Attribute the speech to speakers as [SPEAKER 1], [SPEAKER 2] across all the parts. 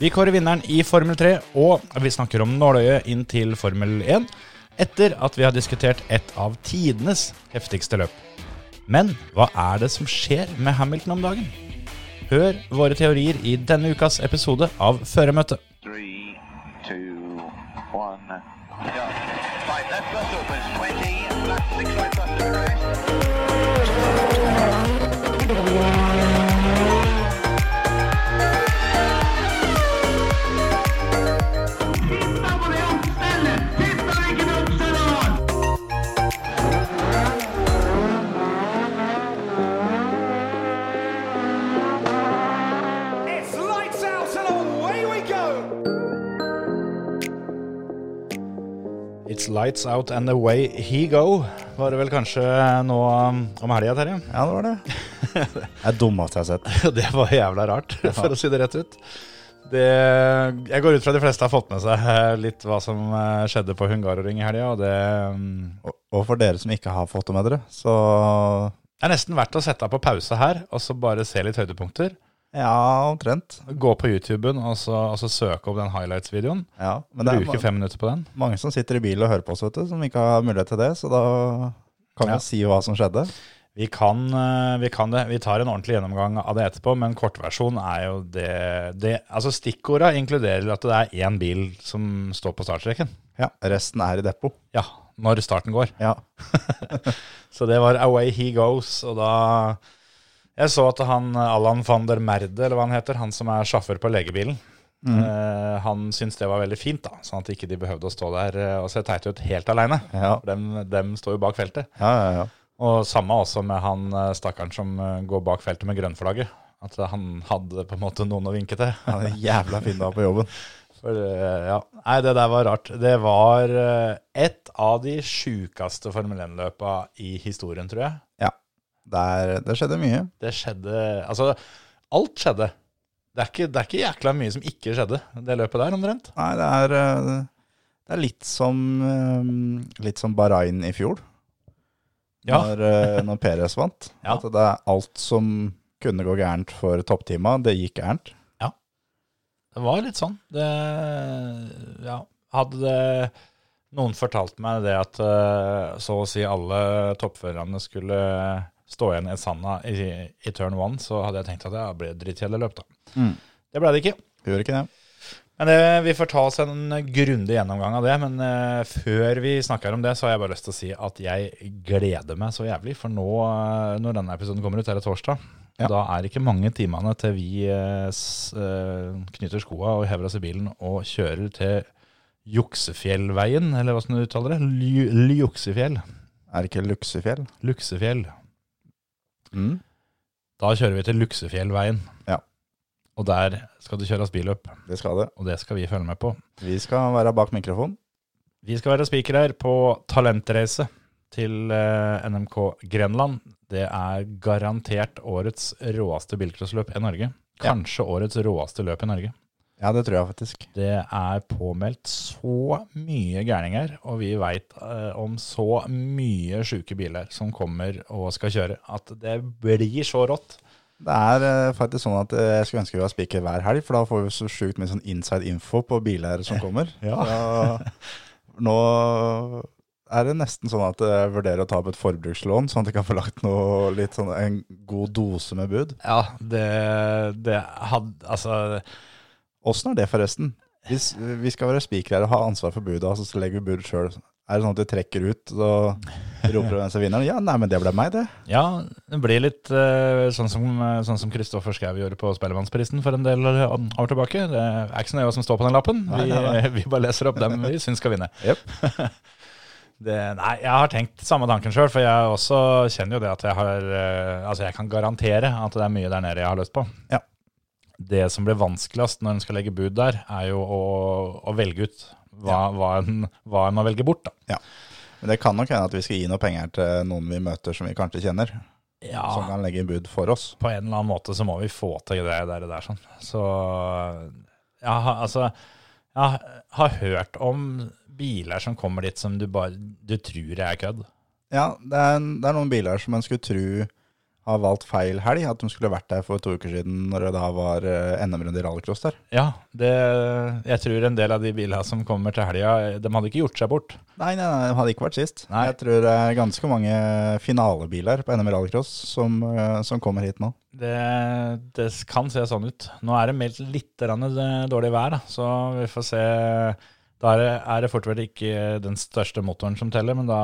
[SPEAKER 1] Vi kårer vinneren i Formel 3, og vi snakker om nåløyet inn til Formel 1 etter at vi har diskutert et av tidenes heftigste løp. Men hva er det som skjer med Hamilton om dagen? Hør våre teorier i denne ukas episode av Føremøtet.
[SPEAKER 2] Three, two, one. Yeah. Five
[SPEAKER 3] lights out and away
[SPEAKER 1] he go, var det vel kanskje nå um, om helga, Terje?
[SPEAKER 4] Ja, det var det. Det er dummeste jeg har sett.
[SPEAKER 1] Det var jævla rart, for å si det rett ut. Det, jeg går ut fra de fleste har fått med seg eh, litt hva som eh, skjedde på Hungaroring i helga. Og mm,
[SPEAKER 4] Og- Og for dere som ikke har fått det med dere, så
[SPEAKER 1] er nesten verdt å sette av på pause her, og så bare se litt høydepunkter.
[SPEAKER 4] Ja, omtrent.
[SPEAKER 1] Gå på YouTuben og så, og så søke opp den highlights-videoen.
[SPEAKER 4] Ja, men
[SPEAKER 1] Bruke fem minutter på den.
[SPEAKER 4] mange som sitter i bil og hører på oss, vet du, som ikke har mulighet til det. Så da kan vi
[SPEAKER 1] Ja.
[SPEAKER 4] si hva som skjedde.
[SPEAKER 1] Vi kan, eh, vi kan det. Vi tar en ordentlig gjennomgang av det etterpå, men kortversjon er jo det, det Altså Stikkorda inkluderer at det er én bil som står på startstreken.
[SPEAKER 4] Ja, Resten er i depot.
[SPEAKER 1] Ja, når starten går.
[SPEAKER 4] Ja.
[SPEAKER 1] Så det var away he goes, og da Jeg så at han Allan van der Merde, eller hva han heter, han som er sjåfør på legebilen, eh, han syntes det var veldig fint, da, sånn at ikke de behøvde å stå der eh, og se teite ut helt aleine.
[SPEAKER 4] Ja.
[SPEAKER 1] Dem, dem står jo bak feltet.
[SPEAKER 4] Ja, ja, ja.
[SPEAKER 1] Og samme også med han eh, stakkaren som går bak feltet med grønnflagget. At han hadde på en måte noen å vinke til.
[SPEAKER 4] Han er jævla fin da på jobben.
[SPEAKER 1] For, ja. Nei, det der var rart. Det var et av de sjukeste Formel 1-løpa i historien, tror jeg.
[SPEAKER 4] Ja. Der, det skjedde mye.
[SPEAKER 1] Det skjedde Altså, alt skjedde. Det er, ikke, det er ikke jækla mye som ikke skjedde, det løpet der, omtrent.
[SPEAKER 4] Nei, det er, eh, det er litt som eh, Litt som Bahrain i fjor,
[SPEAKER 1] Ja.
[SPEAKER 4] når, eh, når Perez vant.
[SPEAKER 1] Ja.
[SPEAKER 4] At det er alt som kunne gå gærent for topptima, det gikk gærent.
[SPEAKER 1] Ja, Det var litt sånn. Det Ja. Hadde det noen fortalt meg det at så å si alle toppførerne skulle stå igjen i sanda i, i turn one, så hadde jeg tenkt at det ble drittkjedelig løp, da.
[SPEAKER 4] Mm.
[SPEAKER 1] Det ble det ikke.
[SPEAKER 4] Gjør ikke det?
[SPEAKER 1] Men det, vi får ta oss en grundig gjennomgang av det. Men uh, før vi snakker om det, så har jeg bare lyst til å si at jeg gleder meg så jævlig. For nå, uh, når denne episoden kommer ut, er det torsdag.
[SPEAKER 4] Ja.
[SPEAKER 1] Da er det ikke mange timene til vi uh, eh, knytter skoa og hever oss i bilen og kjører til Juksefjellveien, eller hva som du uttaler det? Ly- Ljuksefjell.
[SPEAKER 4] Er det ikke Luksefjell?
[SPEAKER 1] Luksefjell.
[SPEAKER 4] Mm.
[SPEAKER 1] Da kjører vi til Luksefjellveien.
[SPEAKER 4] Ja.
[SPEAKER 1] Og der skal det kjøres billøp.
[SPEAKER 4] Det skal det.
[SPEAKER 1] Og det skal vi følge med på.
[SPEAKER 4] Vi skal være bak mikrofon.
[SPEAKER 1] Vi skal være speaker her på talentreise til eh, NMK Grenland. Det er garantert årets råeste bilcrossløp i Norge. Kanskje årets råeste løp i Norge.
[SPEAKER 4] Ja, det tror jeg faktisk.
[SPEAKER 1] Det er påmeldt så mye gærninger, og vi veit eh, om så mye sjuke biler som kommer og skal kjøre, at det blir så rått.
[SPEAKER 4] Det er eh, faktisk sånn at eh, jeg skulle ønske vi var spiker hver helg, for da får vi så sjukt mye sånn inside info på biler som kommer.
[SPEAKER 1] Ja.
[SPEAKER 4] Så nå er det nesten sånn at jeg vurderer å ta opp et forbrukslån, sånn at jeg kan få lagt noe, litt sånn, en god dose med bud.
[SPEAKER 1] Ja, det, det hadde Altså
[SPEAKER 4] Åssen er det forresten? Hvis vi skal være spikere og ha ansvar for budet, altså, så legger vi bud sjøl. Er det sånn at vi trekker ut og roper hvem som vinner? Ja, nei, men det ble meg, det.
[SPEAKER 1] Ja, det blir litt uh, sånn som sånn Schou Kristoffer Schau gjorde på Spellemannsprisen for en del år tilbake. Det er ikke så nøye hva som står på den lappen. Vi,
[SPEAKER 4] Nei, nei,
[SPEAKER 1] vi bare leser opp dem vi syns skal vinne. Det, nei, jeg har tenkt samme tanken sjøl, for jeg også kjenner jo det at jeg har eh, Altså, jeg kan garantere at det er mye der nede jeg har lyst på.
[SPEAKER 4] Ja.
[SPEAKER 1] Det som blir vanskeligst når en skal legge bud der, er jo å, å velge ut hva, hva, en, hva en må velge bort, da.
[SPEAKER 4] Men det kan nok hende at vi skal gi noe penger til noen vi møter som vi kanskje kjenner,
[SPEAKER 1] Ja,
[SPEAKER 4] som kan legge bud for oss.
[SPEAKER 1] på en eller annen måte så må vi få til det der, det der sånn. Så ja, altså Jeg har hørt om biler som kommer dit som du bare Du tror er kødd.
[SPEAKER 4] Ja, det er, det er noen biler som en skulle tro har valgt feil helg. At de skulle vært der for to uker siden når det da var eh, NM-runde i rallycross der.
[SPEAKER 1] Ja, det, jeg tror en del av de bilene som kommer til helga, de hadde ikke gjort seg bort.
[SPEAKER 4] Nei, nei, nei, de hadde ikke vært sist.
[SPEAKER 1] Nei.
[SPEAKER 4] Jeg tror det er ganske mange finalebiler på NM rallycross som, eh, som kommer hit nå.
[SPEAKER 1] Det, det kan se sånn ut. Nå er det meldt litt eh, dårlig vær, da, så vi får se. Da er det, fort vel fortsatt ikke den største motoren som teller, men da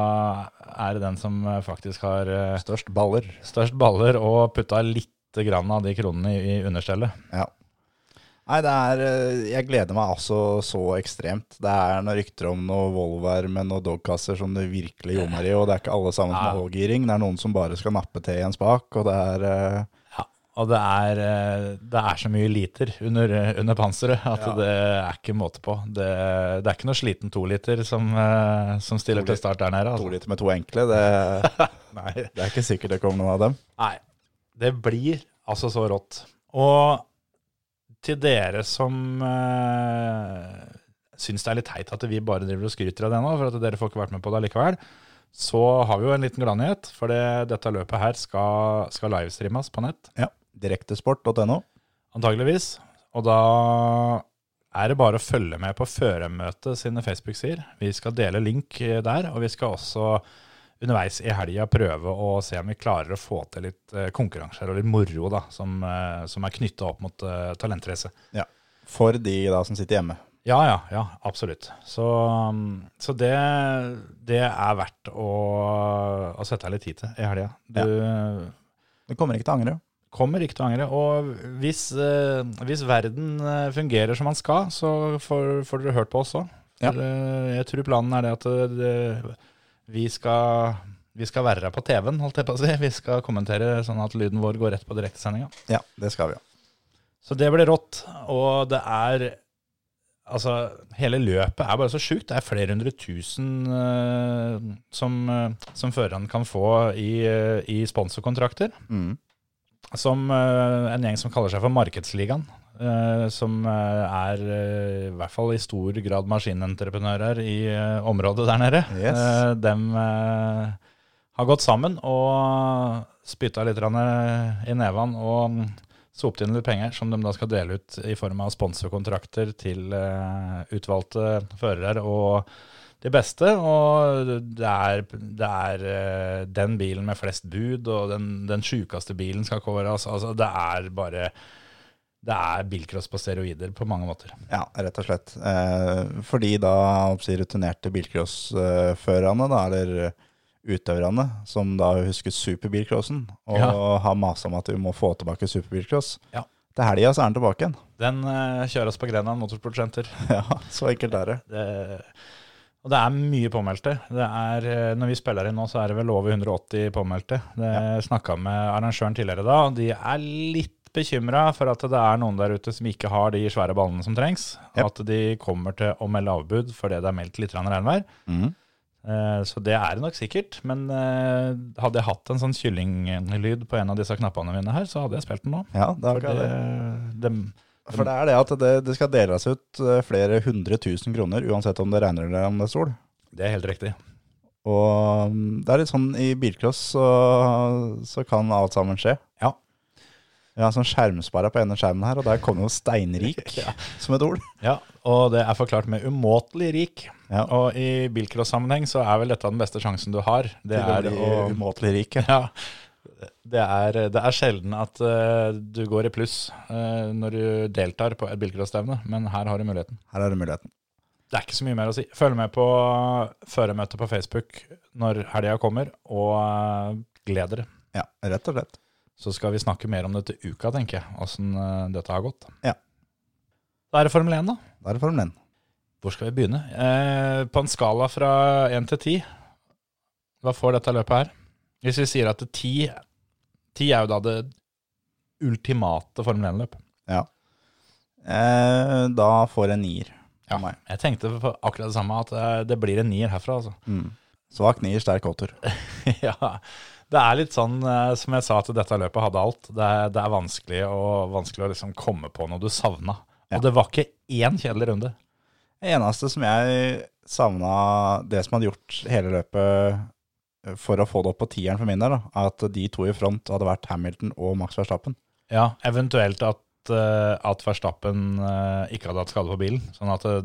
[SPEAKER 1] er det den som eh, faktisk har eh,
[SPEAKER 4] Størst baller.
[SPEAKER 1] størst baller og putta litt grann av de kronene i, understellet.
[SPEAKER 4] Ja. Nei, det er eh, Jeg gleder meg altså så ekstremt. Det er noen rykter om noen Volvoer med noen dogkasser som det virkelig ljomer i, og det er ikke alle sammen
[SPEAKER 1] Ja.
[SPEAKER 4] med holdgiring. Det er noen som bare skal nappe til i en spak, og det er
[SPEAKER 1] og det er, eh, det er så mye liter under, under panseret at
[SPEAKER 4] Ja.
[SPEAKER 1] det er ikke måte på. Det, det er ikke noe sliten toliter som, eh, som stiller
[SPEAKER 4] To
[SPEAKER 1] til start der nede.
[SPEAKER 4] to
[SPEAKER 1] Altså.
[SPEAKER 4] liter med to enkle. Det, det er ikke sikkert det kommer noen av dem.
[SPEAKER 1] Nei, det blir altså så rått. Og til dere som øh, syns det er litt teit at vi bare driver og skryter av det nå, for at dere får ikke vært med på det allikevel, så har vi jo en liten gladnyhet. For det, dette løpet her skal, skal livestreames på nett.
[SPEAKER 4] Ja. Direktesport.no.
[SPEAKER 1] Antageligvis. Og da er det bare å følge med på Føremøtet sine Facebook-sider. Vi skal dele link eh, der, og vi skal også underveis i helga prøve å se om vi klarer å få til litt eh, konkurranser og litt moro da, som, eh, som er knytta opp mot uh, talentrace.
[SPEAKER 4] Ja. For de da som sitter hjemme.
[SPEAKER 1] Ja, ja, ja, absolutt. Så, um, så det, det er verdt å, å sette av litt tid til i helga. Du,
[SPEAKER 4] Du kommer ikke til å angre.
[SPEAKER 1] Kommer ikke til å angre. Og hvis, eh, hvis verden eh, fungerer som den skal, så får, får dere hørt på oss òg.
[SPEAKER 4] Ja.
[SPEAKER 1] Jeg tror planen er det at eh, det, vi, skal, vi skal være på TV-en, holdt jeg på å si. Vi skal kommentere sånn at lyden vår går rett på direktesendinga.
[SPEAKER 4] Ja, det skal vi jo.
[SPEAKER 1] Så det blir rått. Og det er Altså, hele løpet er bare så sjukt. Det er flere hundre tusen uh, som, uh, som føreren kan få i, uh, i sponsorkontrakter
[SPEAKER 4] Mm.
[SPEAKER 1] Som eh, en gjeng som kaller seg for Markedsligaen. eh, som eh, er i hvert fall i stor grad maskinentreprenører i området der nede.
[SPEAKER 4] Yes.
[SPEAKER 1] Dem har gått sammen og spytta litt i nevene og sopt inn litt penger som de da skal dele ut i form av sponsorkontrakter til utvalgte førere og de beste. Og det er, det er eh, den bilen med flest bud, og den, den sjukeste bilen skal kåres. Altså, det er bare Det er bilcross på steroider på mange måter.
[SPEAKER 4] Ja, rett og slett. Eh, fordi da si, rutinerte bilcrossførerne, da, eller utøverne, som da husker superbilcrossen, og
[SPEAKER 1] Ja.
[SPEAKER 4] har masa om at vi må få tilbake superbilcross.
[SPEAKER 1] Ja.
[SPEAKER 4] Til helga så er den tilbake igjen.
[SPEAKER 1] Den eh, kjøres på Grenland Motorsportsenter.
[SPEAKER 4] Ja, så enkelt er det.
[SPEAKER 1] Det, og det er mye påmeldte. Det er, eh, når vi spiller inn nå, så er det vel over 180 påmeldte. Det
[SPEAKER 4] Ja.
[SPEAKER 1] snakka med arrangøren tidligere da, og de er litt bekymra for at det er noen der ute som ikke har de svære ballene som trengs.
[SPEAKER 4] Ja.
[SPEAKER 1] At de kommer til å melde avbud fordi det er meldt litt regnvær. Eh, Så det er det nok sikkert. Men eh, hadde jeg hatt en sånn kyllinglyd på en av disse knappene mine her, så hadde jeg spilt den nå.
[SPEAKER 4] Ja, det
[SPEAKER 1] det,
[SPEAKER 4] det. For det er det at det, det skal deles ut eh, flere hundre tusen kroner, uansett om det regner eller om det er sol.
[SPEAKER 1] det er helt riktig.
[SPEAKER 4] Og mm, det er litt sånn i bilcross så, så kan alt sammen skje.
[SPEAKER 1] Ja.
[SPEAKER 4] Vi har en sånn skjermsperre på ene skjermen her, og der kommer jo steinrik som et ord.
[SPEAKER 1] Ja, og det er forklart med umåtelig rik.
[SPEAKER 4] Ja.
[SPEAKER 1] Og i bilcross-sammenheng så er vel dette den beste sjansen du har. Det
[SPEAKER 4] er å
[SPEAKER 1] er
[SPEAKER 4] bli
[SPEAKER 1] å
[SPEAKER 4] umåtelig rik. ja.
[SPEAKER 1] Ja. Det er, det er sjelden at uh, du går i pluss uh, når du deltar på et bilcrossstevne, men her har du muligheten.
[SPEAKER 4] Her er det muligheten.
[SPEAKER 1] Det er ikke så mye mer å si. Følg med på føremøtet på Facebook når helga kommer, og uh, gled dere.
[SPEAKER 4] Ja, rett og slett.
[SPEAKER 1] Så skal vi snakke mer om det til uka, tenker jeg, åssen dette har gått.
[SPEAKER 4] Ja.
[SPEAKER 1] Da er det Formel 1, da.
[SPEAKER 4] Da er det Formel 1.
[SPEAKER 1] Hvor skal vi begynne? Eh, på en skala fra 1 til 10, hva får dette løpet her? Hvis vi sier at 10, 10 er jo da det ultimate Formel 1-løp.
[SPEAKER 4] Ja. Eh, da får jeg nier.
[SPEAKER 1] Ja,
[SPEAKER 4] meg.
[SPEAKER 1] jeg tenkte på akkurat det samme, at eh, det blir en nier herfra. altså.
[SPEAKER 4] Mm. Svak nier, sterk åtter.
[SPEAKER 1] ja, det er litt sånn eh, som jeg sa at dette løpet hadde alt. Det er, det er vanskelig, vanskelig å liksom komme på noe du savna.
[SPEAKER 4] Ja.
[SPEAKER 1] Og det var ikke én kjedelig runde.
[SPEAKER 4] Det eneste som jeg savna, det som hadde gjort hele løpet for å få det opp på tieren for min del, da, at de to i front hadde vært Hamilton og Max Verstappen.
[SPEAKER 1] Ja, eventuelt at, eh, at Verstappen eh, ikke hadde hatt skade på bilen, sånn at eh,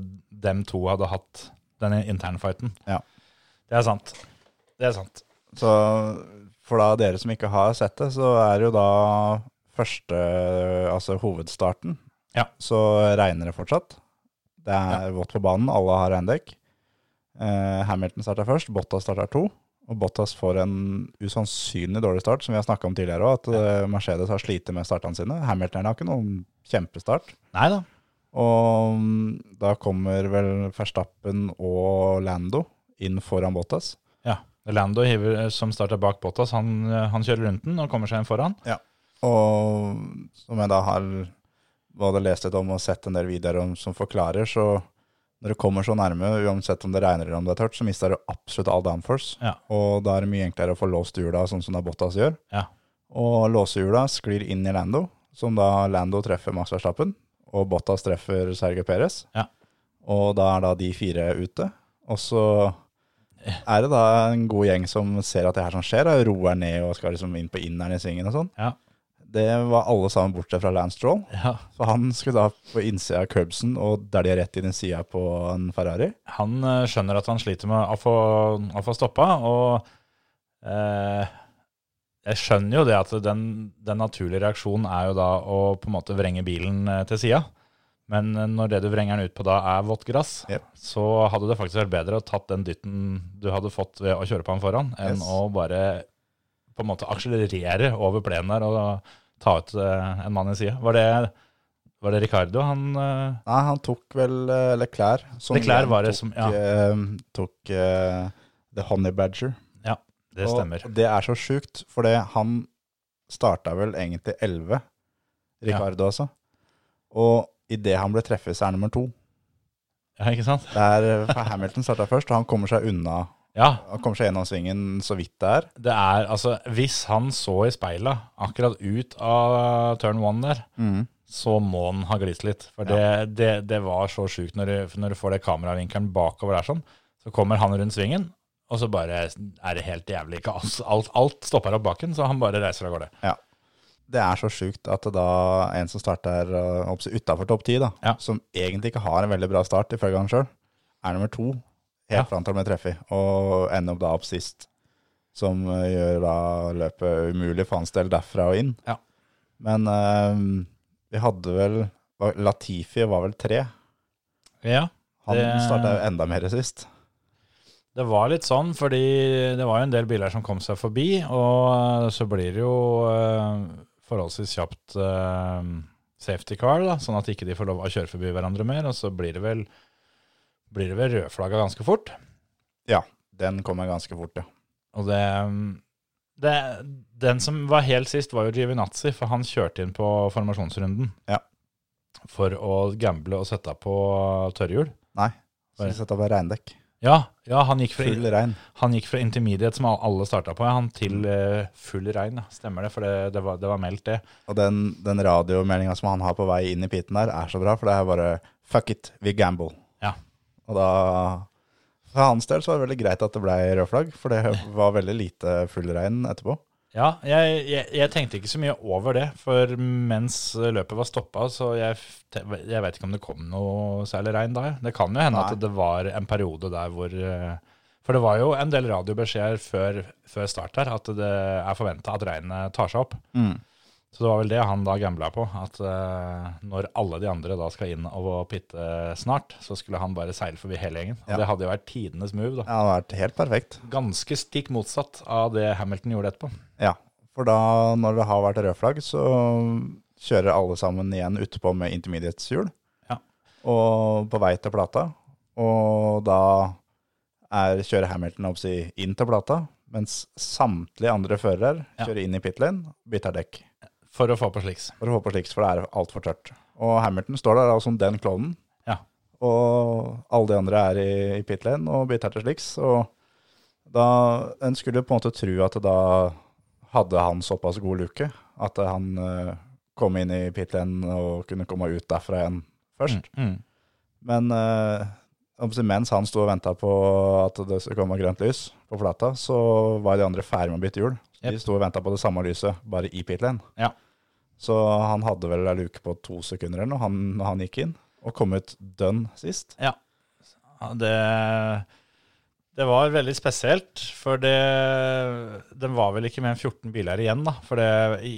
[SPEAKER 1] dem to hadde hatt denne internfighten.
[SPEAKER 4] Ja.
[SPEAKER 1] Det er sant. Det er sant.
[SPEAKER 4] Så for da dere som ikke har sett det, så er det jo da første, altså hovedstarten,
[SPEAKER 1] Ja.
[SPEAKER 4] så regner det fortsatt. Det er vått på banen, alle har regndekk. Eh, Hamilton starter først, Botta starter to. Og Bottas får en usannsynlig dårlig start, som vi har snakka om tidligere òg, at ja. Mercedes har slitt med startene sine. Hamilton har ikke noen kjempestart.
[SPEAKER 1] Neida.
[SPEAKER 4] Og mm, da kommer vel Verstappen og Lando inn foran Bottas.
[SPEAKER 1] Ja. Lando hiver, som starter bak Bottas, han, eh, han kjører rundt den og kommer seg inn foran. Ja.
[SPEAKER 4] Og som jeg da har både lest litt om og sett en del videoer om som forklarer, så når du kommer så nærme, uansett om det regner eller om det er tørt, så mister du absolutt all downforce.
[SPEAKER 1] Ja.
[SPEAKER 4] Og da er det mye enklere å få låst hjula, sånn som da Bottas gjør.
[SPEAKER 1] Ja.
[SPEAKER 4] Og låsehjula sklir inn i Lando, som da Lando treffer Max Verstappen, og Bottas treffer Sergio Perez.
[SPEAKER 1] Ja.
[SPEAKER 4] Og da er da de fire ute. Og så er det da en god gjeng som ser at det her som skjer, og roer ned og skal liksom inn på inneren i svingen og sånn.
[SPEAKER 1] Ja.
[SPEAKER 4] Det var alle sammen bortsett fra Lance Stroll.
[SPEAKER 1] ja.
[SPEAKER 4] Så han skulle da på innsida av curbsen og er rett i sida på en Ferrari.
[SPEAKER 1] Han eh, skjønner at han sliter med å få, å få stoppa, og eh, jeg skjønner jo det at den, den naturlige reaksjonen er jo da å på en måte vrenge bilen eh, til sida. Men eh, når det du vrenger den ut på da er vått gress,
[SPEAKER 4] Yep.
[SPEAKER 1] så hadde det faktisk vært bedre å tatt den dytten du hadde fått ved å kjøre på han foran, enn
[SPEAKER 4] Yes.
[SPEAKER 1] å bare på en måte akselerere over plenen der og ta ut eh, en mann i sida. Var det, var det Ricardo han eh,
[SPEAKER 4] Nei, han tok vel uh, Leclerc. som
[SPEAKER 1] Leclerc var det
[SPEAKER 4] tok,
[SPEAKER 1] som- ja.
[SPEAKER 4] eh, tok uh, The Honey Badger.
[SPEAKER 1] Ja, det stemmer.
[SPEAKER 4] Det er så sjukt, for det, han starta vel egentlig 11, Ricardo altså. Og idet han ble treffet, så er han nummer to.
[SPEAKER 1] Ja, ikke sant?
[SPEAKER 4] Er, eh, for Hamilton starta først, og han kommer seg unna.
[SPEAKER 1] Ja,
[SPEAKER 4] Han kommer seg gjennom svingen så vidt det er.
[SPEAKER 1] det er altså Hvis han så i speilet akkurat ut av turn one der, så må han ha glidd litt. For det, det, det var så sjukt når, når du får det kameravinkelen bakover der sånn. Så kommer han rundt svingen, og så bare er det helt jævlig. Ikke alt, alt, alt stopper opp baken, så han bare reiser av gårde.
[SPEAKER 4] Ja. Det er så sjukt at da en som starter uh, utafor topp ti,
[SPEAKER 1] Ja.
[SPEAKER 4] som egentlig ikke har en veldig bra start, ifølge han sjøl, er nummer to helt
[SPEAKER 1] Ja.
[SPEAKER 4] til han blir treffet, og ender opp da opp sist. Som uh, gjør da løpet umulig for hans del derfra og inn.
[SPEAKER 1] Ja.
[SPEAKER 4] Men uh, vi hadde vel Latifi var vel tre.
[SPEAKER 1] Ja,
[SPEAKER 4] Han
[SPEAKER 1] Det-
[SPEAKER 4] starta enda mer sist.
[SPEAKER 1] Det var litt sånn, fordi det var jo en del biler som kom seg forbi, og så blir det jo eh, forholdsvis kjapt eh, safety car, da, sånn at ikke de får lov å kjøre forbi hverandre mer, og så blir det vel, blir det vel rødflagga ganske fort.
[SPEAKER 4] Ja, den kommer ganske fort, ja.
[SPEAKER 1] Og det, det Den som var helt sist, var jo Givinazzi, for han kjørte inn på formasjonsrunden.
[SPEAKER 4] Ja.
[SPEAKER 1] For å gamble og sette på tørrhjul.
[SPEAKER 4] Nei, så vi setter på regndekk.
[SPEAKER 1] Ja, ja han, gikk fra,
[SPEAKER 4] Full regn.
[SPEAKER 1] han gikk fra intermediate, som alle starta på, ja, han til uh, full regn. Stemmer det, for det, det, var, det var meldt, det.
[SPEAKER 4] Og den, den radiomeldinga som han har på vei inn i piten der, er så bra, for det er bare Fuck it, we gamble. Og da For hans del så var det veldig greit at det ble rød flagg, for det var veldig lite full regn etterpå.
[SPEAKER 1] Ja, jeg, jeg, jeg tenkte ikke så mye over det, for mens løpet var stoppa, så jeg, jeg vet ikke om det kom noe særlig regn da. Det kan jo hende
[SPEAKER 4] Nei.
[SPEAKER 1] at det var en periode der hvor eh, For det var jo en del radiobeskjeder før, før start her, at det er forventa at regnet tar seg opp. Så det var vel det han da gambla på, at uh, når alle de andre da skal inn og pitte snart, så skulle han bare seile forbi hele gjengen. Og
[SPEAKER 4] Ja.
[SPEAKER 1] det hadde jo vært tidenes move, da.
[SPEAKER 4] Ja, Det hadde vært helt perfekt.
[SPEAKER 1] Ganske stikk motsatt av det Hamilton gjorde etterpå.
[SPEAKER 4] Ja. For da, når det har vært rød flagg, så kjører alle sammen igjen utpå med intermediate-hjul.
[SPEAKER 1] Ja.
[SPEAKER 4] Og på vei til plata. Og da er, kjører Hamilton opp si, inn til plata, mens samtlige andre førere
[SPEAKER 1] Ja.
[SPEAKER 4] kjører inn i pit lane, bytter dekk.
[SPEAKER 1] For å få på sliks.
[SPEAKER 4] For å få på sliks, for det er altfor tørt. Og Hamilton står der som den klovnen.
[SPEAKER 1] Ja.
[SPEAKER 4] Og alle de andre er i, i pit lane og bytter til sliks. Og da En skulle på en måte tro at da hadde han såpass god luke at han uh, kom inn i pit lane og kunne komme ut derfra igjen først.
[SPEAKER 1] Mm.
[SPEAKER 4] Men uh, mens han sto og venta på at det skulle komme grønt lys på flata, så var de andre ferdig med å bytte hjul. De
[SPEAKER 1] Yep.
[SPEAKER 4] sto og venta på det samme lyset, bare i pit lane.
[SPEAKER 1] Ja.
[SPEAKER 4] Så han hadde vel ei luke på to sekunder eller noe, han, når han gikk inn. Og kom ut dønn sist.
[SPEAKER 1] Ja, det, det var veldig spesielt, for det, det var vel ikke mer enn 14 biler igjen, da. For det, i,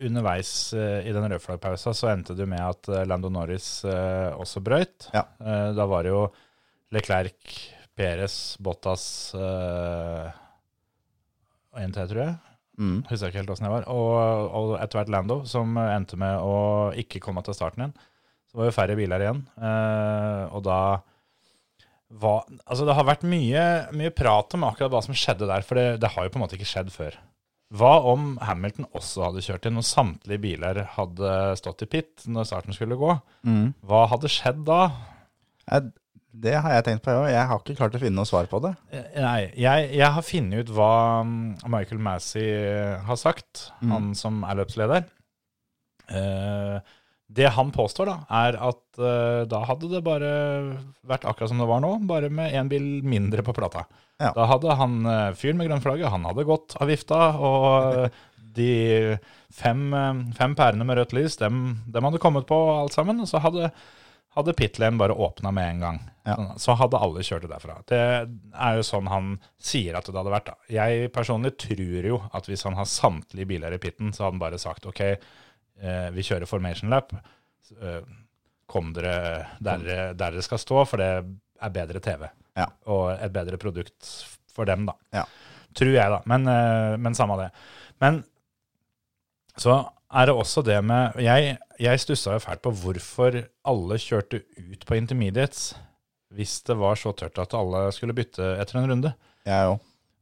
[SPEAKER 1] underveis eh, i den rødflaggpausa så endte det med at eh, Lando Norris eh, også brøyt.
[SPEAKER 4] Ja.
[SPEAKER 1] Da var det jo Leclerc, Perez, Bottas og én til, tror jeg.
[SPEAKER 4] Mm.
[SPEAKER 1] Husker ikke helt åssen jeg var. Og, og etter hvert Lando, som endte med å ikke komme til starten igjen. Så var jo færre biler igjen. Eh, og da var Altså, det har vært mye, mye prat om akkurat hva som skjedde der, for det, det har jo på en måte ikke skjedd før. Hva om Hamilton også hadde kjørt inn, og samtlige biler hadde stått i pit når starten skulle gå?
[SPEAKER 4] Mm.
[SPEAKER 1] Hva hadde skjedd da?
[SPEAKER 4] Eh, Det har jeg tenkt på, jeg òg. Jeg har ikke klart å finne noe svar på det.
[SPEAKER 1] Eh, Nei, jeg, jeg har funnet ut hva mm, Michael Massey har sagt,
[SPEAKER 4] Mm.
[SPEAKER 1] han som er løpsleder. Eh, det han påstår, da, er at eh, da hadde det bare vært akkurat som det var nå, bare med én bil mindre på plata.
[SPEAKER 4] Ja.
[SPEAKER 1] Da hadde han eh, fyren med grønnflagget, han hadde gått av vifta, og eh, de fem, eh, fem pærene med rødt lys, dem, dem hadde kommet på alt sammen, og så hadde hadde pitlane bare åpna med en gang.
[SPEAKER 4] Ja.
[SPEAKER 1] Sånn, Så hadde alle kjørt det derfra. Det er jo sånn han sier at det hadde vært. da. Jeg personlig tror jo at hvis han har samtlige biler i pitten, så hadde han bare sagt OK, eh, vi kjører formation lap. Eh, kom dere der, der dere skal stå, for det er bedre TV.
[SPEAKER 4] Ja.
[SPEAKER 1] Og et bedre produkt for dem, da.
[SPEAKER 4] Ja.
[SPEAKER 1] Tror jeg, da. Men, eh, men samme det. Men så er det også det med Jeg, jeg stussa jo fælt på hvorfor alle kjørte ut på intermediates hvis det var så tørt at alle skulle bytte etter en runde.
[SPEAKER 4] Jeg òg.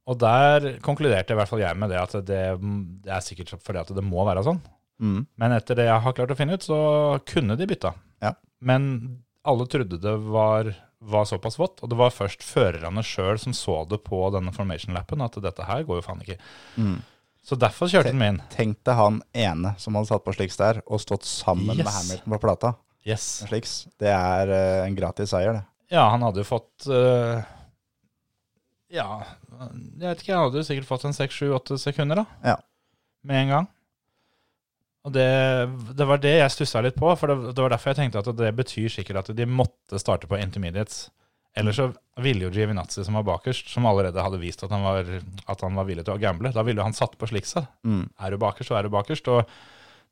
[SPEAKER 1] Og der konkluderte i hvert fall jeg med det at det, det er sikkert fordi at det må være sånn.
[SPEAKER 4] Mm.
[SPEAKER 1] Men etter det jeg har klart å finne ut, så kunne de bytta.
[SPEAKER 4] Ja.
[SPEAKER 1] Men alle trodde det var, var såpass vått, og det var først førerne sjøl som så det på denne formation-lappen, at dette her går jo faen ikke.
[SPEAKER 4] Mm.
[SPEAKER 1] Så derfor kjørte han inn.
[SPEAKER 4] Tenk deg han ene som hadde satt på sliks der, og stått sammen med Hamilton på plata.
[SPEAKER 1] Yes.
[SPEAKER 4] Sliks. Det er uh, en gratis seier, det.
[SPEAKER 1] Ja, han hadde jo fått uh, Ja, jeg vet ikke, han hadde jo sikkert fått en 6-7-8 sekunder, da.
[SPEAKER 4] Ja.
[SPEAKER 1] Med en gang. Og det, det var det jeg stussa litt på, for det, det var derfor jeg tenkte at det betyr sikkert at de måtte starte på intermediates. Ellers så ville jo Giovinazzi, som var bakerst, som allerede hadde vist at han var, at han var villig til å gamble, da ville han satt på sliksa.
[SPEAKER 4] Mm.
[SPEAKER 1] Er du bakerst, så er du bakerst. Og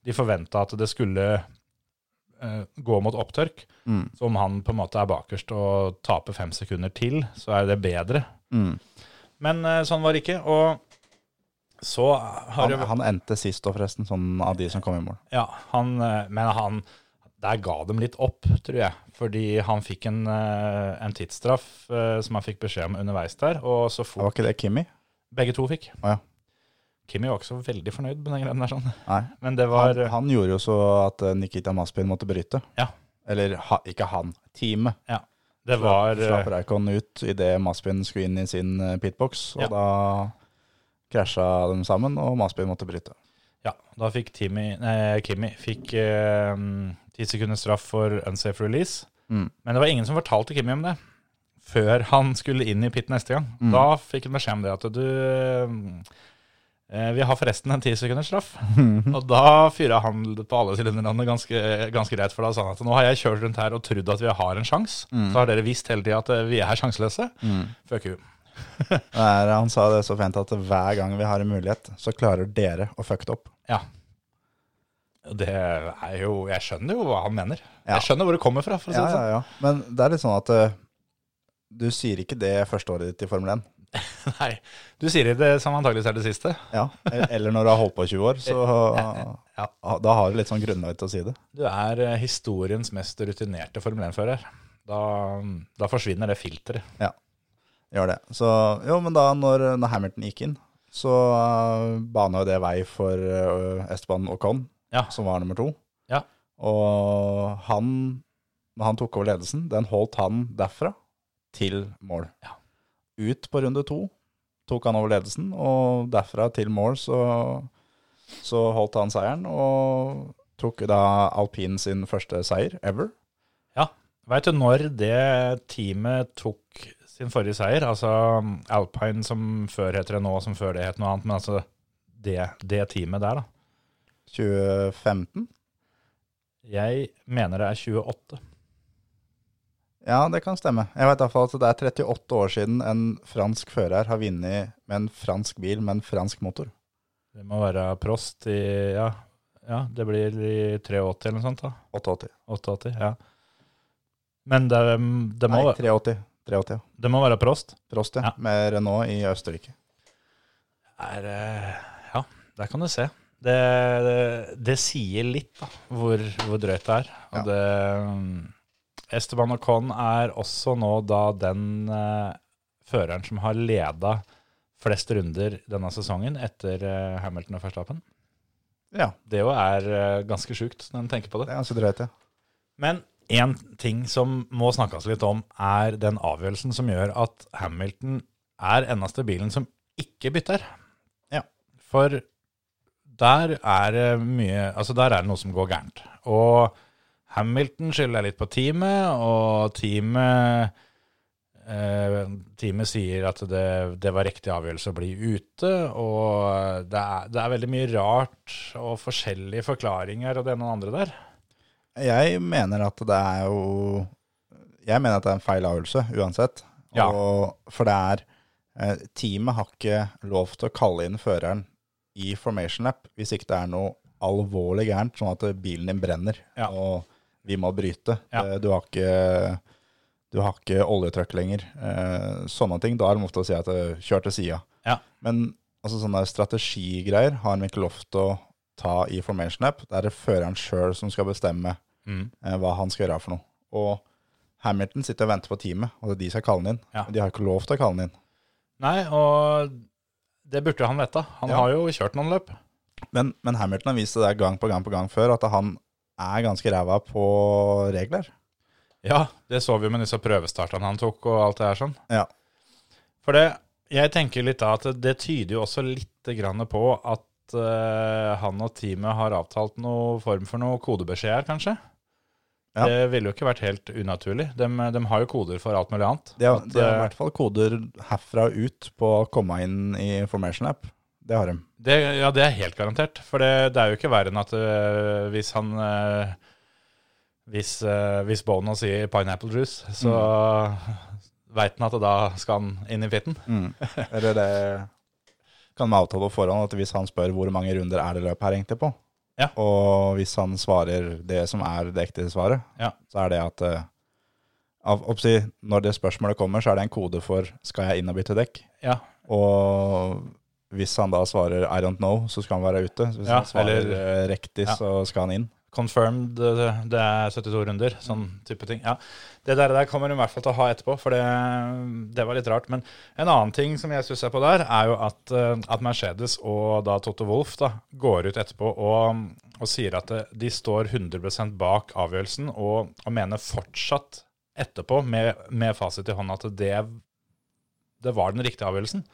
[SPEAKER 1] de forventa at det skulle uh, gå mot opptørk.
[SPEAKER 4] Mm.
[SPEAKER 1] Så om han på en måte er bakerst og taper fem sekunder til, så er det bedre.
[SPEAKER 4] Mm.
[SPEAKER 1] Men uh, sånn var det ikke. Og så har
[SPEAKER 4] Han,
[SPEAKER 1] jo,
[SPEAKER 4] han endte sist òg, forresten, sånn av de som kom i mål.
[SPEAKER 1] Ja, han eh, Men han Der ga dem litt opp, tror jeg. Fordi han fikk en, eh, en tidsstraff eh, som han fikk beskjed om underveis der. Og så
[SPEAKER 4] Var ikke det Kimi?
[SPEAKER 1] Begge to fikk.
[SPEAKER 4] Oh, ja.
[SPEAKER 1] Kimmy var ikke så veldig fornøyd med den greia der. sånn.
[SPEAKER 4] Nei.
[SPEAKER 1] Men det var
[SPEAKER 4] Han, han gjorde jo så at eh, Nikita Maspin måtte bryte.
[SPEAKER 1] Ja.
[SPEAKER 4] Eller ha, ikke han, teamet.
[SPEAKER 1] Det var
[SPEAKER 4] Slapp Reikon ut idet Maspin skulle inn i sin pitbox, og
[SPEAKER 1] Ja.
[SPEAKER 4] da krasja de sammen, og Maspin måtte bryte.
[SPEAKER 1] Ja, da fikk Timmy, nei, Kimmy fikk eh, sekunders straff for unsafe release.
[SPEAKER 4] Mm.
[SPEAKER 1] Men det var ingen som fortalte Kimmy om det før han skulle inn i pit neste gang.
[SPEAKER 4] Mm.
[SPEAKER 1] Da fikk han beskjed om det at du eh, Vi har forresten en ti sekunders straff. og da fyra han på alle sylinderne ganske, ganske greit. For da sa han at nå har jeg kjørt rundt her og trodd at vi har en sjanse.
[SPEAKER 4] Mm.
[SPEAKER 1] Så har dere visst hele tida at eh, vi er sjanseløse. Fuck you.
[SPEAKER 4] Han sa det så fint at hver gang vi har en mulighet, så klarer dere å fucke det opp.
[SPEAKER 1] Ja. Det er jo Jeg skjønner jo hva han mener.
[SPEAKER 4] Ja.
[SPEAKER 1] Jeg skjønner hvor det kommer fra. for å si
[SPEAKER 4] Ja,
[SPEAKER 1] det sånn.
[SPEAKER 4] ja, ja. Men det er litt sånn at uh, du sier ikke det første året ditt i Formel 1.
[SPEAKER 1] Nei, du sier det som antakeligvis er det siste.
[SPEAKER 4] Ja. e- Eller når du har holdt på i 20 år, så
[SPEAKER 1] Ja.
[SPEAKER 4] da har du litt sånn grunnlag til å si det.
[SPEAKER 1] Du er eh, historiens mest rutinerte Formel 1-fører. Da, da forsvinner det filteret.
[SPEAKER 4] Gjør det. Så jo, men da når, når Hamilton gikk inn, så uh, bana jo det vei for uh, Esteban Ocon,
[SPEAKER 1] Ja.
[SPEAKER 4] som var nummer to.
[SPEAKER 1] Ja.
[SPEAKER 4] Og han, når han tok over ledelsen, den holdt han derfra til mål.
[SPEAKER 1] Ja.
[SPEAKER 4] Ut på runde to tok han over ledelsen, og derfra til mål så, så holdt han seieren, og tok da alpin sin første seier ever. Ja.
[SPEAKER 1] Veit du når det teamet tok sin forrige seier? Altså Alpine som før heter Renault, som før det het noe annet. Men altså det, det teamet der, da.
[SPEAKER 4] 2015?
[SPEAKER 1] Jeg mener det er 28.
[SPEAKER 4] Ja, det kan stemme. Jeg vet i hvert fall at det er 38 år siden en fransk fører har vunnet med en fransk bil med en fransk motor.
[SPEAKER 1] Det må være Prost i Ja, ja det blir i 83 eller noe sånt. da.
[SPEAKER 4] 88.
[SPEAKER 1] 88, ja. Men det, det, må,
[SPEAKER 4] Nei, 83. 83.
[SPEAKER 1] det må være Prost.
[SPEAKER 4] Prost, ja.
[SPEAKER 1] Ja.
[SPEAKER 4] Med Renault i Østerrike.
[SPEAKER 1] Er, eh, ja, der kan du se. Det, det, det sier litt, da, hvor, hvor drøyt det er.
[SPEAKER 4] Ja.
[SPEAKER 1] det, mm, Esteban Ocon er også nå da den uh, føreren som har leda flest runder denne sesongen etter uh, Hamilton og Verstappen.
[SPEAKER 4] Ja,
[SPEAKER 1] Det jo er uh, ganske sjukt når en tenker på det.
[SPEAKER 4] det er ganske drøyt, ja.
[SPEAKER 1] Men én ting som må snakkes litt om, er den avgjørelsen som gjør at Hamilton er eneste bilen som ikke bytter.
[SPEAKER 4] Ja.
[SPEAKER 1] For der er det mye Altså, der er det noe som går gærent. Og Hamilton skylder litt på teamet, og teamet eh, Teamet sier at det, det var riktig avgjørelse å bli ute, og det er, det er veldig mye rart og forskjellige forklaringer og det ene og det andre der.
[SPEAKER 4] Jeg mener at det er jo Jeg mener at det er en feil avgjørelse uansett.
[SPEAKER 1] Ja.
[SPEAKER 4] Og, for det er eh, Teamet har ikke lov til å kalle inn føreren i formation lap hvis ikke det er noe alvorlig gærent, sånn at bilen din brenner
[SPEAKER 1] Ja.
[SPEAKER 4] og vi må bryte.
[SPEAKER 1] Ja.
[SPEAKER 4] Eh, Du har ikke du har ikke oljetrykk lenger. Eh, sånne ting. Da er det ofte å si at kjør til sida.
[SPEAKER 1] Ja.
[SPEAKER 4] Men altså, sånne strategigreier har vi ikke lov til å ta i Formation App. Det er det føreren sjøl som skal bestemme
[SPEAKER 1] Mm.
[SPEAKER 4] eh, hva han skal gjøre for noe. Og Hamilton sitter og venter på teamet, og de skal kalle han inn.
[SPEAKER 1] Ja.
[SPEAKER 4] De har ikke lov til å kalle han inn.
[SPEAKER 1] Nei, og det burde han vite. Han
[SPEAKER 4] Ja.
[SPEAKER 1] har jo kjørt noen løp.
[SPEAKER 4] Men, men Hamilton har vist det der gang på gang på gang før, at han er ganske ræva på regler.
[SPEAKER 1] Ja, det så vi med disse prøvestartene han tok og alt det her sånn.
[SPEAKER 4] Ja.
[SPEAKER 1] For det, jeg tenker litt da at det tyder jo også litt grann på at uh, han og teamet har avtalt noe form for noe kodebeskjed her, kanskje.
[SPEAKER 4] Ja.
[SPEAKER 1] Det ville jo ikke vært helt unaturlig. De, de har jo koder for alt mulig annet.
[SPEAKER 4] De har, de har i
[SPEAKER 1] eh,
[SPEAKER 4] hvert fall koder herfra og ut på å komme inn i formation app. Det har de.
[SPEAKER 1] Det, ja, det er helt garantert. For det, det er jo ikke verre enn at øh, hvis han øh, Hvis, øh, hvis Bono sier pineapple juice, så vet han at da skal han inn i pitten.
[SPEAKER 4] Eller det kan vi avtale på forhånd, at hvis han spør hvor mange runder er det løp her egentlig på,
[SPEAKER 1] Ja.
[SPEAKER 4] og hvis han svarer det som er det ekte svaret,
[SPEAKER 1] Ja.
[SPEAKER 4] så er det at eh, av, oppsi, når det spørsmålet kommer, så er det en kode for 'skal jeg inn og bytte dekk'?
[SPEAKER 1] Ja,
[SPEAKER 4] Og hvis han da svarer 'I don't know', så skal han være ute. Så hvis han svarer
[SPEAKER 1] eller-
[SPEAKER 4] eh, riktig, så skal han inn.
[SPEAKER 1] Confirmed, det, det er 72 runder, sånn type ting. Ja, Det der, der kommer hun i hvert fall til å ha etterpå, for det, det var litt rart. Men en annen ting som jeg stusser på der, er jo at, øh, at Mercedes og da Toto Wolff da, går ut etterpå og, og sier at øh, de står 100% bak avgjørelsen, og, og mener fortsatt etterpå, med, med fasit i hånda, at det, det var den riktige avgjørelsen.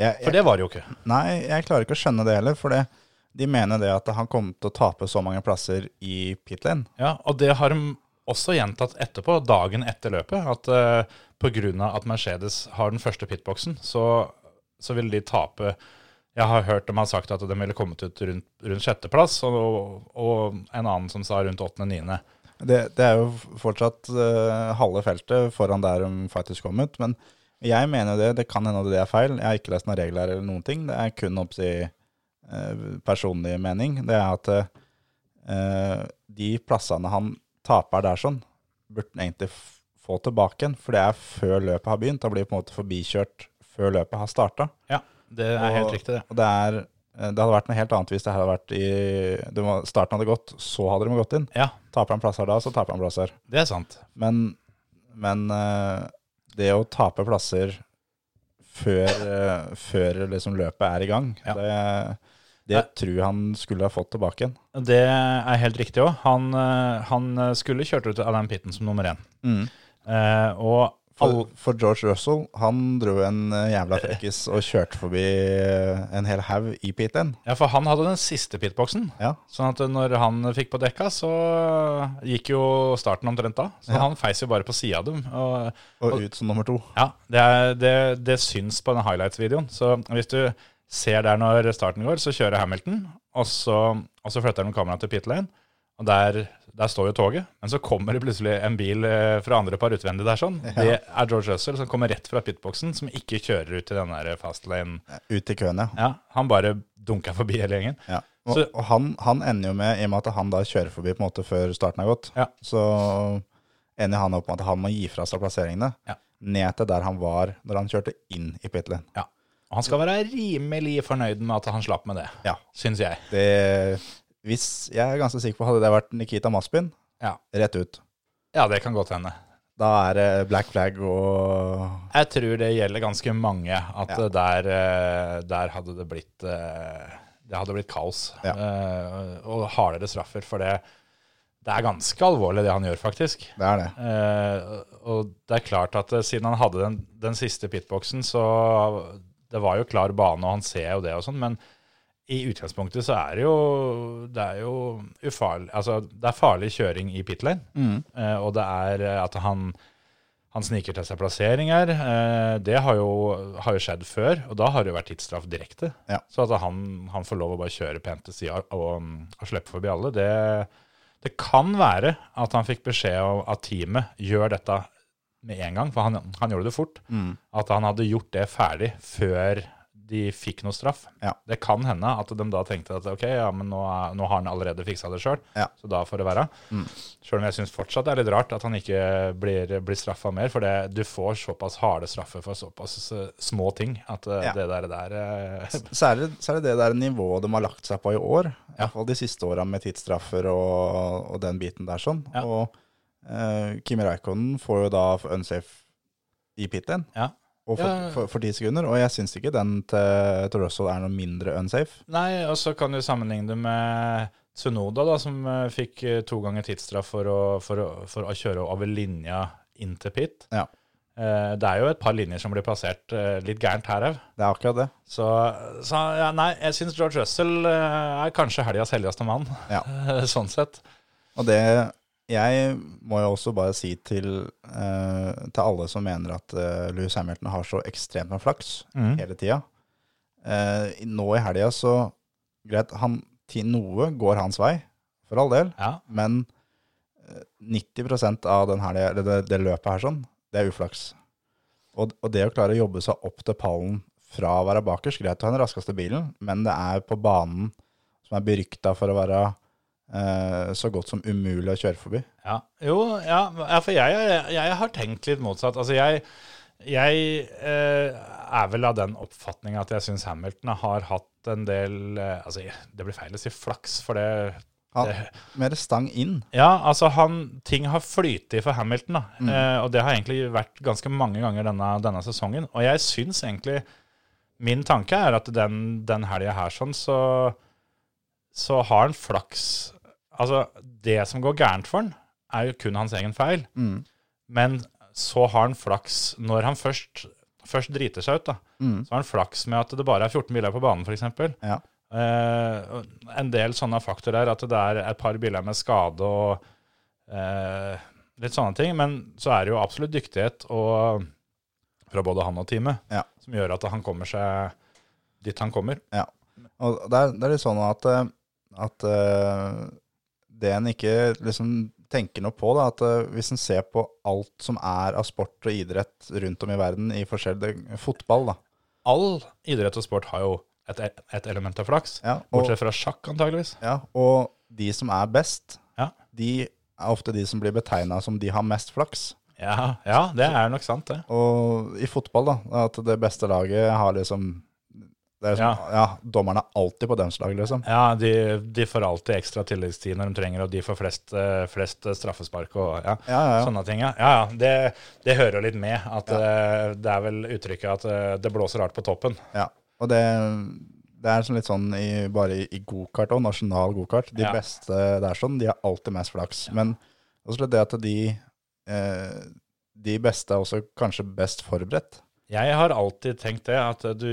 [SPEAKER 4] Jeg,
[SPEAKER 1] For det var det jo ikke.
[SPEAKER 4] Nei, jeg klarer ikke å skjønne det heller, for det, de mener det at han kommer til å tape så mange plasser i pit lane.
[SPEAKER 1] Ja, og det har de også gjentatt etterpå, dagen etter løpet, at uh, pga. at Mercedes har den første pitboxen, så, så vil de tape Jeg har hørt dem ha sagt at de ville kommet ut rundt, rundt sjetteplass, og, og en annen som sa rundt åttende-niende.
[SPEAKER 4] Det, det er jo fortsatt uh, halve feltet foran der de faktisk kom ut, men jeg mener det, det kan hende det er feil. Jeg har ikke lest noen regler eller noen ting. Det er kun oppsi eh, personlig mening. Det er at eh, de plassene han taper der sånn, burde han egentlig få tilbake igjen, for det er før løpet har begynt. Han blir på en måte forbikjørt før løpet har starta.
[SPEAKER 1] Ja, det er helt riktig, det.
[SPEAKER 4] Og det er eh, det hadde vært noe helt annet hvis det hadde vært i det må, Starten hadde gått, så hadde de gått inn.
[SPEAKER 1] Ja,
[SPEAKER 4] Taper han plasser da, så taper han plasser.
[SPEAKER 1] det er sant.
[SPEAKER 4] Men, men eh, det å tape plasser før, før liksom løpet er i gang,
[SPEAKER 1] Ja.
[SPEAKER 4] det, det tror jeg han skulle ha fått tilbake igjen.
[SPEAKER 1] Det er helt riktig òg. Han, eh, han skulle kjørt ut den pitten som nummer én.
[SPEAKER 4] Mm.
[SPEAKER 1] Eh, og
[SPEAKER 4] For, for George Russell, han dro en eh, jævla frekkis og kjørte forbi eh, en hel haug i pit lane.
[SPEAKER 1] Ja, for han hadde den siste pitboxen.
[SPEAKER 4] Ja.
[SPEAKER 1] Sånn at når han fikk på dekka, så gikk jo starten omtrent da. Så han feis jo bare på sida av dem. Og
[SPEAKER 4] Og ut som nummer to.
[SPEAKER 1] ja, det, er, det, det syns på den highlights-videoen. Så hvis du ser der når starten går, så kjører Hamilton, og så, og så flytter de kameraet til pit lane. Og der, der står jo toget, men så kommer det plutselig en bil eh, fra andre par utvendig der sånn. Det er George Russell som kommer rett fra pitboxen, som ikke kjører ut til den der fast lane.
[SPEAKER 4] Ut i køen, ja.
[SPEAKER 1] Ja, han bare dunker forbi hele gjengen.
[SPEAKER 4] ja. Og,
[SPEAKER 1] Så-
[SPEAKER 4] og han, han ender jo med, i og med at han da kjører forbi på en måte før starten har gått,
[SPEAKER 1] Ja.
[SPEAKER 4] så ender han opp med at han må gi fra seg plasseringene
[SPEAKER 1] Ja.
[SPEAKER 4] ned til der han var når han kjørte inn i pit lane.
[SPEAKER 1] Ja. Han skal være rimelig fornøyd med at han slapp med det,
[SPEAKER 4] Ja.
[SPEAKER 1] syns jeg.
[SPEAKER 4] Det, hvis, jeg er ganske sikker på hadde det vært Nikita Maspin,
[SPEAKER 1] Ja.
[SPEAKER 4] rett ut.
[SPEAKER 1] ja, det kan godt hende.
[SPEAKER 4] Da er det black flag og
[SPEAKER 1] Jeg tror det gjelder ganske mange, at
[SPEAKER 4] Ja.
[SPEAKER 1] der, eh, der hadde det blitt eh, Det hadde blitt kaos.
[SPEAKER 4] Ja.
[SPEAKER 1] Eh, og hardere straffer, for det, det er ganske alvorlig det han gjør, faktisk.
[SPEAKER 4] Det er det.
[SPEAKER 1] Eh, og det er klart at eh, siden han hadde den, den siste pitboxen, så det var jo klar bane, og han ser jo det og sånn, men i utgangspunktet så er det jo det er jo ufarlig Altså, det er farlig kjøring i pit lane, eh, og det er eh, at han han sniker til seg plasseringer. Eh, det har jo, har jo skjedd før, og da har det jo vært tidsstraff direkte.
[SPEAKER 4] Ja.
[SPEAKER 1] Så at han, han får lov å bare kjøre pent til sida og, og slippe forbi alle, det, det kan være at han fikk beskjed at teamet gjør dette med en gang, for han, han gjorde det fort.
[SPEAKER 4] Mm.
[SPEAKER 1] At han hadde gjort det ferdig før de fikk noe straff.
[SPEAKER 4] Ja.
[SPEAKER 1] Det kan hende at de da tenkte at ok, ja, men nå, er, nå har han allerede fiksa det sjøl,
[SPEAKER 4] Ja.
[SPEAKER 1] så da får det være.
[SPEAKER 4] Mm.
[SPEAKER 1] Sjøl om jeg syns fortsatt det er litt rart at han ikke blir, blir straffa mer, for det, du får såpass harde straffer for såpass små ting at eh,
[SPEAKER 4] Ja.
[SPEAKER 1] det der, der eh,
[SPEAKER 4] Så er, det, er der nivået de har lagt seg på i år. I
[SPEAKER 1] Ja.
[SPEAKER 4] hvert fall de siste åra med tidsstraffer og, og den biten der sånn. Og eh, Kimi Raikonen får jo da unsafe i pit lane.
[SPEAKER 1] Ja.
[SPEAKER 4] Og for,
[SPEAKER 1] Ja.
[SPEAKER 4] for, for 10 sekunder. Og jeg syns ikke den til, til Russell er noe mindre unsafe.
[SPEAKER 1] Nei, og så kan du sammenligne det med Tsunoda, da, som eh, fikk eh, to ganger tidsstraff for for, for å kjøre over linja inn til pit.
[SPEAKER 4] Ja.
[SPEAKER 1] Det er jo et par linjer som blir plassert litt gærent her òg.
[SPEAKER 4] Det er akkurat det.
[SPEAKER 1] Så, så ja, nei, jeg syns George Russell er kanskje helgas helligste mann,
[SPEAKER 4] Ja.
[SPEAKER 1] sånn sett.
[SPEAKER 4] Og det Jeg må jo også bare si til, uh, til alle som mener at uh, Louis Hamilton har så ekstremt med flaks
[SPEAKER 1] mm.
[SPEAKER 4] hele tida. uh, nå i helga så Greit, han, til noe går hans vei, for all del.
[SPEAKER 1] Ja.
[SPEAKER 4] Men eh, 90% av den helga, eller det, det løpet her sånn, det er uflaks. Og, og det å klare å jobbe seg opp til pallen fra å være bakerst, greit å ha den raskeste bilen, men det er på banen som er berykta for å være eh, så godt som umulig å kjøre forbi.
[SPEAKER 1] Ja, jo, ja, for jeg, jeg, jeg har tenkt litt motsatt. Altså, jeg, jeg eh, er vel av den oppfatning at jeg syns Hamilton har hatt en del eh, Altså, det blir feil å si flaks, for det
[SPEAKER 4] Han,
[SPEAKER 1] Det-
[SPEAKER 4] mer stang inn.
[SPEAKER 1] Ja, altså, han, ting har flytet for Hamilton, da. Eh, og det har egentlig vært ganske mange ganger denne, denne sesongen. Og jeg syns egentlig Min tanke er at den, den helga her sånn, så, så har han flaks Altså, det som går gærent for han, er jo kun hans egen feil.
[SPEAKER 4] Mm.
[SPEAKER 1] Men så har han flaks når han først, først driter seg ut. da.
[SPEAKER 4] Mm.
[SPEAKER 1] Så har han flaks med at det bare er 14 biler på banen, f.eks.
[SPEAKER 4] Ja.
[SPEAKER 1] Eh, en del sånne faktorer, at det er et par biler med skade og eh, litt sånne ting. Men så er det jo absolutt dyktighet og, fra både han og teamet
[SPEAKER 4] Ja.
[SPEAKER 1] som gjør at han kommer seg dit han kommer.
[SPEAKER 4] Ja. Og det er, det er litt sånn at, eh, at eh, det en ikke liksom tenker noe på, da, at eh, hvis en ser på alt som er av sport og idrett rundt om i verden i forskjellige Fotball, da.
[SPEAKER 1] All idrett og sport har jo et, et element av flaks.
[SPEAKER 4] Ja, og,
[SPEAKER 1] Bortsett fra sjakk, antageligvis.
[SPEAKER 4] ja, og de som er best,
[SPEAKER 1] Ja.
[SPEAKER 4] de er ofte de som blir betegna som de har mest flaks.
[SPEAKER 1] Ja, ja, det er nok sant, det.
[SPEAKER 4] Og i fotball, da, at det beste laget har liksom er som, ja. dommerne er alltid på deres lag, liksom.
[SPEAKER 1] Ja, de, de får alltid ekstra tilleggstid når de trenger, og de får flest, eh, flest straffespark og ja,
[SPEAKER 4] Ja, ja, ja.
[SPEAKER 1] sånne ting. Ja, ja, ja det, det hører jo litt med. At eh, det er vel uttrykket at eh, det blåser rart på toppen.
[SPEAKER 4] Ja, og det, det er sånn litt sånn i, bare i, gokart og nasjonal gokart. De
[SPEAKER 1] Ja.
[SPEAKER 4] beste der sånn, de har alltid mest flaks. Men også det at de, eh, de beste er også kanskje best forberedt.
[SPEAKER 1] Jeg har alltid tenkt det, at du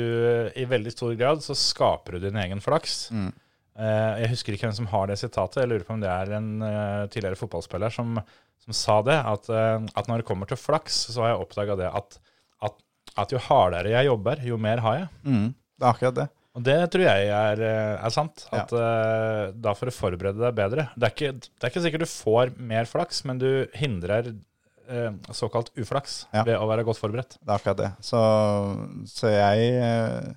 [SPEAKER 1] i veldig stor grad så skaper du din egen flaks. Mm. Jeg husker ikke hvem som har det sitatet. Jeg lurer på om det er en eh, tidligere fotballspiller som, som sa det. At, eh, at når det kommer til flaks, så har jeg oppdaga det at, at, at jo hardere jeg jobber, jo mer har jeg.
[SPEAKER 4] Det er akkurat det.
[SPEAKER 1] Og det tror jeg er, eh, er sant. At ja. da får du forberede deg bedre. Det er, ikke, det er ikke sikkert du får mer flaks, men du hindrer eh, såkalt uflaks
[SPEAKER 4] Ja.
[SPEAKER 1] ved å være godt forberedt.
[SPEAKER 4] Det er akkurat det. Så, så jeg, eh,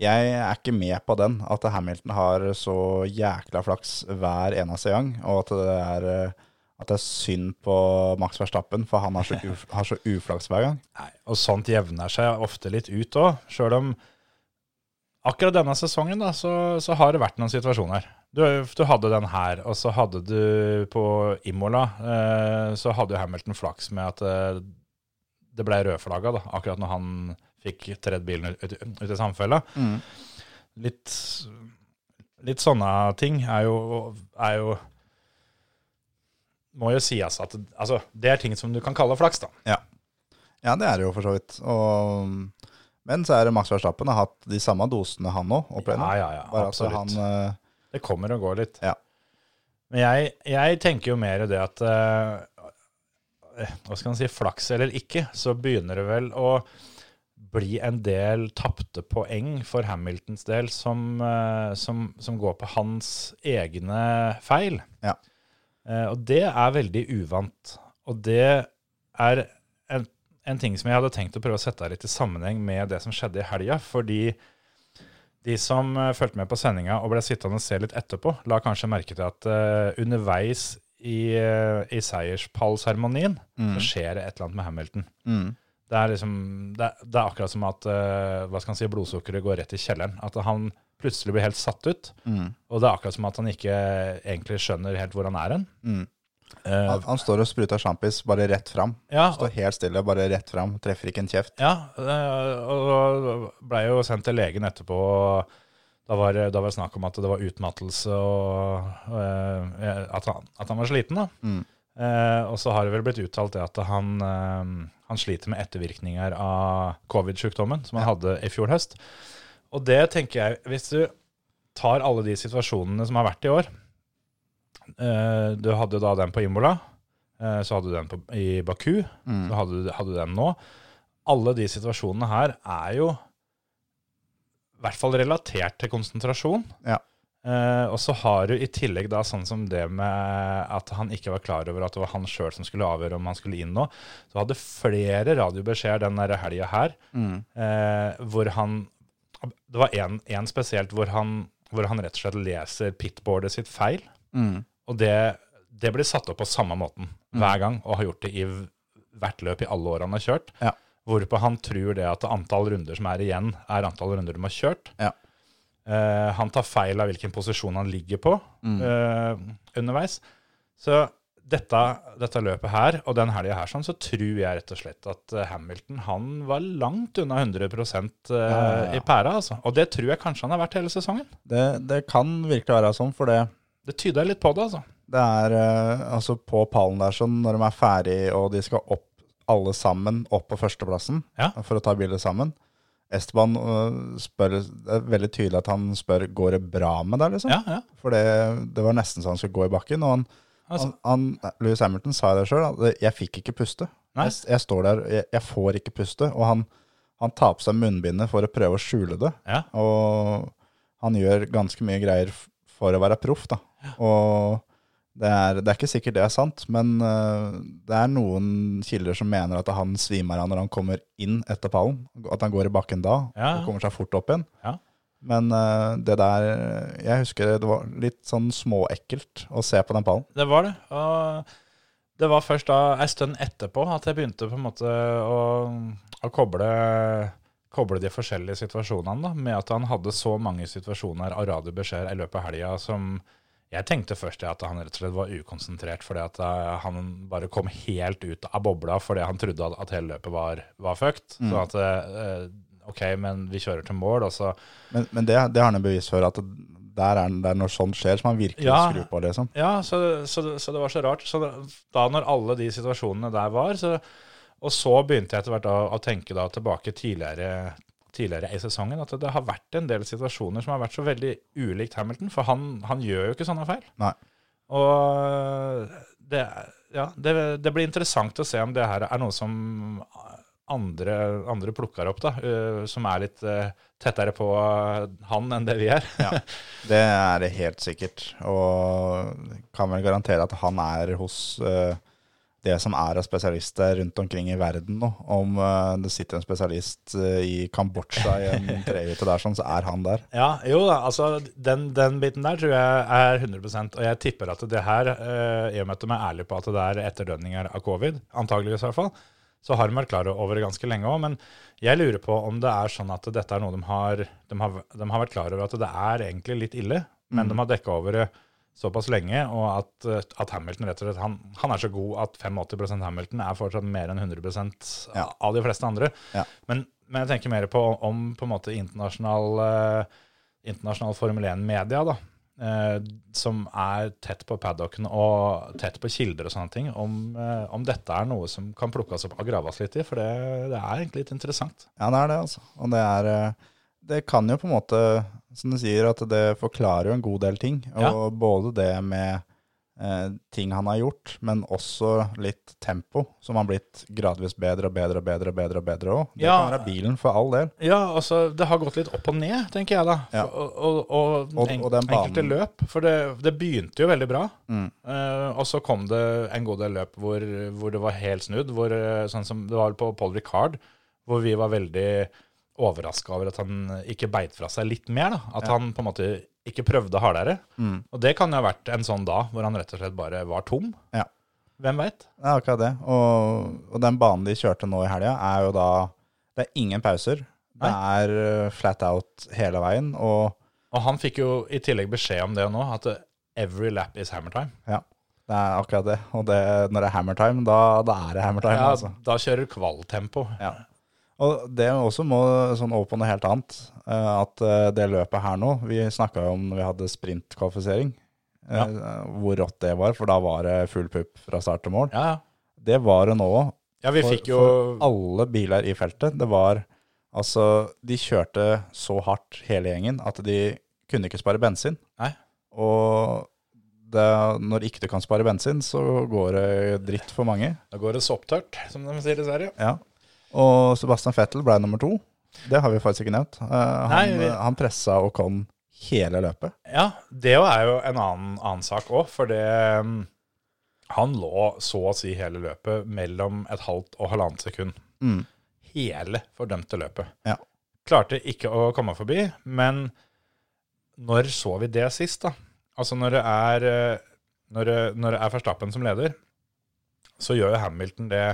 [SPEAKER 4] jeg er ikke med på den, at Hamilton har så jækla flaks hver eneste gang, og at det er, eh, at det er synd på Max Verstappen, for han har så, uf, har så uflaks hver gang.
[SPEAKER 1] Nei, og sånt jevner seg ofte litt ut òg, sjøl om akkurat denne sesongen da, så, så har det vært noen situasjoner. Du, du hadde den her, og så hadde du på Imola, eh, så hadde jo Hamilton flaks med at eh, det ble rødflagga, da, akkurat når han fikk tredd bilen ut, i samfella. Litt, litt sånne ting er jo, er jo Må jo sies at altså, det er ting som du kan kalle flaks, da.
[SPEAKER 4] Ja. ja, det er det jo for så vidt. Og, men så er det Max Verstappen har hatt de samme dosene han òg.
[SPEAKER 1] Ja, ja, ja,
[SPEAKER 4] Bare
[SPEAKER 1] absolutt.
[SPEAKER 4] han uh,
[SPEAKER 1] Det kommer og går litt.
[SPEAKER 4] Ja.
[SPEAKER 1] Men jeg, jeg tenker jo mer det at uh, Hva skal man si, flaks eller ikke, så begynner det vel å bli en del tapte poeng for Hamiltons del som, uh, som, som går på hans egne feil.
[SPEAKER 4] Ja.
[SPEAKER 1] Og det er veldig uvant. Og det er en, ting som jeg hadde tenkt å prøve å sette litt i sammenheng med det som skjedde i helga. Fordi de som eh, fulgte med på sendinga og ble sittende og se litt etterpå, la kanskje merke til at uh, underveis i, uh, i seierspallseremonien så skjer det et eller annet med Hamilton.
[SPEAKER 4] mm,
[SPEAKER 1] Det er liksom, det, det er akkurat som at uh, hva skal man si, blodsukkeret går rett i kjelleren. At han plutselig blir helt satt ut.
[SPEAKER 4] mm,
[SPEAKER 1] Og det er akkurat som at han ikke egentlig skjønner helt hvor han er hen. Eh,
[SPEAKER 4] han, han står og spruter sjampis bare rett fram.
[SPEAKER 1] ja,
[SPEAKER 4] Står helt stille, bare rett fram. Treffer ikke en kjeft.
[SPEAKER 1] Ja, eh, og blei jo sendt til legen etterpå. Da var, da var det snakk om at det var utmattelse og og at, han, at han var sliten. da.
[SPEAKER 4] Mm.
[SPEAKER 1] Eh, og så har det vel blitt uttalt det at han, eh, han sliter med ettervirkninger av covid-sjukdommen som han hadde i fjor høst. Og det tenker jeg, hvis du tar alle de situasjonene som har vært i år eh, Du hadde da den på Imola, eh, så hadde du den på, i Baku,
[SPEAKER 4] Mm.
[SPEAKER 1] så hadde du, hadde du den nå. Alle de situasjonene her er jo i hvert fall relatert til konsentrasjon.
[SPEAKER 4] Ja.
[SPEAKER 1] Eh, og så har du i tillegg da sånn som det med at han ikke var klar over at det var han sjøl som skulle avgjøre om han skulle inn nå. Så hadde flere radiobeskjeder den helga her
[SPEAKER 4] Mm.
[SPEAKER 1] eh, hvor han Det var én spesielt hvor han, hvor han rett og slett leser pitboardet sitt feil.
[SPEAKER 4] Mm.
[SPEAKER 1] Og det, det blir satt opp på samme måten hver gang, og har gjort det i hvert løp i alle år han har kjørt.
[SPEAKER 4] Ja.
[SPEAKER 1] Hvorpå han tror det at antall runder som er igjen, er antall runder de har kjørt.
[SPEAKER 4] Ja.
[SPEAKER 1] Eh, han tar feil av hvilken posisjon han ligger på eh, underveis. Så dette, dette løpet her, og den helga her, sånn, så tror jeg rett og slett at eh, Hamilton han var langt unna 100 eh,
[SPEAKER 4] ja.
[SPEAKER 1] i pæra. Altså. Og det tror jeg kanskje han har vært hele sesongen.
[SPEAKER 4] Det, det kan virkelig være sånn, for det,
[SPEAKER 1] Det tyder litt på det, altså.
[SPEAKER 4] det er eh, altså på pallen der sånn, når de er ferdig og de skal opp alle sammen opp på førsteplassen
[SPEAKER 1] Ja.
[SPEAKER 4] for å ta bildet sammen. Esteban øh, spør, det er veldig tydelig at han spør går det bra med deg, liksom.
[SPEAKER 1] Ja, ja.
[SPEAKER 4] For det, det var nesten så han skulle gå i bakken. Og han,
[SPEAKER 1] Altså.
[SPEAKER 4] han, han, Louis Hamilton sa det sjøl, jeg fikk ikke puste. Jeg, jeg står der, jeg, jeg får ikke puste. Og han, han tar på seg munnbindet for å prøve å skjule det.
[SPEAKER 1] Ja.
[SPEAKER 4] Og han gjør ganske mye greier for å være proff, da. Og det er, det er ikke sikkert det er sant, men øh, det er noen kilder som mener at han svimer av når han kommer inn etter pallen. At han går i bakken da,
[SPEAKER 1] Ja.
[SPEAKER 4] og kommer seg fort opp igjen.
[SPEAKER 1] Ja.
[SPEAKER 4] Men øh, det der Jeg husker det var litt sånn småekkelt å se på den pallen.
[SPEAKER 1] Det var det. Og det var først da en stund etterpå at jeg begynte på en måte å, å koble, koble de forskjellige situasjonene da, med at han hadde så mange situasjoner av radiobeskjeder i løpet av helga som jeg tenkte først at han rett og slett var ukonsentrert fordi at eh, han bare kom helt ut av bobla fordi han trodde at- at hele løpet var, var fucked.
[SPEAKER 4] Mm.
[SPEAKER 1] Så at eh, OK, men vi kjører til mål, og så
[SPEAKER 4] Men, men det, det har han jo bevis for, at der er det er når sånt skjer, som han virkelig
[SPEAKER 1] Ja.
[SPEAKER 4] skrur på, liksom.
[SPEAKER 1] Ja, så, så, så det var så rart. Så det, da når alle de situasjonene der var, så Og så begynte jeg etter hvert å, å tenke da tilbake tidligere, tidligere i sesongen, at det har vært en del situasjoner som har vært så veldig ulikt Hamilton, for han, han gjør jo ikke sånne feil.
[SPEAKER 4] Nei.
[SPEAKER 1] Og det, ja, det, det blir interessant å se om det her er noe som andre, andre plukker opp, da, uh, som er litt uh, tettere på han enn det vi er.
[SPEAKER 4] Ja, det er det helt sikkert. Og kan vel garantere at han er hos eh, det som er av spesialister rundt omkring i verden nå. Om uh, det sitter en spesialist uh, i Kambodsja i en trehytte der, sånn, så er han der.
[SPEAKER 1] Ja, jo da, altså den, den biten der tror jeg er 100% Og jeg tipper at det her, uh, i og med at de er ærlige på at det er etterdønninger av covid, antageligvis i hvert fall, så har de vært klar over det ganske lenge òg. Men jeg lurer på om det er sånn at dette er noe de har De har, de har vært klar over at det er egentlig litt ille, men de har dekka over det såpass lenge, og at, at Hamilton rett og slett han, han er så god at 85% Hamilton er fortsatt mer enn 100
[SPEAKER 4] Ja.
[SPEAKER 1] av de fleste andre.
[SPEAKER 4] Ja.
[SPEAKER 1] Men, men jeg tenker mer på om på en måte internasjonal, eh, internasjonal Formel 1-media, da. eh, som er tett på paddocken og tett på kilder og sånne ting, om, eh, om dette er noe som kan plukkes opp og graves litt i. For det, det er egentlig litt interessant.
[SPEAKER 4] Ja, det er det, altså. Og det er eh, Det kan jo på en måte, som du sier, at det forklarer jo en god del ting. Og
[SPEAKER 1] Ja.
[SPEAKER 4] både det med eh, ting han har gjort, men også litt tempo, som har blitt gradvis bedre og bedre og bedre og bedre og bedre også. Det
[SPEAKER 1] Ja.
[SPEAKER 4] kan være bilen, for all del.
[SPEAKER 1] Ja, altså, det har gått litt opp og ned, tenker jeg da.
[SPEAKER 4] Ja.
[SPEAKER 1] Og, og, og,
[SPEAKER 4] Og-
[SPEAKER 1] en,
[SPEAKER 4] og
[SPEAKER 1] enkelte løp. For det, det begynte jo veldig bra.
[SPEAKER 4] Mm.
[SPEAKER 1] Eh, og så kom det en god del løp hvor, hvor det var helt snudd. Hvor, eh, sånn som det var på Paul Ricard, hvor vi var veldig overraska over at han ikke beit fra seg litt mer. da. At
[SPEAKER 4] Ja.
[SPEAKER 1] han på en måte ikke prøvde hardere.
[SPEAKER 4] Mm.
[SPEAKER 1] Og det kan jo ha vært en sånn da, hvor han rett og slett bare var tom.
[SPEAKER 4] Ja.
[SPEAKER 1] Hvem veit?
[SPEAKER 4] Er akkurat det. Og, og den banen de kjørte nå i helga, er jo da Det er ingen pauser. Det er eh, flat out hele veien. Og
[SPEAKER 1] Og han fikk jo i tillegg beskjed om det nå, at every lap is hammer time.
[SPEAKER 4] ja, det er akkurat det. Og det, når det er hammer time, da, da er det hammer time.
[SPEAKER 1] Ja,
[SPEAKER 4] altså.
[SPEAKER 1] Da kjører kvaltempo.
[SPEAKER 4] Ja. Og det også må sånn over på noe helt annet. eh, At eh, det løpet her nå Vi snakka jo om når vi hadde sprintkvalifisering, ja. hvor rått det var. For da var det full pupp fra start til mål.
[SPEAKER 1] Ja.
[SPEAKER 4] Det var det nå òg.
[SPEAKER 1] Ja, vi
[SPEAKER 4] For,
[SPEAKER 1] fikk jo
[SPEAKER 4] for alle biler i feltet. Det var Altså, de kjørte så hardt hele gjengen at de kunne ikke spare bensin.
[SPEAKER 1] Nei.
[SPEAKER 4] Og det, når ikke du kan spare bensin, så går det dritt for mange.
[SPEAKER 1] Da går det sopptørt, som de sier i Sverige.
[SPEAKER 4] Ja. Og Sebastian Vettel ble nummer to. Det har vi faktisk ikke nevnt. Uh, han,
[SPEAKER 1] Nei,
[SPEAKER 4] han pressa Ocon hele løpet.
[SPEAKER 1] Ja, det er jo en annen, annen sak òg, for det um, Han lå så å si hele løpet mellom et halvt og halvannet sekund.
[SPEAKER 4] Mm.
[SPEAKER 1] Hele fordømte løpet.
[SPEAKER 4] Ja.
[SPEAKER 1] Klarte ikke å komme forbi, men når så vi det sist, da? Altså når det er eh, Når det, når det er Verstappen som leder, så gjør jo Hamilton det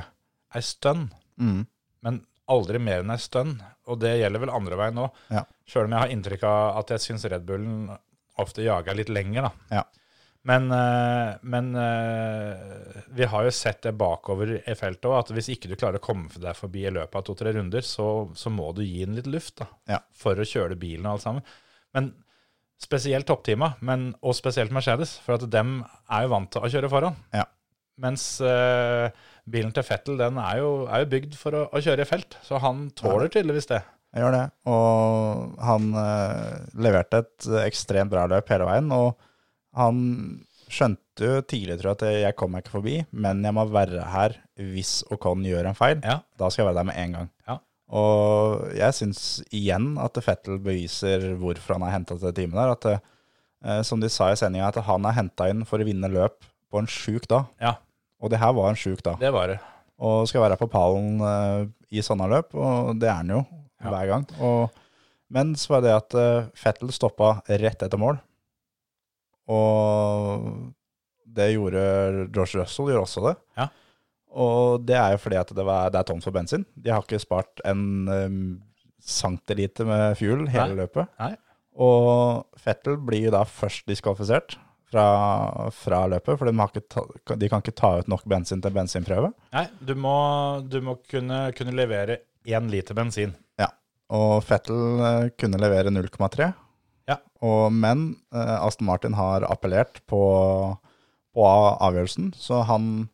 [SPEAKER 1] ei stund.
[SPEAKER 4] Mm.
[SPEAKER 1] Men aldri mer enn ei stund. Og det gjelder vel andre veien nå.
[SPEAKER 4] Ja.
[SPEAKER 1] Sjøl om jeg har inntrykk av at jeg syns Red Bullen ofte jager litt lenger, da.
[SPEAKER 4] Ja.
[SPEAKER 1] Men, eh, men eh, vi har jo sett det bakover i feltet òg, at hvis ikke du klarer å komme deg forbi i løpet av to-tre runder, så, så må du gi den litt luft da,
[SPEAKER 4] Ja.
[SPEAKER 1] for å kjøre bilen og alt sammen. Men spesielt topptima, men, og spesielt Mercedes, for at dem er jo vant til å kjøre foran.
[SPEAKER 4] Ja.
[SPEAKER 1] Mens eh, bilen til Fettel den er jo, er jo bygd for å, å kjøre i felt, så han tåler tydeligvis det.
[SPEAKER 4] Jeg gjør det. Og han eh, leverte et ekstremt bra løp hele veien. Og han skjønte jo tidlig, tror jeg, at jeg kommer ikke forbi, men jeg må være her hvis Ocon gjør en feil.
[SPEAKER 1] Ja.
[SPEAKER 4] Da skal jeg være der med en gang.
[SPEAKER 1] Ja.
[SPEAKER 4] Og jeg syns igjen at Fettel beviser hvorfor han har henta til det teamet der. At eh, som de sa i sendinga, at han er henta inn for å vinne løp på en sjuk dag.
[SPEAKER 1] Ja,
[SPEAKER 4] Og det her var han sjuk da.
[SPEAKER 1] det var det.
[SPEAKER 4] Og skal være på pallen uh, i sånne løp, og det er han jo
[SPEAKER 1] Ja.
[SPEAKER 4] hver gang. Og, men så var det at uh, Fettel stoppa rett etter mål. Og det gjorde George Russell gjorde også det.
[SPEAKER 1] Ja.
[SPEAKER 4] Og det er jo fordi at det, var, det er tomt for bensin. De har ikke spart en um, centiliter med fuel hele
[SPEAKER 1] Nei.
[SPEAKER 4] løpet.
[SPEAKER 1] Nei.
[SPEAKER 4] Og Fettel blir jo da først diskvalifisert fra, fra løpet, for de, ta, de kan ikke ta ut nok bensin til bensinprøve.
[SPEAKER 1] Nei, du må, du må kunne, kunne levere én liter bensin.
[SPEAKER 4] Ja, og Fettel eh, kunne levere 0,3.
[SPEAKER 1] Ja.
[SPEAKER 4] Og, men eh, Aston Martin har appellert på, på avgjørelsen, så han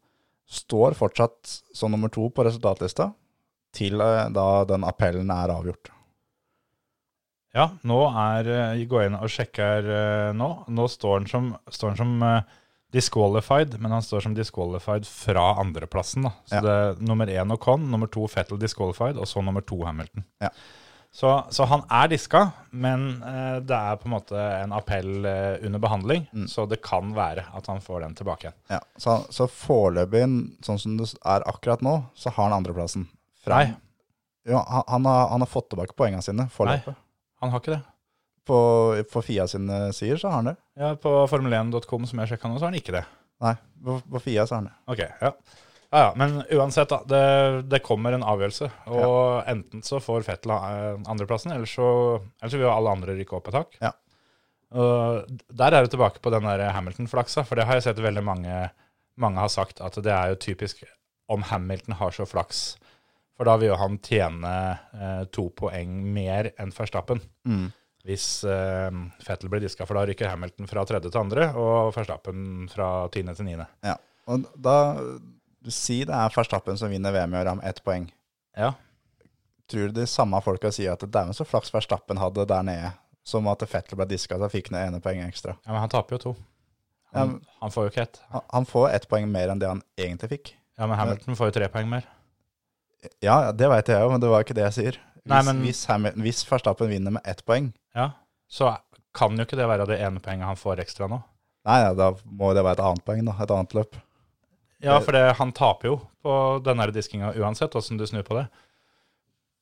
[SPEAKER 4] står fortsatt som nummer to på resultatlista til eh, da den appellen er avgjort.
[SPEAKER 1] Ja, nå er eh, Jeg går inn og sjekker eh, nå. Nå står han som, står han som eh, disqualified, men han står som disqualified fra andreplassen. da. Så
[SPEAKER 4] Ja.
[SPEAKER 1] det er nummer én Ocon, nummer to Fettel disqualified, og så nummer to Hamilton.
[SPEAKER 4] Ja.
[SPEAKER 1] Så, så han er diska, men uh, det er på en måte en appell uh, under behandling,
[SPEAKER 4] Mm.
[SPEAKER 1] så det kan være at han får den tilbake igjen.
[SPEAKER 4] Ja, så, så foreløpig, sånn som det er akkurat nå, så har han andreplassen. Fra-
[SPEAKER 1] Nei.
[SPEAKER 4] Ja, han, han, har, han har fått tilbake poengene sine foreløpig.
[SPEAKER 1] Han har ikke det.
[SPEAKER 4] På, på FIA sine sider så har han det.
[SPEAKER 1] Ja, På formel1.com som jeg sjekka nå, så har han ikke det.
[SPEAKER 4] Nei, på, på FIA så har han det.
[SPEAKER 1] Ok, ja. Ja, ja, Men uansett, da. Det, det kommer en avgjørelse. Og enten så får Fettel eh, andreplassen, eller så, eller så vil alle andre rykke opp et hakk.
[SPEAKER 4] Ja.
[SPEAKER 1] Og der er du tilbake på den der Hamilton-flaksa, for det har jeg sett veldig mange, mange har sagt at det er jo typisk om Hamilton har så flaks. For da vil jo han tjene eh, to poeng mer enn Verstappen.
[SPEAKER 4] Mm.
[SPEAKER 1] Hvis eh, Fettel blir diska, for da rykker Hamilton fra tredje til andre, og Verstappen fra tiende til niende.
[SPEAKER 4] Ja. Og da Si det er Verstappen som vinner VM i år med ett poeng.
[SPEAKER 1] Ja.
[SPEAKER 4] Tror du de samme folka sier at dæven så flaks Verstappen hadde der nede, som at Fettel ble diska så fikk han ene poenget ekstra.
[SPEAKER 1] Ja, men han taper jo to.
[SPEAKER 4] Ja,
[SPEAKER 1] Han,
[SPEAKER 4] men-
[SPEAKER 1] han får jo ikke ett.
[SPEAKER 4] Han, han får ett poeng mer enn det han egentlig fikk.
[SPEAKER 1] Ja, men Hamilton får jo tre poeng mer.
[SPEAKER 4] Ja, det veit jeg jo, men det var ikke det jeg sier. Hvis,
[SPEAKER 1] Nei, men-
[SPEAKER 4] hvis, Hamilton, hvis Verstappen vinner med ett poeng,
[SPEAKER 1] Ja, så kan jo ikke det være det ene poenget han får ekstra nå.
[SPEAKER 4] nei, ja, da må det være et annet poeng, da. Et annet løp.
[SPEAKER 1] Ja, for det, han taper jo på denne diskinga uansett, åssen du snur på det.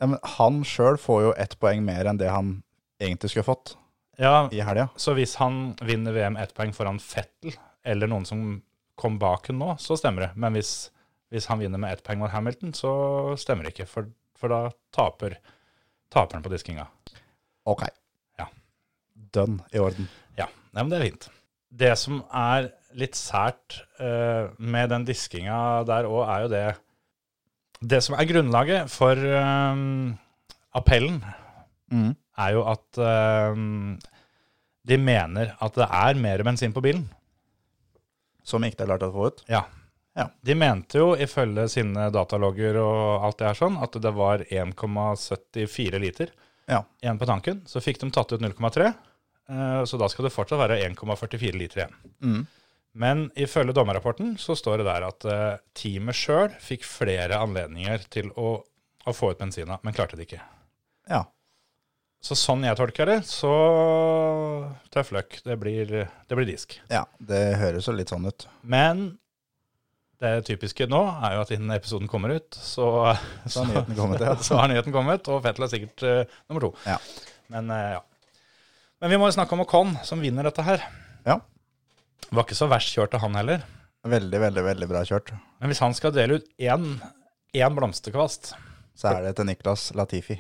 [SPEAKER 4] Ja, men han sjøl får jo ett poeng mer enn det han egentlig skulle fått
[SPEAKER 1] Ja,
[SPEAKER 4] i helga.
[SPEAKER 1] Så hvis han vinner VM ett poeng foran Fettel, eller noen som kom bak ham nå, så stemmer det. Men hvis, hvis han vinner med ett poeng mot Hamilton, så stemmer det ikke. For, for da taper taperen på diskinga.
[SPEAKER 4] Ok.
[SPEAKER 1] Ja.
[SPEAKER 4] Done. I orden.
[SPEAKER 1] Ja, nei, men det er fint. Det som er litt sært uh, med den diskinga der òg, er jo det Det som er grunnlaget for eh, appellen,
[SPEAKER 4] Mm.
[SPEAKER 1] er jo at eh, de mener at det er mer bensin på bilen.
[SPEAKER 4] Som ikke er lært å få ut.
[SPEAKER 1] Ja.
[SPEAKER 4] Ja.
[SPEAKER 1] De mente jo, ifølge sine datalogger og alt det her sånn, at det var 1,74 liter
[SPEAKER 4] Ja.
[SPEAKER 1] igjen på tanken. Så fikk de tatt ut 0,3, eh, så da skal det fortsatt være 1,44 liter igjen.
[SPEAKER 4] Mm.
[SPEAKER 1] Men ifølge dommerrapporten så står det der at uh, teamet sjøl fikk flere anledninger til å, å få ut bensina, men klarte det ikke.
[SPEAKER 4] Ja.
[SPEAKER 1] Så sånn jeg tolker det, så tøff løkk. Det blir, det blir disk.
[SPEAKER 4] ja. Det høres jo litt sånn ut.
[SPEAKER 1] Men det typiske nå er jo at innen episoden kommer ut, så,
[SPEAKER 4] Så har nyheten kommet, ja.
[SPEAKER 1] så har nyheten kommet, og Fettel er sikkert uh, nummer to.
[SPEAKER 4] Ja.
[SPEAKER 1] Men uh, ja. Men vi må jo snakke om Ocon, som vinner dette her.
[SPEAKER 4] Ja.
[SPEAKER 1] Var ikke så verst kjørt av han heller.
[SPEAKER 4] Veldig, veldig, veldig bra kjørt.
[SPEAKER 1] Men hvis han skal dele ut én, én blomsterkvast
[SPEAKER 4] Så er det til Niklas Latifi.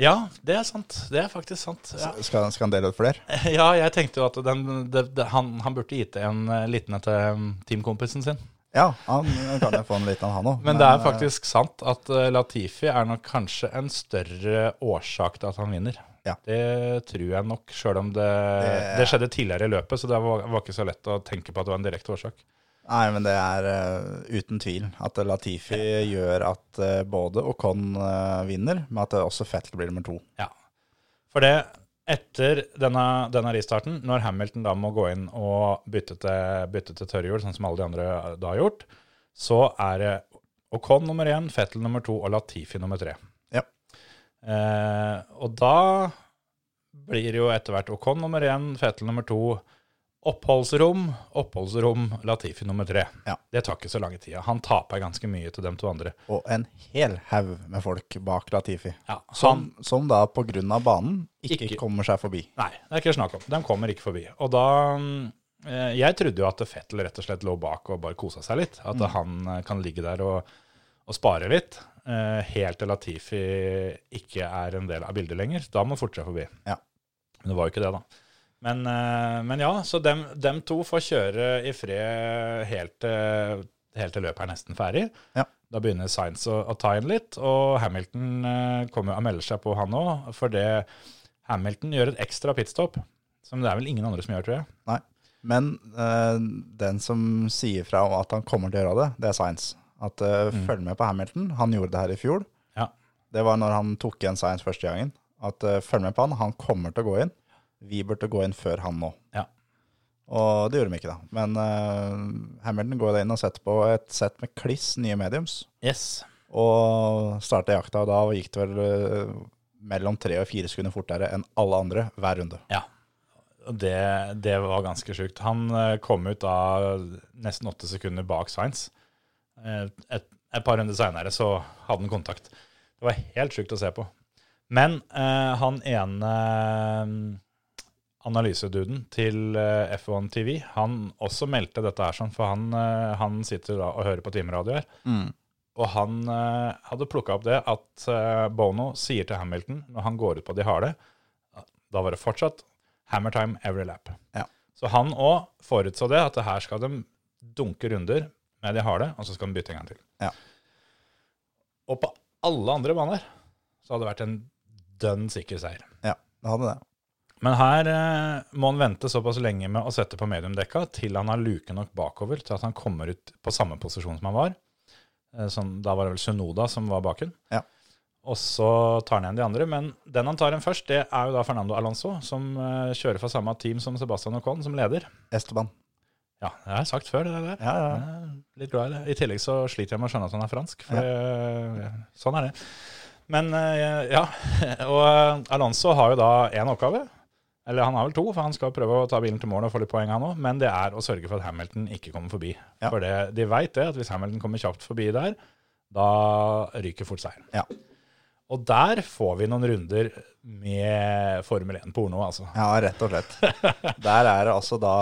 [SPEAKER 1] Ja, det er sant. Det er faktisk sant. Ja,
[SPEAKER 4] Skal, skal han dele ut flere?
[SPEAKER 1] ja jeg tenkte jo at den, det, det, han, han burde gitt en eh, liten til um, teamkompisen sin.
[SPEAKER 4] Ja, han kan jo få en liten han òg.
[SPEAKER 1] Men det er faktisk sant at eh, Latifi er nok kanskje en større årsak til at han vinner.
[SPEAKER 4] Ja.
[SPEAKER 1] Det tror jeg nok, sjøl om det,
[SPEAKER 4] Det-
[SPEAKER 1] det skjedde tidligere i løpet, så det var, var ikke så lett å tenke på at det var en direkte årsak.
[SPEAKER 4] Nei, men det er uh, uten tvil at Latifi gjør at uh, både Ocon uh, vinner, men at det også Fettel blir nummer to.
[SPEAKER 1] Ja. For det, etter denne, denne restarten, når Hamilton da må gå inn og bytte til, bytte til tørrhjul, sånn som alle de andre da har gjort, så er det Ocon nummer én, Fettel nummer to og Latifi nummer tre.
[SPEAKER 4] Ja.
[SPEAKER 1] Eh, og da blir det jo etter hvert Ocon nummer én, Fettel nummer to, oppholdsrom, oppholdsrom, Latifi nummer tre.
[SPEAKER 4] Ja.
[SPEAKER 1] Det tar ikke så lang tid. Han taper ganske mye til dem to andre.
[SPEAKER 4] Og en hel haug med folk bak Latifi.
[SPEAKER 1] Ja,
[SPEAKER 4] Som,
[SPEAKER 1] han,
[SPEAKER 4] som da på grunn av banen ikke,
[SPEAKER 1] Ikke-
[SPEAKER 4] kommer seg forbi.
[SPEAKER 1] Nei, det er ikke snakk om. De kommer ikke forbi. Og da eh, Jeg trodde jo at Fettel rett og slett lå bak og bare kosa seg litt. At han eh, kan ligge der og, og spare litt. eh, helt til Latifi ikke er en del av bildet lenger. Da må han forte seg forbi.
[SPEAKER 4] Ja.
[SPEAKER 1] Men det var jo ikke det, da. Men, eh, men ja, så dem, dem to får kjøre i fred helt helt til løpet er nesten ferdig.
[SPEAKER 4] Ja.
[SPEAKER 1] Da begynner Science å, å ta inn litt, og Hamilton eh, kommer og melder seg på, han òg. For det Hamilton gjør et ekstra pitstop, som det er vel ingen andre som gjør, tror jeg.
[SPEAKER 4] Nei. Men eh, den som sier fra om at han kommer til å gjøre det, det er Science. At eh, følg med på Hamilton. Han gjorde det her i fjor.
[SPEAKER 1] Ja.
[SPEAKER 4] Det var når han tok igjen Science første gangen. At eh, følg med på han. Han kommer til å gå inn. Vi burde gå inn før han nå.
[SPEAKER 1] Ja.
[SPEAKER 4] Og det gjorde de ikke, da. Men uh, Hamilton går inn og setter på et sett med kliss nye mediums.
[SPEAKER 1] Yes.
[SPEAKER 4] Og starta jakta, og da gikk det vel eh, mellom tre og fire sekunder fortere enn alle andre hver runde.
[SPEAKER 1] Ja. Det, det var ganske sjukt. Han eh, kom ut da nesten åtte sekunder bak Science. Eh, Et, et par runder seinere så hadde han kontakt. Det var helt sjukt å se på. Men han ene analyseduden til eh, F1 TV, han også meldte dette her sånn, for han, eh, han sitter og hører på timeradio her. Og han eh, hadde plukka opp det at Bono sier til Hamilton når han går ut på de harde, da var det fortsatt hammer time every lap.
[SPEAKER 4] Ja.
[SPEAKER 1] Så han òg forutså det, at her skal de dunke runder med de harde, og så skal de bytte en gang til.
[SPEAKER 4] Ja.
[SPEAKER 1] Og på alle andre baner så hadde det vært en dønn sikker seier.
[SPEAKER 4] Ja, det hadde det.
[SPEAKER 1] Men her eh, må han vente såpass lenge med å sette på mediumdekka til han har luke nok bakover til at han kommer ut på samme posisjon som han var. Eh, sånn, da var det vel Sunoda som var baken.
[SPEAKER 4] Ja.
[SPEAKER 1] Og så tar han igjen de andre. Men den han tar igjen først, det er jo da Fernando Alonso, som eh, kjører for samme team som Sebastian Ocon, som leder.
[SPEAKER 4] Esteban.
[SPEAKER 1] Ja, det har jeg sagt før, det der.
[SPEAKER 4] Ja, ja.
[SPEAKER 1] Jeg er Litt glad i det. I tillegg så sliter jeg med å skjønne at han er fransk, for ja. sånn er det. Men eh, ja, og eh, Alonso har jo da én oppgave. Eller han har vel to, for han skal prøve å ta bilen til mål og få litt poeng, han òg. Men det er å sørge for at Hamilton ikke kommer forbi.
[SPEAKER 4] Ja.
[SPEAKER 1] For det, de veit det, at hvis Hamilton kommer kjapt forbi der, da ryker fort seieren.
[SPEAKER 4] Ja.
[SPEAKER 1] Og der får vi noen runder med Formel 1-porno, altså.
[SPEAKER 4] Ja, rett og slett. Der er det altså da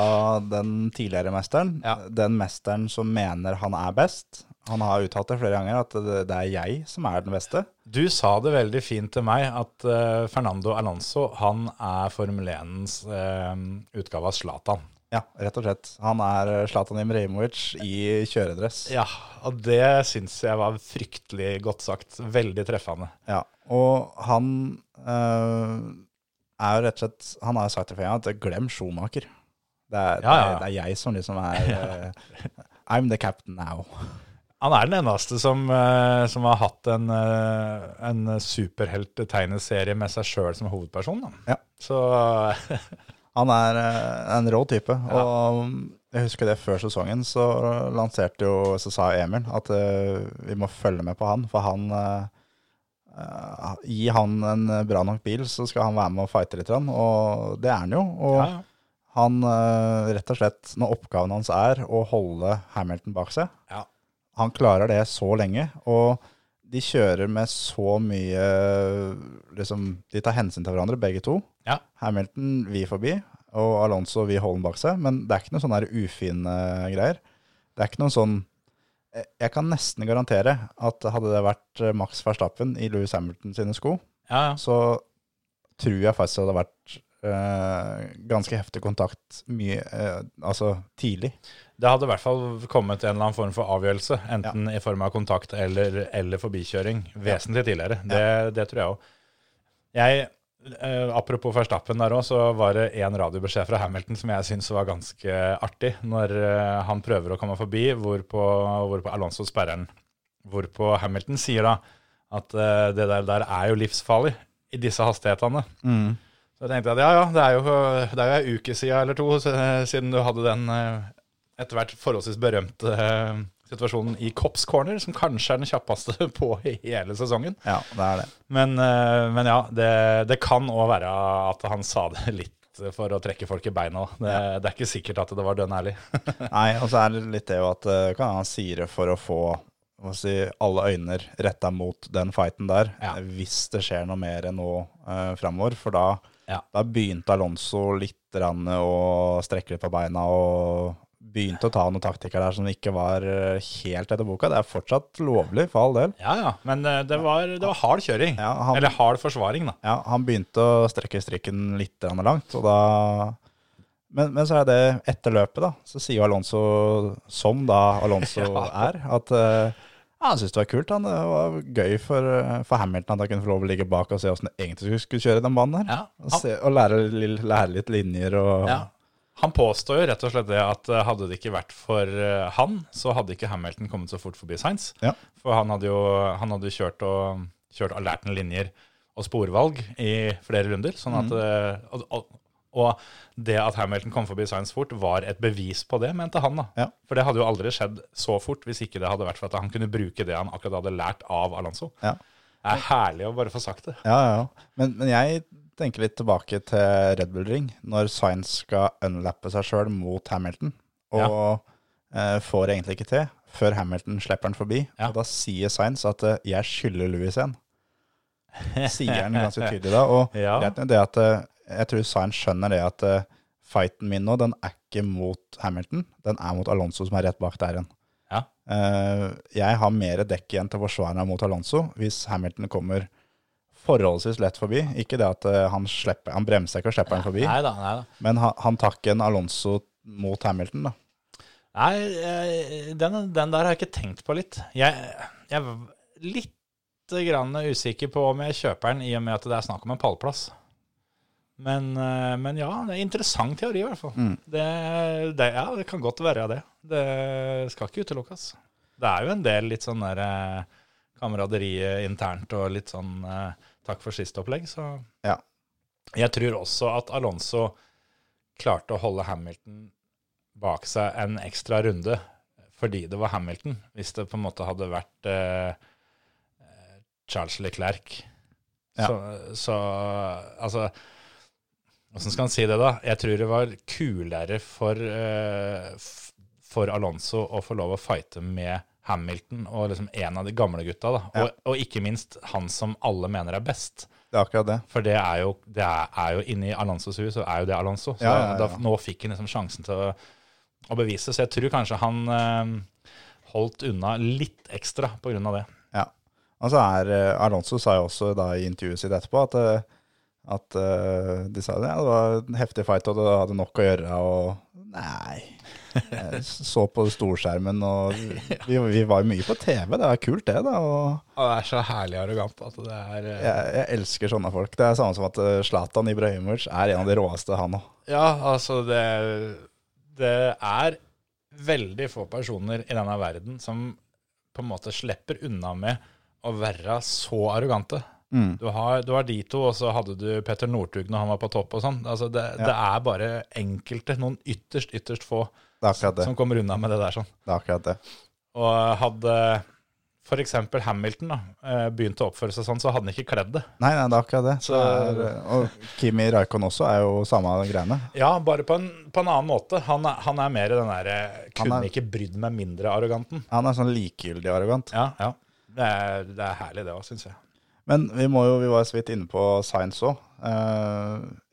[SPEAKER 4] den tidligere mesteren,
[SPEAKER 1] Ja.
[SPEAKER 4] den mesteren som mener han er best. Han har uttalt det flere ganger at det, det er jeg som er den beste.
[SPEAKER 1] Du sa det veldig fint til meg at uh, Fernando Alonso han er Formel 1s uh, utgave av Zlatan.
[SPEAKER 4] Ja, rett og slett. Han er Zlatan Imreimovic i kjøredress.
[SPEAKER 1] Ja, og det syns jeg var fryktelig godt sagt. Veldig treffende.
[SPEAKER 4] Ja, og han eh, er jo rett og slett Han har jo sagt det flere at glem Schumacher. Det er,
[SPEAKER 1] Ja, ja.
[SPEAKER 4] Det, er, det er jeg som liksom er eh, I'm the captain now.
[SPEAKER 1] Han er den eneste som, eh, som har hatt en, uh, en superhelttegneserie med seg sjøl som hovedperson. Da.
[SPEAKER 4] Ja.
[SPEAKER 1] Så
[SPEAKER 4] Han er eh, en rå type. Og jeg husker det før sesongen, så lanserte jo Så sa Emil at eh, vi må følge med på han, for han eh, eh, Gi han en bra nok bil, så skal han være med og fighte litt. Og det er han jo. Og
[SPEAKER 1] ja, ja.
[SPEAKER 4] han eh, rett og slett, når oppgaven hans er å holde Hamilton bak seg
[SPEAKER 1] Ja.
[SPEAKER 4] Han klarer det så lenge, og de kjører med så mye liksom, De tar hensyn til hverandre, begge to.
[SPEAKER 1] Ja.
[SPEAKER 4] Hamilton vi forbi, og Alonso vi holder bak seg. Men det er ikke noen sånne ufine greier. Det er ikke noen sånn jeg- Jeg kan nesten garantere at hadde det vært eh, Max Verstappen i Louis Hamilton sine sko,
[SPEAKER 1] Ja, ja.
[SPEAKER 4] så tror jeg faktisk det hadde vært øh, ganske heftig kontakt mye, øh, altså tidlig.
[SPEAKER 1] Det hadde i hvert fall kommet en eller annen form for avgjørelse, enten i form av kontakt eller, eller forbikjøring, vesentlig tidligere. Det, det tror jeg òg. Jeg, eh, apropos Verstappen der òg, så var det en radiobeskjed fra Hamilton som jeg syns var ganske artig, når eh, han prøver å komme forbi, hvorpå, hvorpå Alonso sperrer den. Hvorpå Hamilton sier da at eh, det der, der er jo livsfarlig i disse hastighetene. Så jeg tenkte at ja, ja, det er jo, det er jo en uke siden eller to siden du hadde den etter hvert forholdsvis berømte eh, situasjonen i Cops Corner, som kanskje er den kjappeste på hele sesongen.
[SPEAKER 4] Ja, det er det.
[SPEAKER 1] Men, eh, men ja, det, det kan òg være at han sa det litt for å trekke folk i beina. Det, det er ikke sikkert at det var dønn ærlig.
[SPEAKER 4] Nei, og så er det litt det jo at eh, kan han sier det for å få si, alle øyner retta mot den fighten der,
[SPEAKER 1] Ja.
[SPEAKER 4] eh, hvis det skjer noe mer nå uh, framover. For da,
[SPEAKER 1] Ja.
[SPEAKER 4] da begynte Alonso litt å strekke litt på beina og begynte å ta noen taktikker der som ikke var eh, helt etter boka. Det er fortsatt lovlig, for all del.
[SPEAKER 1] Ja, ja, men eh, det var, det var hard kjøring.
[SPEAKER 4] Ja, han-
[SPEAKER 1] Eller hard forsvaring, da.
[SPEAKER 4] Ja, han begynte å strekke strikken litt langt, og da men, men så er det etter løpet, da. Så sier jo Alonso, som da Alonso er, at eh, ja, han syntes det var kult. Han. Det var gøy for, eh, for Hamilton at han kunne få lov å ligge bak og se åssen det egentlig skulle kjøre den banen her.
[SPEAKER 1] Ja,
[SPEAKER 4] Og, se, og lære, lære litt linjer og
[SPEAKER 1] Ja. Han påstår jo rett og slett det at eh, hadde det ikke vært for eh, han, så hadde ikke Hamilton kommet så fort forbi Sainz.
[SPEAKER 4] Ja.
[SPEAKER 1] For han hadde jo han hadde kjørt og kjørt alerten linjer og sporvalg i flere runder. Sånn at, mm. og, og, og det at Hamilton kom forbi Sainz fort, var et bevis på det, mente han. da.
[SPEAKER 4] Ja.
[SPEAKER 1] For det hadde jo aldri skjedd så fort hvis ikke det hadde vært for at han kunne bruke det han akkurat hadde lært av Alonso.
[SPEAKER 4] Ja.
[SPEAKER 1] Det er herlig å bare få sagt det.
[SPEAKER 4] Ja, ja, ja. Men, men jeg tenker litt tilbake til Red Bull Ring, når Sainz skal unlappe seg sjøl mot Hamilton, og eh, får egentlig ikke til, før Hamilton slipper han forbi.
[SPEAKER 1] Ja.
[SPEAKER 4] Og da sier Sainz at eh, 'jeg skylder Louis en'. Sier han ganske tydelig da. Og
[SPEAKER 1] Ja.
[SPEAKER 4] det at eh, jeg tror Sainz skjønner det at eh, fighten min nå, den er ikke mot Hamilton, den er mot Alonso som er rett bak der igjen.
[SPEAKER 1] Ja.
[SPEAKER 4] Eh, jeg har mer dekk igjen til å forsvare meg mot Alonso hvis Hamilton kommer forholdsvis lett forbi. Ikke det at eh, han, slipper, han bremser ikke og slipper han forbi,
[SPEAKER 1] Nei da, nei da.
[SPEAKER 4] men han, han tar ikke en Alonso mot Hamilton. da.
[SPEAKER 1] Nei, eh, den, den der har jeg ikke tenkt på litt. Jeg, jeg er litt grann usikker på om jeg kjøper den, i og med at det er snakk om en pallplass. Men, eh, men ja, det er en interessant teori i hvert fall. Det, det, ja, det kan godt være det. Det skal ikke utelukkes. Det er jo en del litt sånn der kameraderiet kameraderi internt og litt sånn eh, takk for sist-opplegg, så
[SPEAKER 4] Ja.
[SPEAKER 1] jeg tror også at Alonso klarte å holde Hamilton bak seg en ekstra runde fordi det var Hamilton, hvis det på en måte hadde vært eh, Charles Leclerc.
[SPEAKER 4] Ja.
[SPEAKER 1] Så, så altså Åssen skal han si det, da? Jeg tror det var kulere for, eh, for Alonso å få lov å fighte med Hamilton og liksom en av de gamle gutta. da.
[SPEAKER 4] Ja.
[SPEAKER 1] Og, og ikke minst han som alle mener er best.
[SPEAKER 4] Det er akkurat det.
[SPEAKER 1] For det er jo, det er, er jo inni Alonsos hus, så er jo det Alonso. Så
[SPEAKER 4] Ja, ja.
[SPEAKER 1] Da, nå fikk han liksom sjansen til å, å bevise. Så jeg tror kanskje han eh, holdt unna litt ekstra av det.
[SPEAKER 4] Ja. Altså er, eh, Alonso sa jo også da i intervjuet sitt etterpå at, eh, at uh, de sa det, det var en heftig fight og du hadde nok å gjøre. Og nei, så på storskjermen og vi, vi var mye på TV. Det er kult det da. og
[SPEAKER 1] det er så herlig arrogant at det er eh,
[SPEAKER 4] jeg, jeg elsker sånne folk. Det er samme som at eh, Zlatan Ibrahimovic er en av de råeste, han òg.
[SPEAKER 1] Ja, altså det, det er veldig få personer i denne verden som på en måte slipper unna med å være så arrogante.
[SPEAKER 4] Mm.
[SPEAKER 1] Du, har, du har de to, og så hadde du Petter Northug når han var på topp og sånn. Altså det, det er bare enkelte, noen ytterst, ytterst få,
[SPEAKER 4] Det
[SPEAKER 1] som kommer unna med det der sånn.
[SPEAKER 4] Det er akkurat det.
[SPEAKER 1] Og hadde f.eks. Hamilton da, eh, begynt å oppføre seg sånn, så hadde han ikke kledd det.
[SPEAKER 4] Nei, nei, det er akkurat det.
[SPEAKER 1] Så-
[SPEAKER 4] eh, og Kimi Raikon også er jo samme greiene.
[SPEAKER 1] Ja, bare på en, på en annen måte. Han er, han er mer den derre kunne
[SPEAKER 4] er-
[SPEAKER 1] ikke brydd meg mindre-arroganten.
[SPEAKER 4] Han er sånn likegyldig arrogant.
[SPEAKER 1] Ja, ja. Det er, det er herlig, det òg, syns jeg.
[SPEAKER 4] Men vi må jo, vi var så vidt inne på Science òg.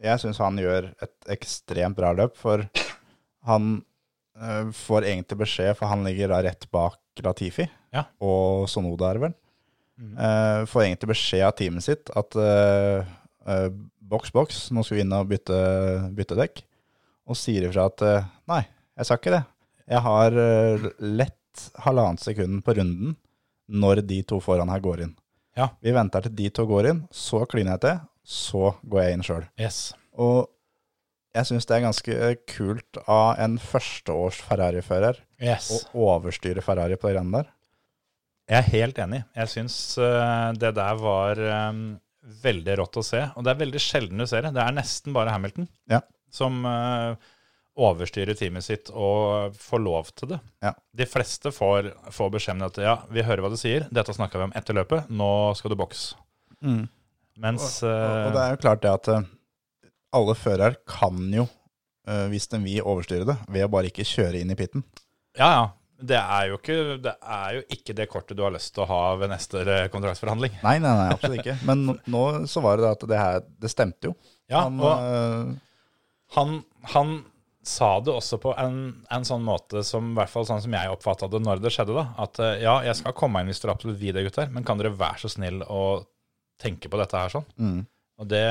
[SPEAKER 4] jeg syns han gjør et ekstremt bra løp, for han eh, får egentlig beskjed, for han ligger da rett bak Latifi
[SPEAKER 1] Ja.
[SPEAKER 4] og Sonoda, er det vel. Eh, får egentlig beskjed av teamet sitt at eh, uh, boks, boks, nå skal vi inn og bytte, bytte dekk. Og sier ifra at eh, nei, jeg sa ikke det. Jeg har eh, lett halvannet sekund på runden når de to foran her går inn.
[SPEAKER 1] Ja.
[SPEAKER 4] Vi venter til de to går inn, så kliner jeg til, så går jeg inn sjøl.
[SPEAKER 1] Yes.
[SPEAKER 4] Og jeg syns det er ganske kult av en førsteårs Ferrari-fører
[SPEAKER 1] yes.
[SPEAKER 4] å overstyre Ferrari på det greiene der.
[SPEAKER 1] Jeg er helt enig. Jeg syns eh, det der var eh, veldig rått å se. Og det er veldig sjelden du ser det. Det er nesten bare Hamilton
[SPEAKER 4] Ja.
[SPEAKER 1] som eh, overstyrer teamet sitt og får lov til det.
[SPEAKER 4] Ja.
[SPEAKER 1] De fleste får, får beskjed om at ja, vi hører hva du sier, dette snakka vi om etter løpet, nå skal du boks. Mens
[SPEAKER 4] Og, og det er jo klart det at alle førere kan jo, eh, hvis de vil, overstyre det ved å bare ikke kjøre inn i pitten.
[SPEAKER 1] Ja, ja. Det er, ikke, det er jo ikke det kortet du har lyst til å ha ved neste kontraktsforhandling.
[SPEAKER 4] Nei, nei, nei, absolutt ikke. Men nå- så var det det at det her, det stemte jo.
[SPEAKER 1] Ja,
[SPEAKER 4] Han,
[SPEAKER 1] og
[SPEAKER 4] eh,
[SPEAKER 1] han, han sa det også på en, en sånn måte som i hvert fall sånn som jeg oppfatta det når det skjedde. da, At eh, ja, jeg skal komme inn hvis dere absolutt vil det, gutter, men kan dere være så snill å tenke på dette her sånn?
[SPEAKER 4] mm,
[SPEAKER 1] Og det,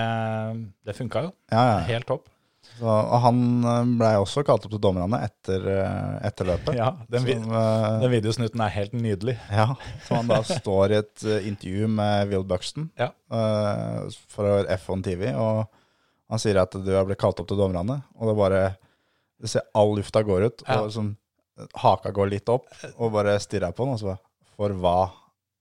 [SPEAKER 1] det funka jo.
[SPEAKER 4] ja, ja.
[SPEAKER 1] Helt topp.
[SPEAKER 4] Så, og han blei også kalt opp til dommerne etter, eh, etter løpet.
[SPEAKER 1] Ja, den,
[SPEAKER 4] Som, uh,
[SPEAKER 1] den videosnutten er helt nydelig.
[SPEAKER 4] Ja, så han da står i et eh, intervju med Will Buxton
[SPEAKER 1] Ja.
[SPEAKER 4] uh, for F1 TV, og han sier at du har blitt kalt opp til dommerne, og det bare Du ser all lufta går ut,
[SPEAKER 1] Ja.
[SPEAKER 4] og som haka går litt opp, og bare stirrer på den, og så For hva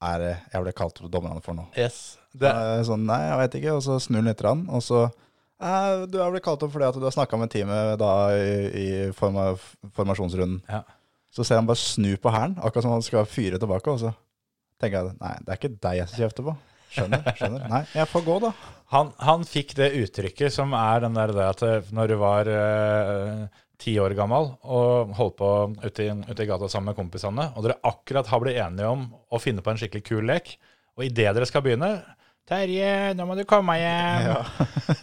[SPEAKER 4] er det jeg ble kalt opp til dommerne for nå?
[SPEAKER 1] Yes.
[SPEAKER 4] Det sånn, nei, jeg vet ikke, og så snur han litt, rann, og så eh, Du er blitt kalt opp fordi at du har snakka med teamet da i, i forma, formasjonsrunden.
[SPEAKER 1] Ja.
[SPEAKER 4] Så ser han bare snu på hælen, akkurat som han skal fyre tilbake, og så tenker jeg nei, det er ikke deg jeg skal kjefte på. Skjønner, skjønner. Nei, jeg får gå, da.
[SPEAKER 1] Han, han fikk det uttrykket som er den der det at eh, når du var eh, ti år gammel og holdt på ute i, ute i gata sammen med kompisene, og dere akkurat har blitt enige om å finne på en skikkelig kul lek, og idet dere skal begynne Terje, nå må du komme hjem.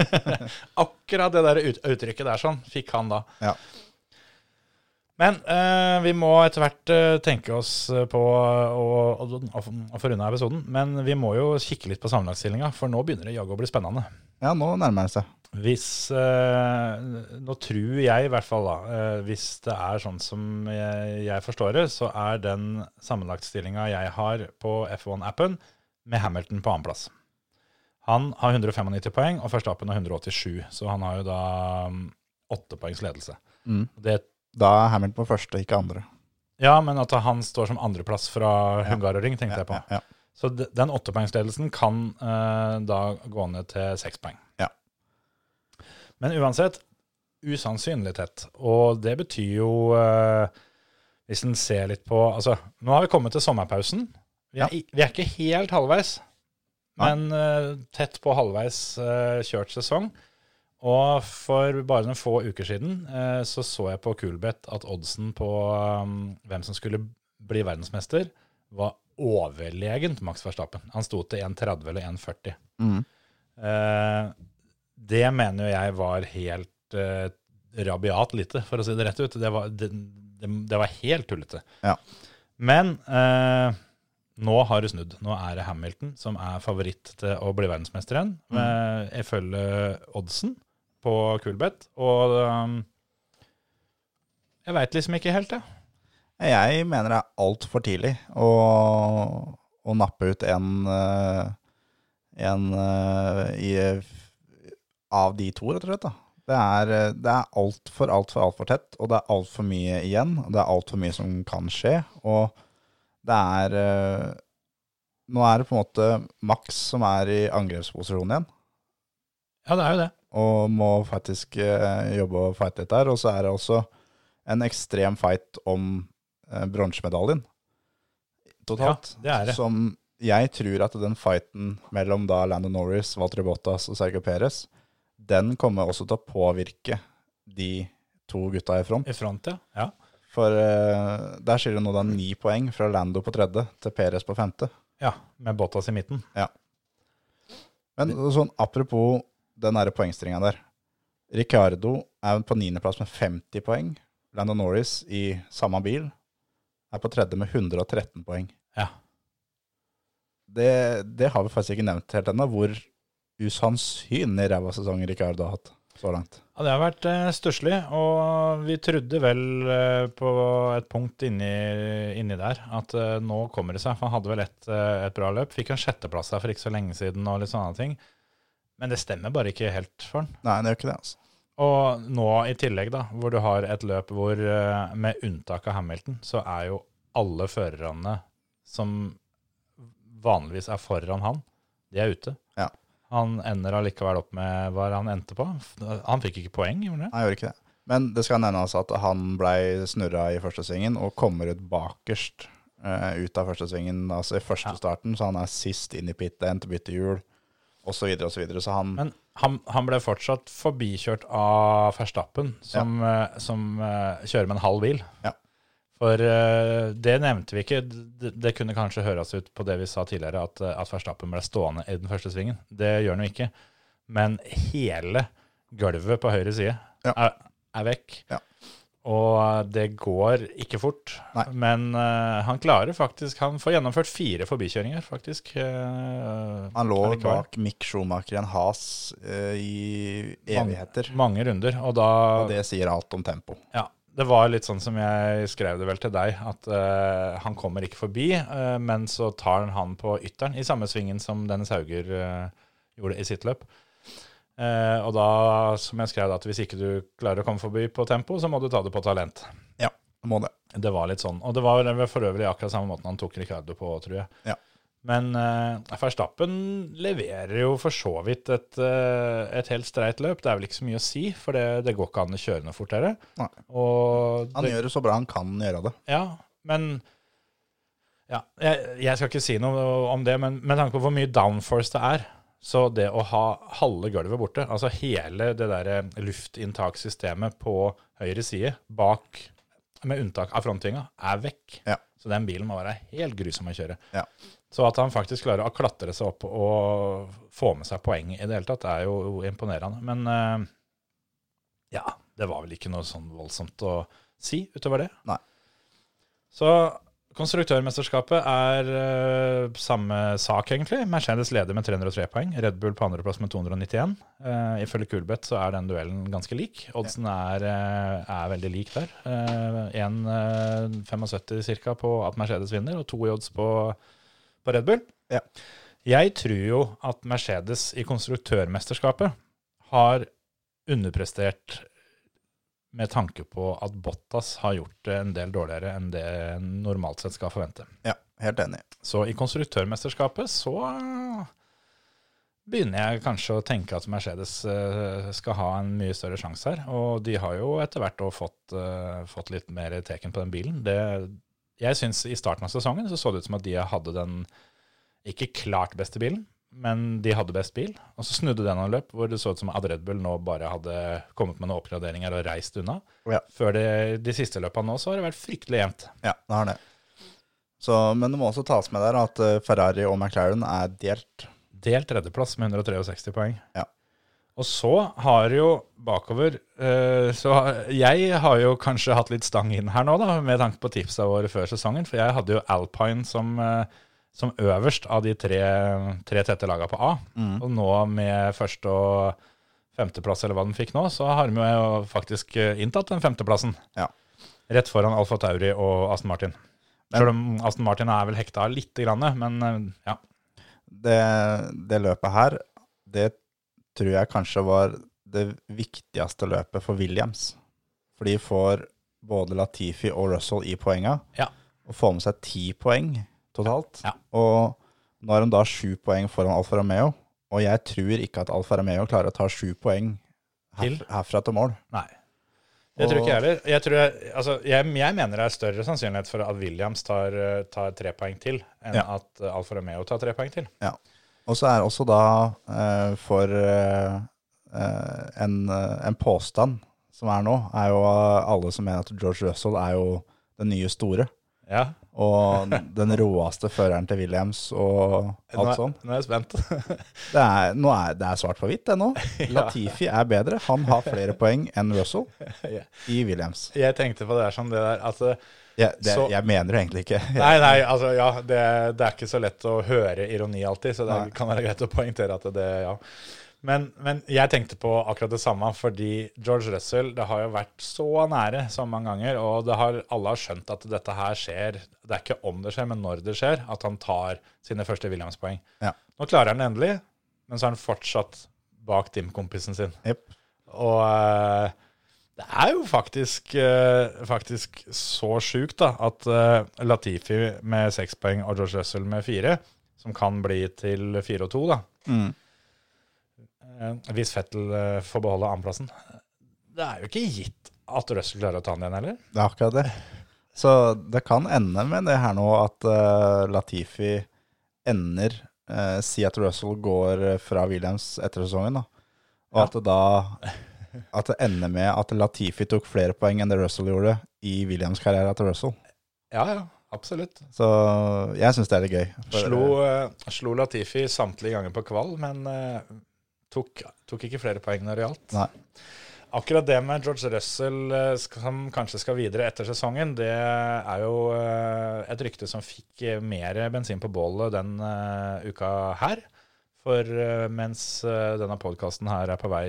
[SPEAKER 1] akkurat det der ut, uttrykket der sånn fikk han da.
[SPEAKER 4] Ja.
[SPEAKER 1] Men eh, vi må etter hvert eh, tenke oss på å, å, å, å få unna episoden. Men vi må jo kikke litt på sammenlagtstillinga, for nå begynner det jaggu å bli spennende.
[SPEAKER 4] Ja, nå nærmer det seg.
[SPEAKER 1] Hvis eh, Nå tror jeg i hvert fall, da, eh, hvis det er sånn som jeg, jeg forstår det, så er den sammenlagtstillinga jeg har på F1-appen, med Hamilton på annenplass. Han har 195 poeng, og førsteappen har 187, så han har jo da mm, åtte poengs ledelse.
[SPEAKER 4] Mm.
[SPEAKER 1] Det,
[SPEAKER 4] Da er Hamilton på første, ikke andre.
[SPEAKER 1] ja, men at han står som andreplass fra Hungaroring, tenkte jeg på.
[SPEAKER 4] Ja, ja.
[SPEAKER 1] Så de- den åttepoengsledelsen kan eh, da gå ned til seks poeng.
[SPEAKER 4] Ja.
[SPEAKER 1] Men uansett, usannsynlig tett. Og det betyr jo, eh, hvis en ser litt på Altså, nå har vi kommet til sommerpausen. Vi er,
[SPEAKER 4] Ja.
[SPEAKER 1] vi er ikke helt halvveis. Men uh, tett på halvveis uh, kjørt sesong. Og for bare noen få uker siden uh, så så jeg på Coolbet at oddsen på um, hvem som skulle bli verdensmester, var overlegent Max Verstappen. Han sto til 1,30 eller 1,40.
[SPEAKER 4] Mm.
[SPEAKER 1] Det mener jo jeg var helt rabiat lite, for å si det rett ut. Det var, det, det, det var helt tullete.
[SPEAKER 4] Ja.
[SPEAKER 1] Men eh, nå har det snudd. Nå er det Hamilton som er favoritt til å bli verdensmester igjen, Jeg ifølge oddsen på Kulbeth. Og um, jeg veit liksom ikke helt, jeg.
[SPEAKER 4] Jeg mener det er altfor tidlig å, å nappe ut en, eh, en eh, i, av de to, rett og slett. Da. Det er, det er altfor, altfor, altfor tett, og det er altfor mye igjen. Og det er altfor mye som kan skje. Og det er eh, Nå er det på en måte Max som er i angrepsposisjon igjen,
[SPEAKER 1] Ja, det er jo det.
[SPEAKER 4] og må faktisk eh, jobbe og fighte litt der. Og så er det også en ekstrem fight om eh, bronsemedaljen totalt.
[SPEAKER 1] Ja, det er det.
[SPEAKER 4] Som jeg tror at den fighten mellom da Landon Norris, Walter Bottas og Sergio Perez, den kommer også til å påvirke de to gutta i front.
[SPEAKER 1] I front, ja. ja.
[SPEAKER 4] For uh, der skiller nå da ni poeng fra Lando på tredje til Perez på femte.
[SPEAKER 1] Ja, med Bottas i midten. Ja.
[SPEAKER 4] Men sånn apropos den der poengstringa der. Ricardo er på niendeplass med 50 poeng. Lando Norris i samme bil er på tredje med 113 poeng.
[SPEAKER 1] Ja.
[SPEAKER 4] Det, det har vi faktisk ikke nevnt helt ennå, hvor usannsynlig ræva sesong Ricardo har hatt så langt.
[SPEAKER 1] Ja, det har vært eh, stusslig, og vi trodde vel eh, på et punkt inni, inni der at eh, nå kommer det seg. For han hadde vel et, eh, et bra løp. Fikk en sjetteplass her for ikke så lenge siden og litt sånne ting. Men det stemmer bare ikke helt for han.
[SPEAKER 4] Nei, det gjør ikke det, altså.
[SPEAKER 1] Og nå i tillegg, da, hvor du har et løp hvor, eh, med unntak av Hamilton, så er jo alle førerne som vanligvis er foran han, de er ute.
[SPEAKER 4] Ja.
[SPEAKER 1] Han ender allikevel opp med hva han endte på. Han fikk ikke poeng, gjorde han det?
[SPEAKER 4] Nei, gjør ikke det. Men det skal nevnes at han blei snurra i første svingen og kommer ut bakerst uh, ut av første svingen, altså i første
[SPEAKER 1] Ja.
[SPEAKER 4] starten, så han er sist inn i pit endte bytte byttehjul, osv., osv. Så, videre. så han
[SPEAKER 1] Men han, han ble fortsatt forbikjørt av Verstappen, som, eh, som uh, kjører med en halv bil.
[SPEAKER 4] Ja.
[SPEAKER 1] For uh, det nevnte vi ikke. Det, det kunne kanskje høres ut på det vi sa tidligere, at, eh, at Verstappen ble stående i den første svingen. Det gjør han jo ikke. Men hele gulvet på høyre side
[SPEAKER 4] Ja.
[SPEAKER 1] er, er vekk.
[SPEAKER 4] Ja.
[SPEAKER 1] Og det går ikke fort.
[SPEAKER 4] Nei.
[SPEAKER 1] Men uh, han klarer faktisk Han får gjennomført fire forbikjøringer, faktisk. Uh,
[SPEAKER 4] Han lå bak Mick Schumacher i en has uh, i evigheter.
[SPEAKER 1] Mange runder. Og da
[SPEAKER 4] Og det sier alt om tempo.
[SPEAKER 1] Ja, det var litt sånn som jeg skrev det vel til deg, at uh, han kommer ikke forbi, uh, men så tar han han på ytteren, i samme svingen som Dennis Hauger uh, gjorde i sitt løp. Og da, som jeg skrev, at hvis ikke du klarer å komme forbi på tempo, så må du ta det på talent.
[SPEAKER 4] Ja, må det.
[SPEAKER 1] Det var litt sånn. Og det var for øvrig akkurat samme måten han tok Ricardo på, tror jeg.
[SPEAKER 4] Ja.
[SPEAKER 1] Men uh, Verstappen leverer jo for så vidt et, uh, et helt streit løp. Det er vel ikke så mye å si, for det, det går ikke an å kjøre noe fortere.
[SPEAKER 4] Nei.
[SPEAKER 1] Og
[SPEAKER 4] Han
[SPEAKER 1] det,
[SPEAKER 4] gjør det så bra han kan gjøre det.
[SPEAKER 1] ja, men ja, jeg, jeg skal ikke si noe om det, men med tanke på hvor mye downforce det er, så det å ha halve gulvet borte, altså hele det der eh, luftinntakssystemet på høyre side, bak, med unntak av frontvinga, er vekk.
[SPEAKER 4] Ja.
[SPEAKER 1] Så den bilen må være helt grusom å kjøre.
[SPEAKER 4] Ja.
[SPEAKER 1] Så at han faktisk klarer å klatre seg opp og få med seg poeng i det hele tatt, er jo imponerende. Men eh, ja, det var vel ikke noe sånn voldsomt å si utover det.
[SPEAKER 4] Nei.
[SPEAKER 1] Så konstruktørmesterskapet er uh, samme sak, egentlig. Mercedes leder med 303 poeng. Red Bull på andreplass med 291. Uh, ifølge Kulbeth så er den duellen ganske lik. Oddsen er, uh, er veldig lik der. Uh, 1,75 ca. på at Mercedes vinner, og to i odds på, på Red Bull.
[SPEAKER 4] Ja.
[SPEAKER 1] Jeg tror jo at Mercedes i konstruktørmesterskapet har underprestert med tanke på at Bottas har gjort det en del dårligere enn det normalt sett skal forvente.
[SPEAKER 4] Ja, helt enig.
[SPEAKER 1] Så i konstruktørmesterskapet så begynner jeg kanskje å tenke at Mercedes eh, skal ha en mye større sjanse her. Og de har jo etter hvert òg fått, eh, fått litt mer teken på den bilen. Det, jeg syns i starten av sesongen så så det ut som at de hadde den ikke klart beste bilen, men de hadde best bil. Og så snudde den noen løp hvor det så ut som at Red Bull nå bare hadde kommet med noen oppgraderinger og reist unna.
[SPEAKER 4] Ja.
[SPEAKER 1] Før de, de siste løpene nå så har det vært fryktelig jevnt.
[SPEAKER 4] Ja, det har det. Så, men det må også tas med der at eh, Ferrari og McLaren er delt.
[SPEAKER 1] Delt tredjeplass med 163 poeng.
[SPEAKER 4] Ja.
[SPEAKER 1] Og så har jo bakover eh, Så jeg har jo kanskje hatt litt stang inn her nå, da, med tanke på tipsa våre før sesongen. For jeg hadde jo Alpine som, eh, som øverst av de tre, tre tette laga på A. Og nå med første- og femteplass, eller hva den fikk nå, så har de jo faktisk eh, inntatt den femteplassen.
[SPEAKER 4] Ja.
[SPEAKER 1] Rett foran Alfa Tauri og Aston Martin. Selv om Aston Martin er vel hekta lite grann, men eh, ja.
[SPEAKER 4] Det, det løpet her, det tror jeg kanskje var det viktigste løpet for Williams. For de får både Latifi og Russell i poenga,
[SPEAKER 1] Ja.
[SPEAKER 4] og får med seg ti poeng totalt.
[SPEAKER 1] Ja.
[SPEAKER 4] Og nå har de da sju poeng foran Alfa Romeo, og jeg tror ikke at Alfa Romeo klarer å ta sju poeng her, herfra til mål.
[SPEAKER 1] Nei. Det tror ikke jeg heller. Jeg, jeg, altså, jeg, jeg mener det er større sannsynlighet for at Williams tar, eh, tar tre poeng til, enn
[SPEAKER 4] Ja.
[SPEAKER 1] at eh, Alfa Romeo tar tre poeng til.
[SPEAKER 4] Ja. Og så er også da eh, for eh, en, en påstand som er nå, er jo alle som mener at George Russell er jo den nye store.
[SPEAKER 1] Ja.
[SPEAKER 4] Og den råeste føreren til Williams og alt sånn.
[SPEAKER 1] nå er jeg spent.
[SPEAKER 4] Det er, nå er, det er svart på hvitt, det nå. Latifi er bedre. Han har flere poeng enn Russell
[SPEAKER 1] Ja.
[SPEAKER 4] i Williams.
[SPEAKER 1] jeg tenkte på det der som det der altså,
[SPEAKER 4] ja, det,
[SPEAKER 1] Så-
[SPEAKER 4] jeg mener det egentlig ikke.
[SPEAKER 1] Nei, nei, altså ja, det, det er ikke så lett å høre ironi alltid, så det
[SPEAKER 4] Nei.
[SPEAKER 1] kan være greit å poengtere at det, ja. Men, men jeg tenkte på akkurat det samme, fordi George Russell det har jo vært så nære så mange ganger, og det har, alle har skjønt at dette her skjer. Det er ikke om det skjer, men når det skjer, at han tar sine første Williams-poeng.
[SPEAKER 4] Ja.
[SPEAKER 1] Nå klarer han det endelig, men så er han fortsatt bak teamkompisen sin.
[SPEAKER 4] Yep.
[SPEAKER 1] Og eh, det er jo faktisk, eh, faktisk så sjukt at eh, Latifi med seks poeng og George Russell med fire, som kan bli til fire og to, da.
[SPEAKER 4] Mm.
[SPEAKER 1] Eh, hvis Fettel eh, får beholde annenplassen. Det er jo ikke gitt at Russell klarer å ta den igjen heller.
[SPEAKER 4] Det er akkurat det. Så det kan ende med det her nå at uh, Latifi ender uh, Si at Russell går fra Williams etter sesongen, da. Og
[SPEAKER 1] Ja.
[SPEAKER 4] at det da At det ender med at Latifi tok flere poeng enn det Russell gjorde i Williams' karriere til Russell.
[SPEAKER 1] Ja, ja, absolutt.
[SPEAKER 4] Så jeg syns det er litt gøy.
[SPEAKER 1] Slo, uh, slo Latifi samtlige ganger på kvall, men tok, tok ikke flere poeng når det gjaldt.
[SPEAKER 4] Nei.
[SPEAKER 1] Akkurat det med George Russell eh, som kanskje skal videre etter sesongen, det er jo eh, et rykte som fikk eh, mer bensin på bålet den uka her. For mens denne podkasten her er på vei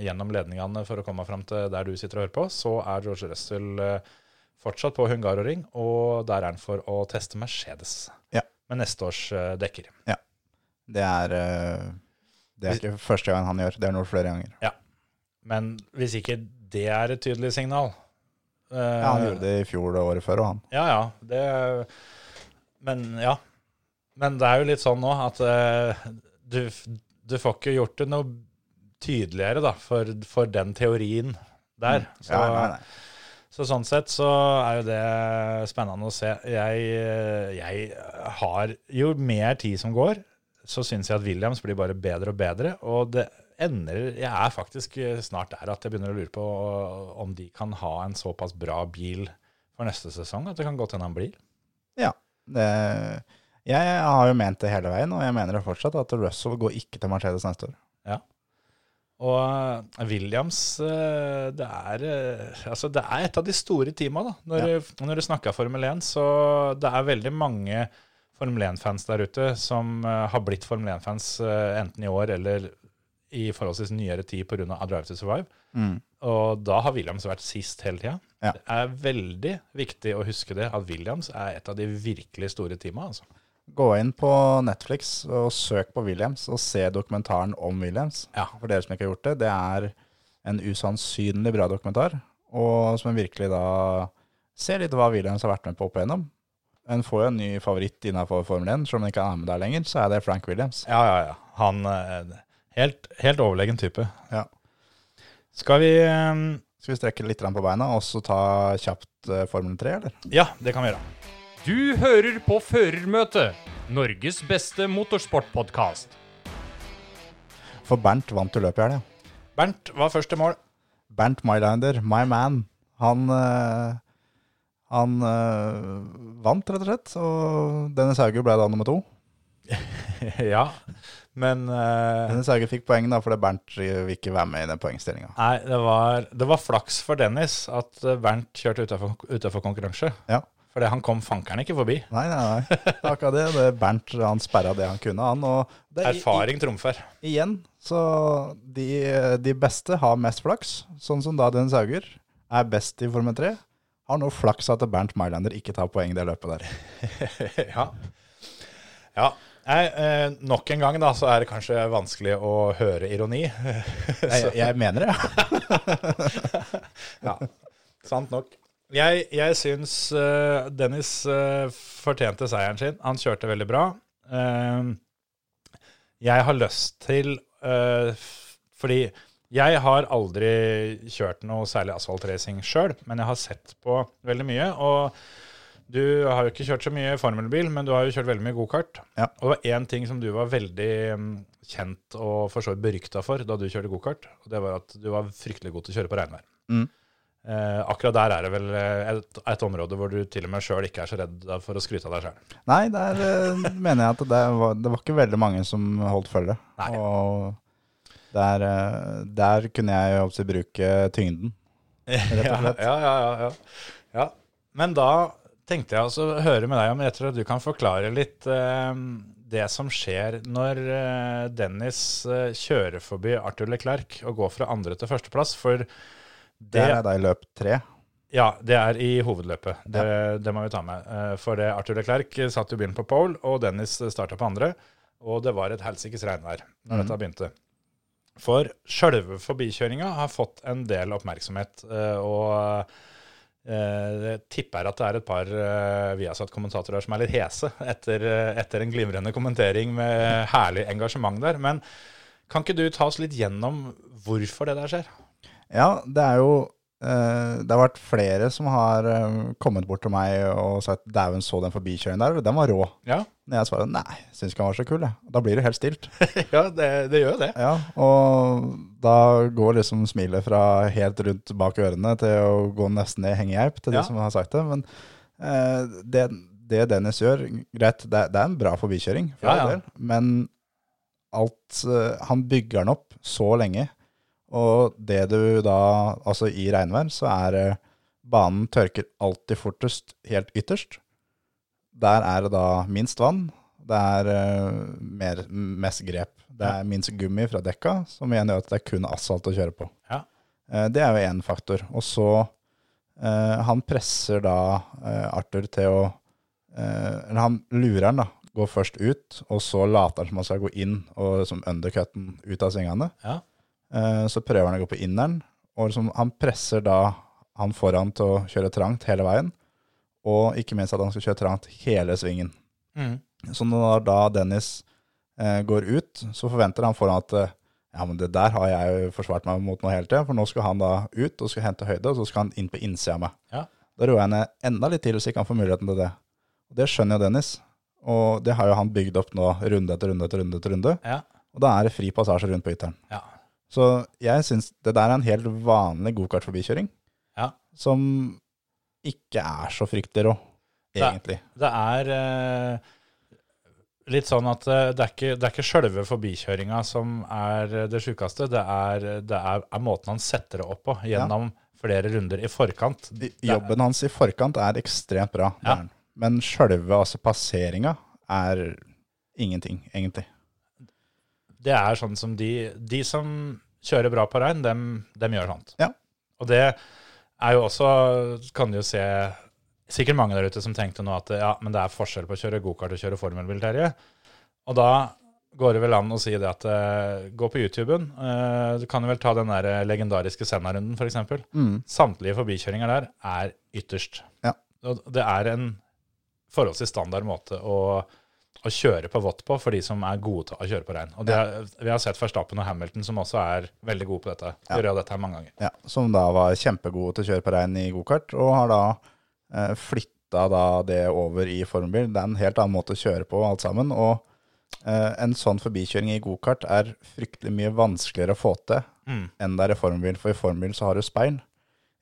[SPEAKER 1] gjennom ledningene for å komme fram til der du sitter og hører på, så er George Russell fortsatt på Hungaroring, og der er han for å teste Mercedes
[SPEAKER 4] Ja.
[SPEAKER 1] med neste års dekker. Ja.
[SPEAKER 4] Det er Det er ikke første gang han gjør, det er noe flere ganger. Ja.
[SPEAKER 1] Men hvis ikke det er et tydelig signal uh,
[SPEAKER 4] Ja, han gjorde det i fjor og året før, og han.
[SPEAKER 1] Ja, ja. Det, men ja. Men det er jo litt sånn nå at uh, du, du får ikke gjort det noe tydeligere da, for, for den teorien der. Så,
[SPEAKER 4] Ja, nei, nei.
[SPEAKER 1] så sånn sett så er jo det spennende å se. Jeg, eh, jeg har Jo mer tid som går, så syns jeg at Williams blir bare bedre og bedre. Og det ender Jeg er faktisk snart der at jeg begynner å lure på om de kan ha en såpass bra bil for neste sesong at det kan godt hende han blir.
[SPEAKER 4] Ja. Det, jeg har jo ment det hele veien, og jeg mener det fortsatt, at Russell går ikke til Mercedes neste år.
[SPEAKER 1] Og eh, Williams, eh, det er, eh, altså det er et av de store teama. Da. Når, når du snakker Formel 1, så det er veldig mange Formel 1-fans der ute som eh, har blitt Formel 1-fans eh, enten i år eller i forholdsvis nyere tid pga. Drive to Survive.
[SPEAKER 4] Mm.
[SPEAKER 1] Og da har Williams vært sist hele tida.
[SPEAKER 4] Ja.
[SPEAKER 1] Det er veldig viktig å huske det, at Williams er et av de virkelig store teama. Altså.
[SPEAKER 4] Gå inn på Netflix og søk på Williams, og se dokumentaren om Williams.
[SPEAKER 1] Ja.
[SPEAKER 4] For dere som ikke har gjort det, det er en usannsynlig bra dokumentar, og som virkelig da ser litt hva Williams har vært med på opp igjennom. En får jo en ny favoritt innenfor Formel 1, selv om han ikke er med der lenger, så er det Frank Williams.
[SPEAKER 1] Ja, ja, ja. Han er Helt, helt overlegen type.
[SPEAKER 4] Ja.
[SPEAKER 1] Skal vi eh,
[SPEAKER 4] Skal vi strekke litt grann på beina, og så ta kjapt eh, Formel 3, eller?
[SPEAKER 1] Ja, det kan vi gjøre.
[SPEAKER 5] Du hører på Førermøtet, Norges beste motorsportpodkast.
[SPEAKER 4] For Bernt vant jo løpet i helga.
[SPEAKER 1] Bernt var først i mål.
[SPEAKER 4] Bernt Mylander, my man, han eh, Han øh, vant, rett og slett. Og Dennis Hauge ble da nummer to.
[SPEAKER 1] ja, men øh,
[SPEAKER 4] Dennis Hauge fikk poeng da, fordi Bernt vil ikke være med i den poengstillinga.
[SPEAKER 1] Nei, det var, det var flaks for Dennis at eh, Bernt kjørte utenfor, konkurranse.
[SPEAKER 4] Ja.
[SPEAKER 1] Fordi han kom fankeren ikke forbi.
[SPEAKER 4] Nei, nei, nei. Akkurat det. det er Bernt han sperra det han kunne, han. Og det er,
[SPEAKER 1] Erfaring trumfer.
[SPEAKER 4] igjen, så de, de beste har mest flaks. Sånn som da Dennis Hauger er best i Formel 3. Har nå flaks at Bernt Mylander ikke tar poeng det løpet der.
[SPEAKER 1] ja. ja. Nei, eh, nok en gang da, så er det kanskje vanskelig å høre ironi.
[SPEAKER 4] Jeg, jeg mener det.
[SPEAKER 1] ja, sant nok. Jeg, jeg syns uh, Dennis uh, fortjente seieren sin. Han kjørte veldig bra. Uh, jeg har lyst til Fordi jeg har aldri kjørt noe særlig asfaltracing sjøl, men jeg har sett på veldig mye. Og du har jo ikke kjørt så mye formelbil, men du har jo kjørt veldig mye gokart.
[SPEAKER 4] Ja.
[SPEAKER 1] Og det var én ting som du var veldig mm, kjent og for så vidt berykta for da du kjørte gokart, og det var at du var fryktelig god til å kjøre på regnvær.
[SPEAKER 4] Mm.
[SPEAKER 1] Eh, akkurat der er det vel eh, et, et område hvor du til og med sjøl ikke er så redd for å skryte av deg sjøl.
[SPEAKER 4] Nei, der eh, mener jeg at det var, det var ikke veldig mange som holdt følge.
[SPEAKER 1] Nei.
[SPEAKER 4] Og der, eh, der kunne jeg jo også bruke tyngden. Rett og slett.
[SPEAKER 1] Ja, ja, ja, ja. ja. Men da tenkte jeg også å høre med deg om rett og slett du kan forklare litt eh, det som skjer når eh, Dennis kjører forbi Arthur Leclerc og går fra andre til førsteplass. For det,
[SPEAKER 4] Der er da i løp tre.
[SPEAKER 1] Ja, det er i hovedløpet. Det, det må vi ta med. For det Arthur Leclerc satt jo bilen på pole, og Dennis starta på andre. Og det var et helsikes regnvær når dette begynte. For sjølve forbikjøringa har fått en del oppmerksomhet. eh, Og eh, jeg tipper at det er et par eh, Viasat-kommentatorer som er litt hese etter, etter en glimrende kommentering med herlig engasjement der. Men kan ikke du ta oss litt gjennom hvorfor det der skjer?
[SPEAKER 4] Ja, det er jo Det har vært flere som har eh, kommet bort til meg og sagt 'dæven, så den forbikjøringen der', den var rå.
[SPEAKER 1] Ja,
[SPEAKER 4] Når jeg svarer nei, syns ikke han var så kul, jeg. Da blir det helt stilt.
[SPEAKER 1] ja det, det gjør jo det.
[SPEAKER 4] Ja, og da går liksom smilet fra helt rundt bak ørene til å gå nesten ned i hengegeip til de som har sagt det. Men eh, det, det Dennis gjør, greit, det, det er en bra forbikjøring, for
[SPEAKER 1] Ja, ja.
[SPEAKER 4] men alt eh, Han bygger den opp så lenge, og det du da Altså, i regnvær så er Banen tørker alltid fortest helt ytterst. Der er det da minst vann. Det er eh, mer, mest grep. Det er minst gummi fra dekka, som igjen gjør at det er kun asfalt å kjøre på.
[SPEAKER 1] Ja.
[SPEAKER 4] Eh, det er jo én faktor. Og så eh, Han presser da eh, Arthur til å eh, Eller han lurer han, da. går først ut, og så later han som han skal gå inn, og som undercutten ut av svingene.
[SPEAKER 1] Ja.
[SPEAKER 4] Eh, Så prøver han å gå på inneren, og liksom han presser da han foran til å kjøre trangt hele veien, og ikke minst at han skal kjøre trangt hele svingen.
[SPEAKER 1] Mm.
[SPEAKER 4] Så når da Dennis eh, går ut, så forventer han foran at eh, ja, men det der har jeg jo forsvart meg mot nå hele tida, for nå skal han da ut og skal hente høyde, og så skal han inn på innsida av meg.
[SPEAKER 1] Ja.
[SPEAKER 4] Da roer jeg ned enda litt til, så ikke han får muligheten til det. Og det skjønner jo Dennis, og det har jo han bygd opp nå runde etter runde etter runde etter runde,
[SPEAKER 1] Ja.
[SPEAKER 4] og da er det fri passasje rundt på ytteren.
[SPEAKER 1] Ja.
[SPEAKER 4] Så jeg syns det der er en helt vanlig gokartforbikjøring,
[SPEAKER 1] Ja.
[SPEAKER 4] som ikke er så fryktelig rå, egentlig.
[SPEAKER 1] Det er eh, litt sånn at eh, det er ikke, det er ikke sjølve forbikjøringa som er det sjukeste, det, er, det er, er måten han setter det opp på gjennom flere runder i forkant.
[SPEAKER 4] I- Jobben hans i forkant er ekstremt bra,
[SPEAKER 1] Ja.
[SPEAKER 4] men sjølve altså passeringa er ingenting, egentlig.
[SPEAKER 1] Det er sånn som de, de som kjører bra på regn, dem, dem gjør sånt.
[SPEAKER 4] Ja.
[SPEAKER 1] Og det er jo også, kan du jo se, sikkert mange der ute som tenkte nå at ja, men det er forskjell på å kjøre gokart og kjøre formelbil, Terje. Og da går det vel an å si det at eh, gå på YouTuben. eh, du kan jo vel ta den der legendariske Senna-runden, f.eks.
[SPEAKER 4] Mm.
[SPEAKER 1] Samtlige forbikjøringer der er ytterst.
[SPEAKER 4] Ja.
[SPEAKER 1] Og det er en forholdsvis standard måte å, å kjøre på vått på for de som er gode til å kjøre på regn. Og det, er- Vi har sett Verstappen og Hamilton som også er veldig gode på dette.
[SPEAKER 4] Ja.
[SPEAKER 1] Gjør dette her mange ganger.
[SPEAKER 4] Ja, som da var kjempegode til å kjøre på regn i gokart, og har da eh, flytta da det over i formbil. Det er en helt annen måte å kjøre på alt sammen, og eh, en sånn forbikjøring i gokart er fryktelig mye vanskeligere å få til
[SPEAKER 1] Mm.
[SPEAKER 4] enn det er i formbil, for i formbil så har du speil.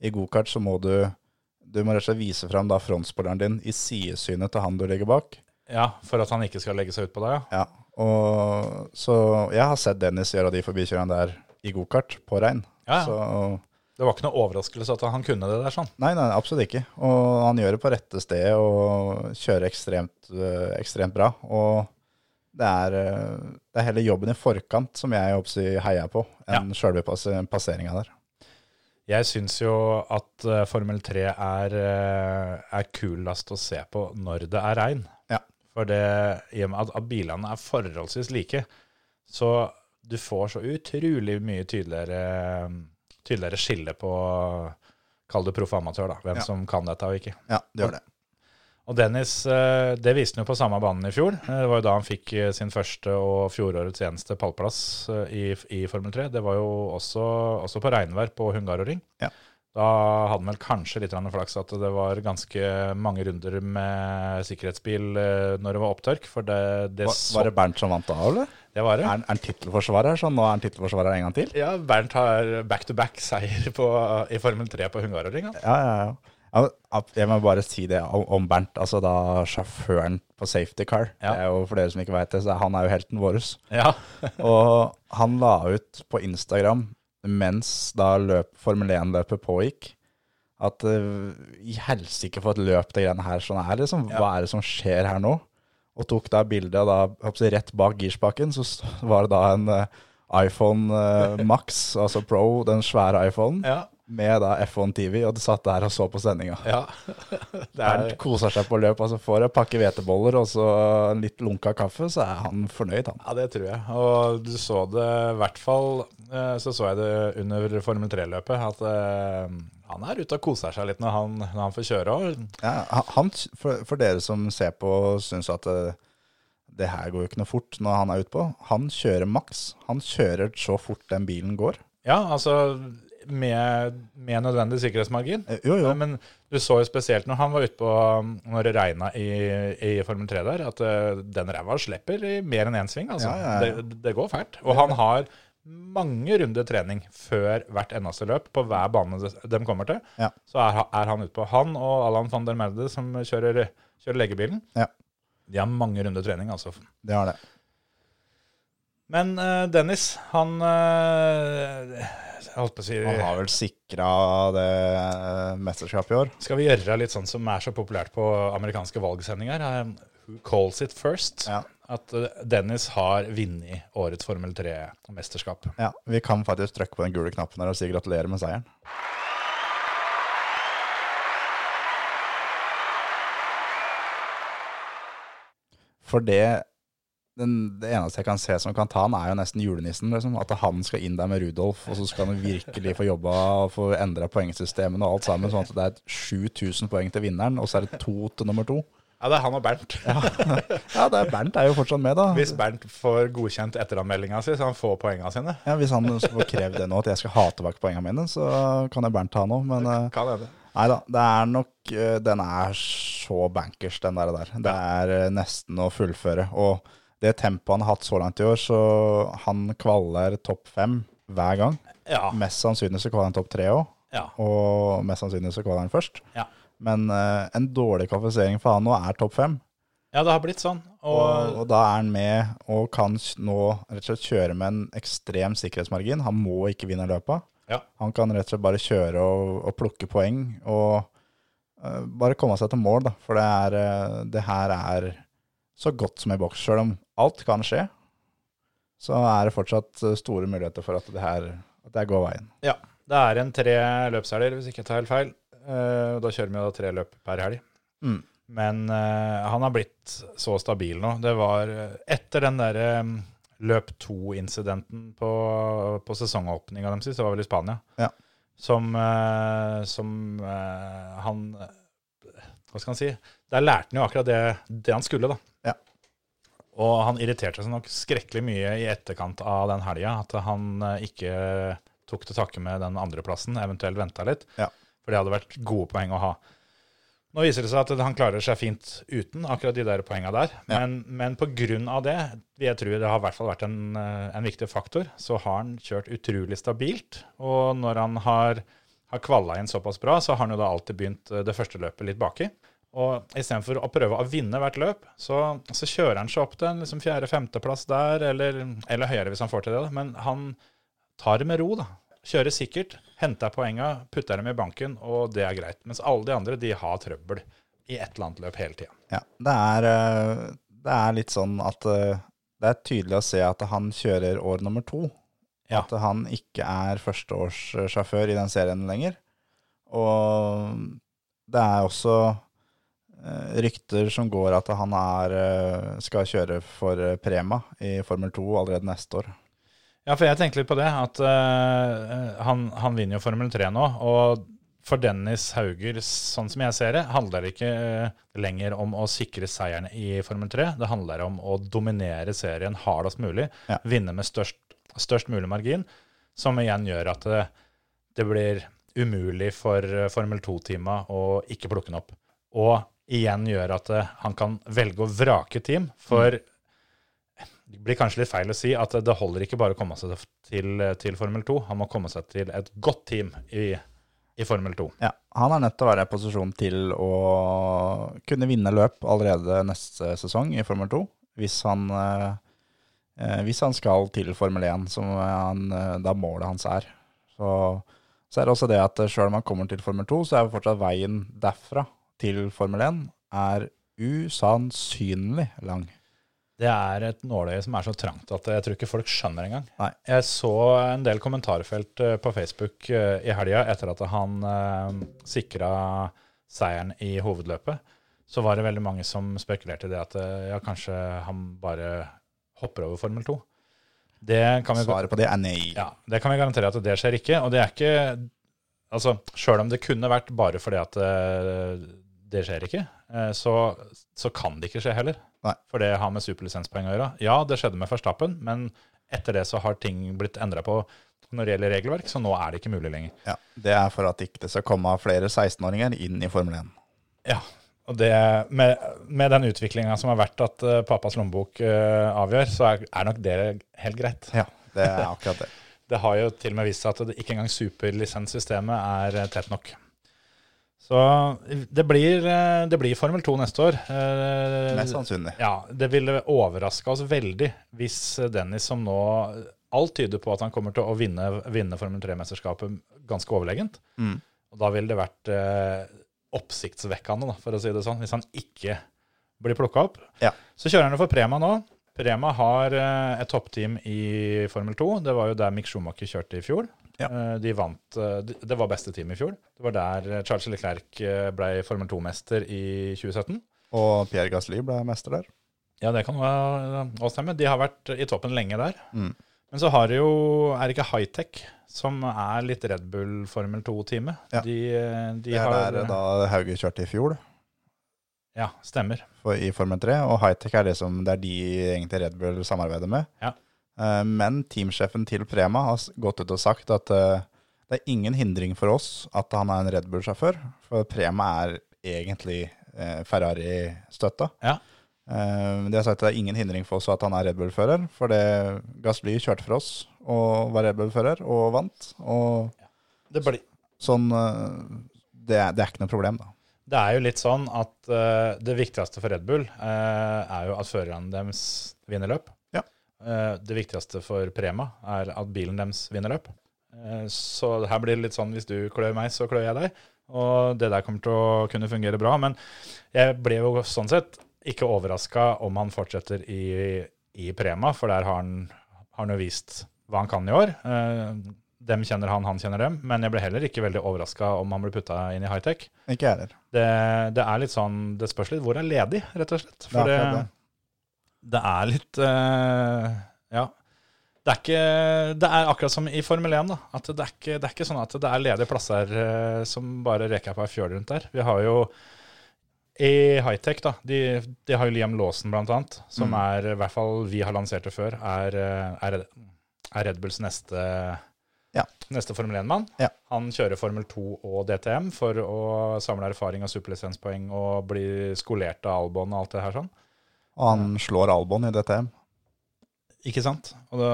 [SPEAKER 4] I gokart så må du du må rett og slett vise fram da din i sidesynet til han du ligger bak.
[SPEAKER 1] Ja, For at han ikke skal legge seg ut på deg, ja.
[SPEAKER 4] Ja, og så jeg har sett Dennis gjøre de forbikjørene der i gokart på regn.
[SPEAKER 1] Ja, ja.
[SPEAKER 4] Så
[SPEAKER 1] Det var ikke noe overraskelse at han kunne det der sånn.
[SPEAKER 4] Nei, nei, absolutt ikke. Og han gjør det på rette sted og kjører ekstremt, eh, ekstremt bra. Og det er, eh, det er hele jobben i forkant som jeg oppsi heier på, enn selve pass passeringa der.
[SPEAKER 1] Jeg syns jo at eh, Formel 3 er, er kulest å se på når det er regn. For det, i og med at, at bilene er forholdsvis like, så du får så utrolig mye tydeligere, tydeligere skille på Kall det proffamatør, da. Hvem
[SPEAKER 4] Ja.
[SPEAKER 1] som kan dette og ikke.
[SPEAKER 4] Ja, det gjør det.
[SPEAKER 1] Og Dennis, eh, det viste han jo på samme banen i fjor. Eh, Det var jo da han fikk eh, sin første og fjorårets eneste pallplass i, i Formel 3. Det var jo også, også på regnvær på Hungaroring.
[SPEAKER 4] Ja.
[SPEAKER 1] Da hadde han vel kanskje litt flaks at det var ganske mange runder med sikkerhetsbil eh, når det var opptørk. For det, det,
[SPEAKER 4] Var, var det Bernt som vant da, eller?
[SPEAKER 1] det var det.
[SPEAKER 4] Er, han- er tittelforsvarer, så nå er han tittelforsvarer en gang til?
[SPEAKER 1] Ja, Bernt har back-to-back seier i Formel 3 på Hungaroring. han.
[SPEAKER 4] Ja, ja, ja. Jeg må bare si det om Bernt, altså da sjåføren på safety car.
[SPEAKER 1] Ja.
[SPEAKER 4] Det er jo For dere som ikke veit det, så han er jo helten vår.
[SPEAKER 1] Ja.
[SPEAKER 4] Og han la ut på Instagram mens da løp, Formel 1-løpet pågikk, at uh, i helsike for et løp det greiene her sånn er. Liksom, Hva er det som skjer her nå? Og tok da bildet, og da jeg håper å si, rett bak girspaken så var det da en uh, iPhone uh, Max, altså Pro, den svære iPhonen,
[SPEAKER 1] ja.
[SPEAKER 4] Med da F1 TV, og du satt der og så på sendinga.
[SPEAKER 1] ja. Er,
[SPEAKER 4] Bernt koser seg på løp. altså Får en pakke hveteboller og så en litt lunka kaffe, så er han fornøyd, han.
[SPEAKER 1] Ja, det tror jeg. Og du så det i hvert fall eh, Så så jeg det under Formel 3-løpet, at uh, han er ute og koser seg litt når han, når han får kjøre. Og,
[SPEAKER 4] Ja, han, for, for dere som ser på og syns at uh, det her går jo ikke noe fort når han er utpå, han kjører maks. Han kjører så fort den bilen går.
[SPEAKER 1] ja, altså med, med nødvendig sikkerhetsmargin.
[SPEAKER 4] Eh, Jo, jo.
[SPEAKER 1] Men du så jo spesielt når han var ute på Når det regna i, i Formel 3 der, at eh, den ræva slipper i mer enn én sving. Altså.
[SPEAKER 4] Ja, ja, ja.
[SPEAKER 1] Det, det går fælt. Og han har mange runder trening før hvert eneste løp på hver bane de- kommer til.
[SPEAKER 4] Ja.
[SPEAKER 1] Så er, er han utpå. Han og Allan van der Melde, som kjører, kjører legebilen,
[SPEAKER 4] Ja.
[SPEAKER 1] de har mange runder trening, altså.
[SPEAKER 4] Det har det.
[SPEAKER 1] Men uh, Dennis, han uh, holdt på å si
[SPEAKER 4] Han har vel sikra det uh, mesterskapet i år.
[SPEAKER 1] Skal vi gjøre litt sånn som er så populært på amerikanske valgsendinger? Who calls it first?
[SPEAKER 4] Ja.
[SPEAKER 1] At Dennis har vunnet årets Formel 3-mesterskap.
[SPEAKER 4] Ja, Vi kan faktisk trykke på den gule knappen her og si gratulerer med seieren. For det den, Det eneste jeg kan se som kan ta han, er jo nesten julenissen. Liksom. At han skal inn der med Rudolf, og så skal han virkelig få jobba og få endra poengsystemene og alt sammen. Sånn at det er 7000 poeng til vinneren, og så er det to til nummer to.
[SPEAKER 1] Ja, det er han og Bernt.
[SPEAKER 4] Ja, det er Bernt er jo fortsatt med, da.
[SPEAKER 1] Hvis Bernt får godkjent etteranmeldinga si, så han får poengene sine.
[SPEAKER 4] Ja, Hvis han får krevd det nå, at jeg skal ha tilbake poengene mine, så kan jeg Bernt ta nå. Men eh, nei da, det er nok eh, Den er så bankers, den der. der. Det er eh, nesten å fullføre. Og det tempoet han har hatt så langt i år, så han kvaler topp fem hver gang.
[SPEAKER 1] Ja.
[SPEAKER 4] Mest sannsynlig så kvaler han topp tre òg,
[SPEAKER 1] ja.
[SPEAKER 4] og mest sannsynlig så kvaler han først.
[SPEAKER 1] Ja.
[SPEAKER 4] Men uh, en dårlig kvalifisering for han nå er topp fem.
[SPEAKER 1] ja, det har blitt sånn.
[SPEAKER 4] Og,
[SPEAKER 1] Og,
[SPEAKER 4] og da er han med og kan nå rett og slett kjøre med en ekstrem sikkerhetsmargin. Han må ikke vinne løpet.
[SPEAKER 1] Ja.
[SPEAKER 4] Han kan rett og slett bare kjøre og, og plukke poeng og uh, bare komme seg til mål, da. For det, er, uh, det her er så godt som i boks. Sjøl om alt kan skje, så er det fortsatt eh, store muligheter for at det her at det går veien.
[SPEAKER 1] ja, det er en tre løpshelger, hvis ikke jeg tar helt feil. Uh, da kjører vi jo tre løp per helg.
[SPEAKER 4] Mm.
[SPEAKER 1] Men uh, han har blitt så stabil nå. Det var etter den derre um, løp to-incidenten på, på sesongåpninga deres, det var vel i Spania,
[SPEAKER 4] Ja.
[SPEAKER 1] som, uh, som han Hva skal han si? Der lærte han jo akkurat det, det han skulle, da. Og han irriterte seg nok skrekkelig mye i etterkant av den helga, at han eh, ikke tok til takke med den andreplassen, eventuelt venta litt.
[SPEAKER 4] Ja.
[SPEAKER 1] For det hadde vært gode poeng å ha. Nå viser det seg at han klarer seg fint uten akkurat de der poenga der.
[SPEAKER 4] Ja.
[SPEAKER 1] Men, men av det, jeg tror det har i hvert fall vært en, eh, en viktig faktor, så har han kjørt utrolig stabilt. Og når han har, har kvalla inn såpass bra, så har han jo da alltid begynt eh, det første løpet litt baki. Og istedenfor å prøve å vinne hvert løp, så, så kjører han seg opp til en liksom fjerde-femteplass der, eller, eller høyere hvis han får til det. da. Men han tar det med ro, da. Kjører sikkert, henter poenga, putter dem i banken, og det er greit. Mens alle de andre de har trøbbel i et eller annet løp hele tida.
[SPEAKER 4] Ja, det er, eh, det er litt sånn at eh, det er tydelig å se at han kjører år nummer to.
[SPEAKER 1] Ja.
[SPEAKER 4] At han ikke er førsteårssjåfør i den serien lenger. Og det er også rykter som går at han er, eh, skal kjøre for eh, Prema i Formel 2 allerede neste år.
[SPEAKER 1] Ja, for jeg tenkte litt på det, at uh, han, han vinner jo Formel 3 nå. Og for Dennis Hauger, sånn som jeg ser det, handler det ikke eh, lenger om å sikre seieren i Formel 3. Det handler om å dominere serien hardest mulig.
[SPEAKER 4] Ja.
[SPEAKER 1] Vinne med størst, størst mulig margin. Som igjen gjør at det, det blir umulig for eh, Formel 2-teama å ikke plukke den opp. Og igjen gjør at eh, han kan velge å vrake team. For det blir kanskje litt feil å si at det holder ikke bare å komme seg til, til Formel 2. Han må komme seg til et godt team i, i Formel 2.
[SPEAKER 4] Ja, han er nødt til å være i posisjon til å kunne vinne løp allerede neste sesong i Formel 2, hvis han, eh, hvis han skal til Formel 1, som han, eh, da målet hans er. Så, så er det også det at sjøl om han kommer til Formel 2, så er fortsatt veien derfra til Formel 1 er usannsynlig lang.
[SPEAKER 1] Det er et nåløye som er så trangt at jeg tror ikke folk skjønner engang.
[SPEAKER 4] Nei.
[SPEAKER 1] Jeg så en del kommentarfelt eh, på Facebook eh, i helga etter at han eh, sikra seieren i hovedløpet. Så var det veldig mange som spekulerte i det at ja, kanskje han bare hopper over Formel 2. Det kan vi
[SPEAKER 4] Svaret på det er nei.
[SPEAKER 1] Ja, det kan vi garantere at det skjer ikke. Og det er ikke Altså, sjøl om det kunne vært bare fordi at det skjer ikke, eh, så, så kan det ikke skje heller.
[SPEAKER 4] Nei.
[SPEAKER 1] For det har med superlisenspoeng å gjøre. Ja, det skjedde med Verstappen, men etter det så har ting blitt endra på når det gjelder regelverk, så nå er det ikke mulig lenger.
[SPEAKER 4] Ja, det er for at ikke det skal komme flere 16-åringer inn i Formel 1.
[SPEAKER 1] Ja, og det, med, med den utviklinga som har vært at uh, pappas lommebok uh, avgjør, så er, er nok det helt greit.
[SPEAKER 4] Ja, det er akkurat det.
[SPEAKER 1] Det har jo til og med vist seg at det ikke engang superlisenssystemet er tett nok. Så det blir, eh, det blir Formel 2 neste år. Eh,
[SPEAKER 4] Mest sannsynlig.
[SPEAKER 1] Ja, det ville overraska oss veldig hvis Dennis, som nå Alt tyder på at han kommer til å vinne, vinne Formel 3-mesterskapet ganske overlegent.
[SPEAKER 4] Mm.
[SPEAKER 1] Og da ville det vært eh, oppsiktsvekkende, da, for å si det sånn, hvis han ikke blir plukka opp.
[SPEAKER 4] Ja.
[SPEAKER 1] Så kjører han jo for Prema nå. Prema har eh, et toppteam i Formel 2. Det var jo der Mick Schumacher kjørte i fjor.
[SPEAKER 4] Ja.
[SPEAKER 1] Eh, de vant, eh, det var beste team i fjor. Det var der eh, Charles Leclerc ble Formel 2-mester i 2017.
[SPEAKER 4] Og Pierre Gasly ble mester der.
[SPEAKER 1] Ja, det kan også stemme. De har vært i toppen lenge der.
[SPEAKER 4] Mm.
[SPEAKER 1] Men så har det jo, er det ikke Hightech som er litt Red Bull Formel 2-time?
[SPEAKER 4] Ja.
[SPEAKER 1] De, de
[SPEAKER 4] Det er
[SPEAKER 1] har
[SPEAKER 4] der da Hauge kjørte i fjor
[SPEAKER 1] Ja, stemmer.
[SPEAKER 4] for, i Formel 3, og Hightech er det som det er de egentlig Red Bull samarbeider med.
[SPEAKER 1] Ja.
[SPEAKER 4] Eh, Men teamsjefen til Prema har gått ut og sagt at eh, det er ingen hindring for oss at han er en Red Bull-sjåfør, for Prema er egentlig eh, Ferrari-støtta.
[SPEAKER 1] Ja.
[SPEAKER 4] De har sagt at det er ingen hindring for oss at han er Red Bull-fører, for det Gasly kjørte for oss og var Red Bull-fører og vant. Og
[SPEAKER 1] Det, blir,
[SPEAKER 4] sånn det, er, det er ikke noe problem, da.
[SPEAKER 1] det er jo litt sånn at det viktigste for Red Bull er jo at førerne deres vinner løp. Eh, det viktigste for Prema er at bilen deres vinner løp. Eh, så her blir det litt sånn hvis du klør meg, så klør jeg deg. Og det der kommer til å kunne fungere bra. Men jeg ble jo sånn sett ikke overraska om han fortsetter i, i Prema, for der har han, har han jo vist hva han kan i år. Eh, dem kjenner han, han kjenner dem. Men jeg ble heller ikke veldig overraska om han ble putta inn i high-tech.
[SPEAKER 4] Ikke heller.
[SPEAKER 1] Det, det er litt sånn Det spørs litt hvor er ledig, rett og slett. For det,
[SPEAKER 4] er det.
[SPEAKER 1] Det er litt uh, Ja. Det er, ikke, det er akkurat som i Formel 1. Da, at det er, ikke, det er ikke sånn at det er ledige plasser uh, som bare reker på ei fjøl rundt der. Vi har jo i high-tech, da, de, de har jo Liam Lawson blant annet, som
[SPEAKER 4] Mm.
[SPEAKER 1] er, i hvert fall vi har lansert det før, er, eh, er, er Red Bulls neste,
[SPEAKER 4] Ja.
[SPEAKER 1] neste Formel 1-mann.
[SPEAKER 4] Ja.
[SPEAKER 1] Han kjører Formel 2 og DTM for å samle erfaring og superlisenspoeng og bli skolert av Albon og alt det her sånn.
[SPEAKER 4] Og han slår Albon i DTM.
[SPEAKER 1] Ikke sant? Da,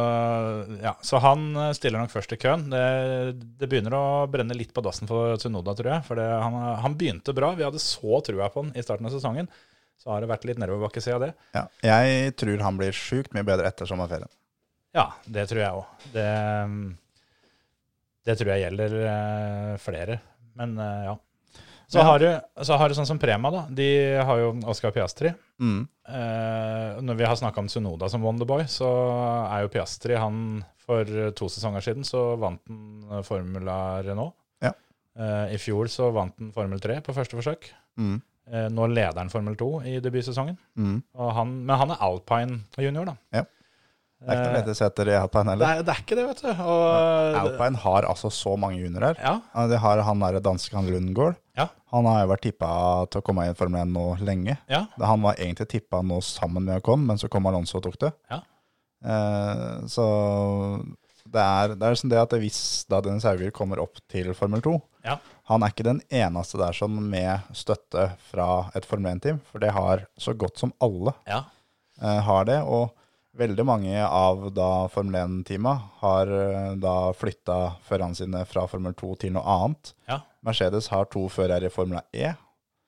[SPEAKER 1] ja, så han eh, stiller nok først i køen. Det, det begynner å brenne litt på dassen for Tsunoda, tror jeg. For det, han, han begynte bra. Vi hadde så trua på han i starten av sesongen. Så har det vært litt nedoverbakke siden det.
[SPEAKER 4] Ja. Jeg tror han blir sjukt mye bedre etter sommerferien.
[SPEAKER 1] Ja, det tror jeg òg. Det, det tror jeg gjelder eh, flere. Men eh, ja. Så,
[SPEAKER 4] Ja.
[SPEAKER 1] har du, så har du sånn som Prema, da. De har jo Oscar Piastri.
[SPEAKER 4] Mm.
[SPEAKER 1] Eh, når vi har snakka om Sunoda som Wonderboy, så er jo Piastri han For to sesonger siden så vant han Formula Renault.
[SPEAKER 4] Ja.
[SPEAKER 1] Eh, I fjor så vant han Formel 3 på første forsøk.
[SPEAKER 4] Mm.
[SPEAKER 1] Eh, nå leder han Formel 2 i debutsesongen.
[SPEAKER 4] Mm.
[SPEAKER 1] Han, men han er alpine junior, da.
[SPEAKER 4] Ja. Det er ikke noe i Alpine heller.
[SPEAKER 1] er, det er ikke det, vet du. Og,
[SPEAKER 4] Alpine har altså så mange juniorer.
[SPEAKER 1] Ja,
[SPEAKER 4] De har han derre danske han Lundgaard.
[SPEAKER 1] Ja.
[SPEAKER 4] Han har jo vært tippa til å komme i Formel 1 nå lenge.
[SPEAKER 1] ja,
[SPEAKER 4] Han var egentlig tippa nå sammen med Acon, men så kom Alonso og tok det.
[SPEAKER 1] Ja.
[SPEAKER 4] Eh, så det er, det er sånn det at hvis da Dennis Hauger kommer opp til Formel 2
[SPEAKER 1] Ja.
[SPEAKER 4] Han er ikke den eneste der sånn med støtte fra et Formel 1-team, for det har så godt som alle
[SPEAKER 1] ja.
[SPEAKER 4] eh, har det. Og veldig mange av da Formel 1-teama har eh, da flytta førerne sine fra Formel 2 til noe annet.
[SPEAKER 1] Ja.
[SPEAKER 4] Mercedes har to førere i Formel E,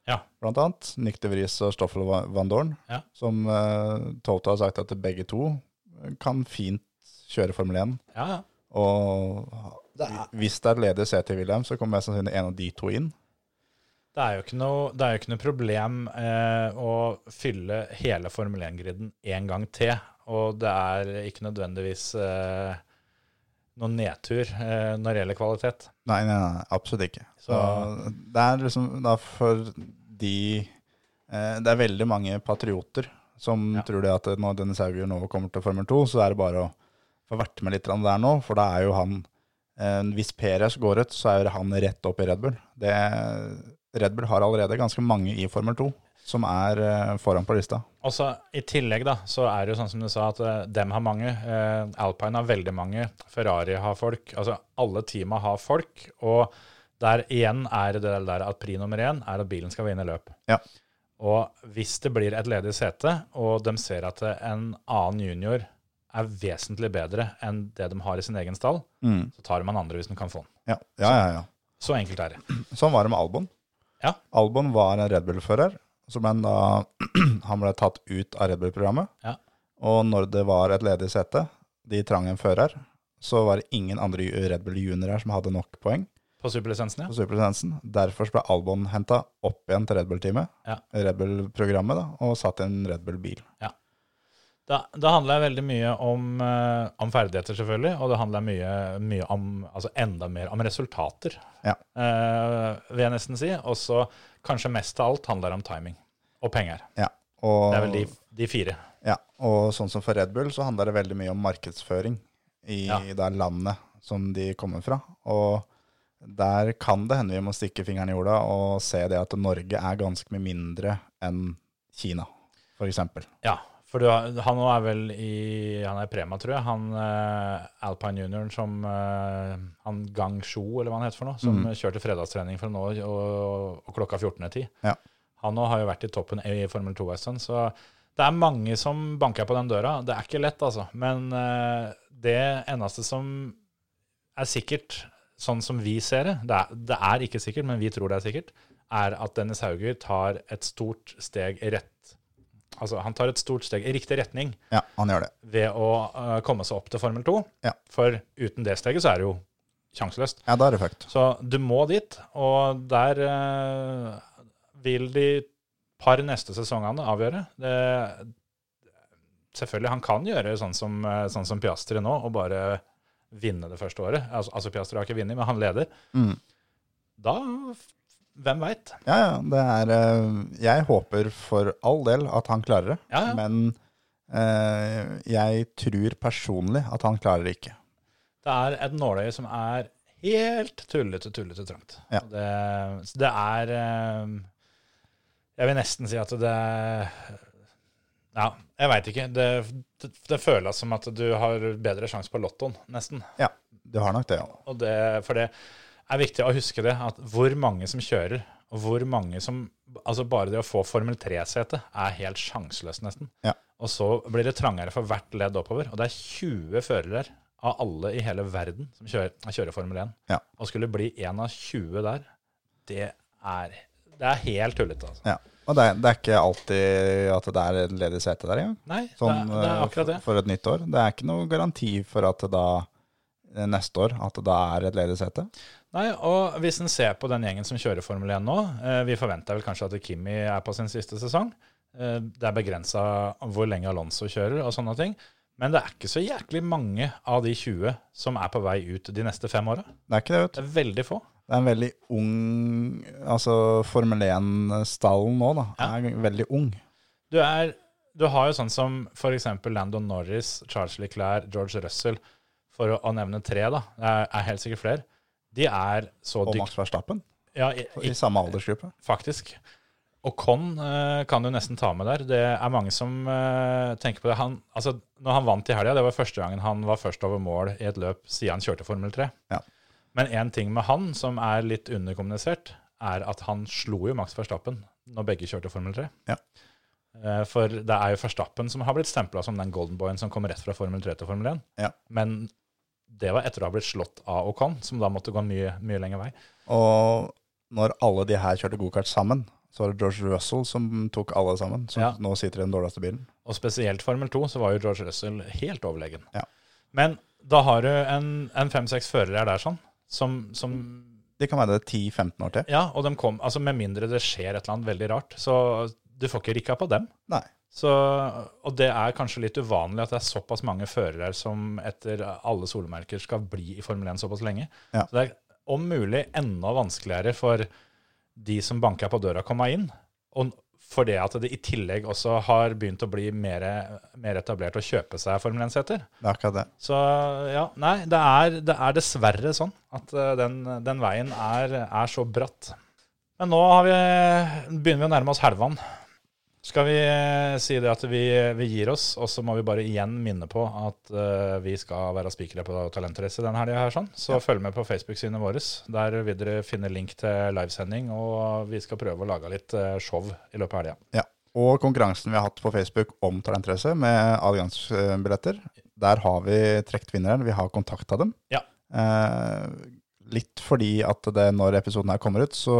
[SPEAKER 1] Ja.
[SPEAKER 4] blant annet. Nick de Vries og Stoffel van Dorn.
[SPEAKER 1] Ja.
[SPEAKER 4] Som uh, Toto har sagt at begge to kan fint kjøre Formel 1.
[SPEAKER 1] ja, ja.
[SPEAKER 4] Og hvis det er ledig sete i William, så kommer mest sannsynlig en av de to inn.
[SPEAKER 1] Det er jo ikke noe, det er jo ikke noe problem eh, å fylle hele Formel 1-griden en gang til. Og det er ikke nødvendigvis eh, noen nedtur eh, når det gjelder kvalitet.
[SPEAKER 4] Nei, nei, nei, absolutt ikke. Så
[SPEAKER 1] Så-
[SPEAKER 4] det er liksom da for de eh, Det er veldig mange patrioter som
[SPEAKER 1] Ja.
[SPEAKER 4] tror det at når Dennis Hauger nå kommer til Formel 2, så er det bare å få vært med litt der nå, for da er jo han eh, Hvis Perez går ut, så er han rett opp i Red Bull. Det, Red Bull har allerede ganske mange i Formel 2 som er eh, foran på lista.
[SPEAKER 1] Og så I tillegg da, så er det jo sånn som du sa, at eh, dem har mange. Eh, Alpine har veldig mange. Ferrari har folk. altså Alle teama har folk. Og der igjen er det der at pri nummer én er at bilen skal vinne løp.
[SPEAKER 4] Ja.
[SPEAKER 1] Og hvis det blir et ledig sete, og de ser at en annen junior er vesentlig bedre enn det de har i sin egen stall,
[SPEAKER 4] Mm.
[SPEAKER 1] så tar man andre hvis de kan få den.
[SPEAKER 4] Ja, ja, ja. ja.
[SPEAKER 1] Så enkelt er det.
[SPEAKER 4] Sånn var det med Albon.
[SPEAKER 1] Ja.
[SPEAKER 4] Albon var en Red Bull-fører, så ble han, da, han ble tatt ut av Red Bull-programmet.
[SPEAKER 1] Ja.
[SPEAKER 4] Og når det var et ledig sete, de trang en fører, så var det ingen andre Red Bull juniorer som hadde nok poeng
[SPEAKER 1] På superlisensen, ja.
[SPEAKER 4] på superlisensen. Derfor ble Albon henta opp igjen til Red Bull-teamet,
[SPEAKER 1] Ja.
[SPEAKER 4] Red Bull-programmet, da, og satt i en Red Bull-bil.
[SPEAKER 1] Da, da handler det veldig mye om, eh, om ferdigheter, selvfølgelig, og det handler mye, mye om altså enda mer om resultater,
[SPEAKER 4] Ja.
[SPEAKER 1] eh, vil jeg nesten si. Og så kanskje mest av alt handler det om timing og penger.
[SPEAKER 4] Ja. Og
[SPEAKER 1] Det er vel de de fire.
[SPEAKER 4] Ja, og sånn som for Red Bull så handler det veldig mye om markedsføring i
[SPEAKER 1] Ja.
[SPEAKER 4] det landet som de kommer fra. Og der kan det hende vi må stikke fingeren i jorda og se det at Norge er ganske mye mindre enn Kina, eksempel.
[SPEAKER 1] Ja, for du, han nå er vel i Han er Prema, tror jeg. Han uh, Alpine Junioren som uh, Han Gang Sho, eller hva han heter for noe, som kjørte fredagstrening for nå og, og klokka 14.10.
[SPEAKER 4] Ja.
[SPEAKER 1] Han nå har jo vært i toppen i Formel 2 en stund, så det er mange som banker på den døra. Det er ikke lett, altså. Men uh, det eneste som er sikkert, sånn som vi ser det, det er, det er ikke sikkert, men vi tror det er sikkert, er at Dennis Hauger tar et stort steg rett Altså, han tar et stort steg i riktig retning
[SPEAKER 4] Ja, han gjør det.
[SPEAKER 1] ved å uh, komme seg opp til Formel 2.
[SPEAKER 4] Ja.
[SPEAKER 1] For uten det steget så er det jo sjanseløst.
[SPEAKER 4] Ja, da er det fucked.
[SPEAKER 1] Så du må dit, og der uh, vil de par neste sesongene avgjøre. Det, selvfølgelig, han kan gjøre sånn som, eh, sånn som Piastri nå, og bare vinne det første året. Altså, altså Piastri har ikke vunnet, men han leder.
[SPEAKER 4] Mm.
[SPEAKER 1] Da, hvem veit?
[SPEAKER 4] Ja, ja, det er eh, Jeg håper for all del at han klarer det,
[SPEAKER 1] Ja, ja.
[SPEAKER 4] men eh, jeg tror personlig at han klarer det ikke.
[SPEAKER 1] Det er et nåløye som er helt tullete, tullete trangt.
[SPEAKER 4] Ja.
[SPEAKER 1] Det, det er eh, Jeg vil nesten si at det Ja, jeg veit ikke. Det, det, det føles som at du har bedre sjanse på lottoen, nesten.
[SPEAKER 4] Ja, du har nok det, ja.
[SPEAKER 1] Og det, for det er viktig å huske det, at hvor mange som kjører, og hvor mange som Altså bare det å få Formel 3-sete er helt sjanseløst, nesten.
[SPEAKER 4] Ja.
[SPEAKER 1] Og så blir det trangere for hvert ledd oppover. Og det er 20 førere av alle i hele verden som kjører, kjører Formel 1.
[SPEAKER 4] Ja.
[SPEAKER 1] Og skulle bli en av 20 der, det er, det er helt tullete, altså.
[SPEAKER 4] ja. Og det er, det er ikke alltid at det er et ledig sete der engang.
[SPEAKER 1] Nei,
[SPEAKER 4] Sånn,
[SPEAKER 1] det, er, det er
[SPEAKER 4] eh,
[SPEAKER 1] akkurat det.
[SPEAKER 4] For, for et nytt år. Det er ikke noe garanti for at det da eh, neste år at det da er et ledig sete.
[SPEAKER 1] Nei, og hvis en ser på den gjengen som kjører Formel 1 nå, eh, vi forventer vel kanskje at Kimi er på sin siste sesong. Eh, det er begrensa hvor lenge Alonso kjører og sånne ting. Men det er ikke så jæklig mange av de 20 som er på vei ut de neste fem åra.
[SPEAKER 4] Det er ikke det, vet
[SPEAKER 1] Det er veldig få.
[SPEAKER 4] Det er en veldig ung Altså Formel 1-stallen nå, da,
[SPEAKER 1] Ja.
[SPEAKER 4] er veldig ung.
[SPEAKER 1] Du, er, du har jo sånn som f.eks. Landon Norris, Charles Leclerc, George Russell, for å, å nevne tre, da. Det er, er helt sikkert flere. De er så
[SPEAKER 4] Og
[SPEAKER 1] dyktige
[SPEAKER 4] Max Verstappen
[SPEAKER 1] ja, i,
[SPEAKER 4] i samme aldersgruppe.
[SPEAKER 1] Faktisk. Og Con eh, kan du nesten ta med der. Det er mange som eh, tenker på det. Han, altså, når han vant i helga, det var første gangen han var først over mål i et løp siden han kjørte Formel 3.
[SPEAKER 4] Ja.
[SPEAKER 1] Men én ting med han som er litt underkommunisert, er at han slo jo Max Verstappen når begge kjørte Formel 3.
[SPEAKER 4] Ja.
[SPEAKER 1] Eh, For det er jo Verstappen som har blitt stempla som den golden boyen som kom rett fra Formel 3 til Formel 1.
[SPEAKER 4] Ja.
[SPEAKER 1] Men det var etter å ha blitt slått av Ocon, som da måtte gå en mye, mye lengre vei.
[SPEAKER 4] Og når alle de her kjørte gokart sammen, så var det George Russell som tok alle sammen. Som
[SPEAKER 1] Ja.
[SPEAKER 4] nå sitter i den dårligste bilen.
[SPEAKER 1] Og spesielt Formel 2, så var jo George Russell helt overlegen.
[SPEAKER 4] Ja.
[SPEAKER 1] Men da har du en, en fem-seks førere der sånn, som, som
[SPEAKER 4] Det kan være det 10-15 år til.
[SPEAKER 1] Ja, og de kom Altså med mindre det skjer et eller annet veldig rart, så du får ikke rikka på dem.
[SPEAKER 4] Nei.
[SPEAKER 1] Så, og det er kanskje litt uvanlig at det er såpass mange førere som etter alle solmerker skal bli i Formel 1 såpass lenge.
[SPEAKER 4] Ja.
[SPEAKER 1] Så det er om mulig enda vanskeligere for de som banker på døra, å komme inn. Og for det at det i tillegg også har begynt å bli mer, mer etablert å kjøpe seg Formel 1-seter.
[SPEAKER 4] Det er akkurat det.
[SPEAKER 1] Så ja, nei, det er, det er dessverre sånn at eh, den, den veien er, er så bratt. Men nå har vi, begynner vi å nærme oss helvan. Skal vi eh, si det at vi, vi gir oss, og så må vi bare igjen minne på at uh, vi skal være spikere på Talentrace denne helga her, sånn. Så følg med på Facebook-sidene våre. Der vil dere finne link til livesending, og vi skal prøve å lage litt eh, show i løpet av helga.
[SPEAKER 4] Ja. Og konkurransen vi har hatt på Facebook om Talentrace med adgangsbilletter, der har vi trukket vinneren. Vi har kontakta dem.
[SPEAKER 1] Ja.
[SPEAKER 4] Uh, litt fordi at det, når episoden her kommer ut, så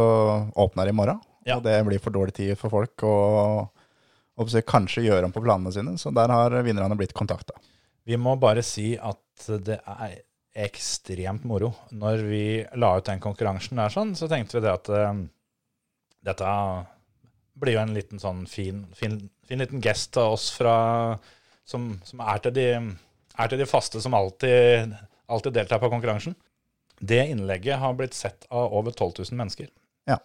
[SPEAKER 4] åpner det i morgen.
[SPEAKER 1] Ja.
[SPEAKER 4] Og det blir for dårlig tid for folk å si, kanskje gjøre om på planene sine. Så der har vinnerne blitt kontakta.
[SPEAKER 1] Vi må bare si at det er ekstremt moro. Når vi la ut den konkurransen der sånn, så tenkte vi det at uh, dette blir jo en liten sånn fin, fin, fin liten gest av oss fra, som, som er, til de, er til de faste som alltid, alltid deltar på konkurransen. Det innlegget har blitt sett av over 12 000 mennesker.
[SPEAKER 4] Ja.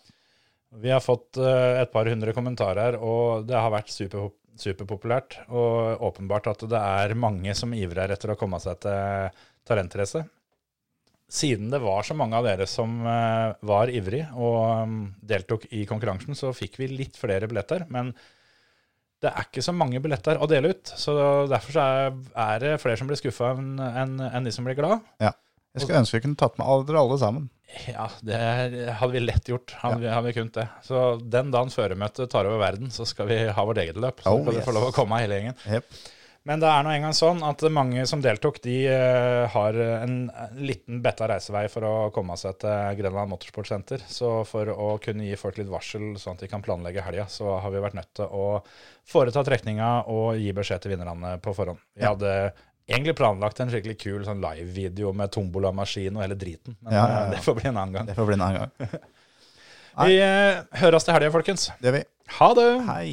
[SPEAKER 1] Vi har fått eh, et par hundre kommentarer, og det har vært super, superpopulært, og åpenbart at det er mange som ivrer etter å komme seg til talentrace. Siden det var så mange av dere som eh, var ivrig og mm, deltok i konkurransen, så fikk vi litt flere billetter. Men det er ikke så mange billetter å dele ut, så derfor så er, det flere som blir skuffa enn en, en de som blir glad.
[SPEAKER 4] Jeg skulle ønske vi kunne tatt med alle, dere alle sammen.
[SPEAKER 1] Ja, det hadde vi lett gjort. Hadde, hadde vi kunnet det. Så den dagen føremøtet tar over verden, så skal vi ha vårt eget løp. Så
[SPEAKER 4] Oh,
[SPEAKER 1] skal
[SPEAKER 4] yes.
[SPEAKER 1] få lov å komme hele gjengen.
[SPEAKER 4] Yep.
[SPEAKER 1] Men det er nå engang sånn at mange som deltok, de eh, har en, en liten betta reisevei for å komme seg til Grenland Motorsport Center. Så for å kunne gi folk litt varsel, sånn at de kan planlegge helga, så har vi vært nødt til å foreta trekninga og gi beskjed til vinnerne på forhånd. Vi
[SPEAKER 4] Ja.
[SPEAKER 1] hadde egentlig planlagt en skikkelig kul sånn live-video med tombolamaskin og hele driten, men
[SPEAKER 4] Ja, ja, ja.
[SPEAKER 1] eh, det får bli en annen gang.
[SPEAKER 4] Det får bli en annen gang.
[SPEAKER 1] Vi eh, høres til helga, folkens.
[SPEAKER 4] Det gjør vi.
[SPEAKER 1] Ha det!
[SPEAKER 4] Hei.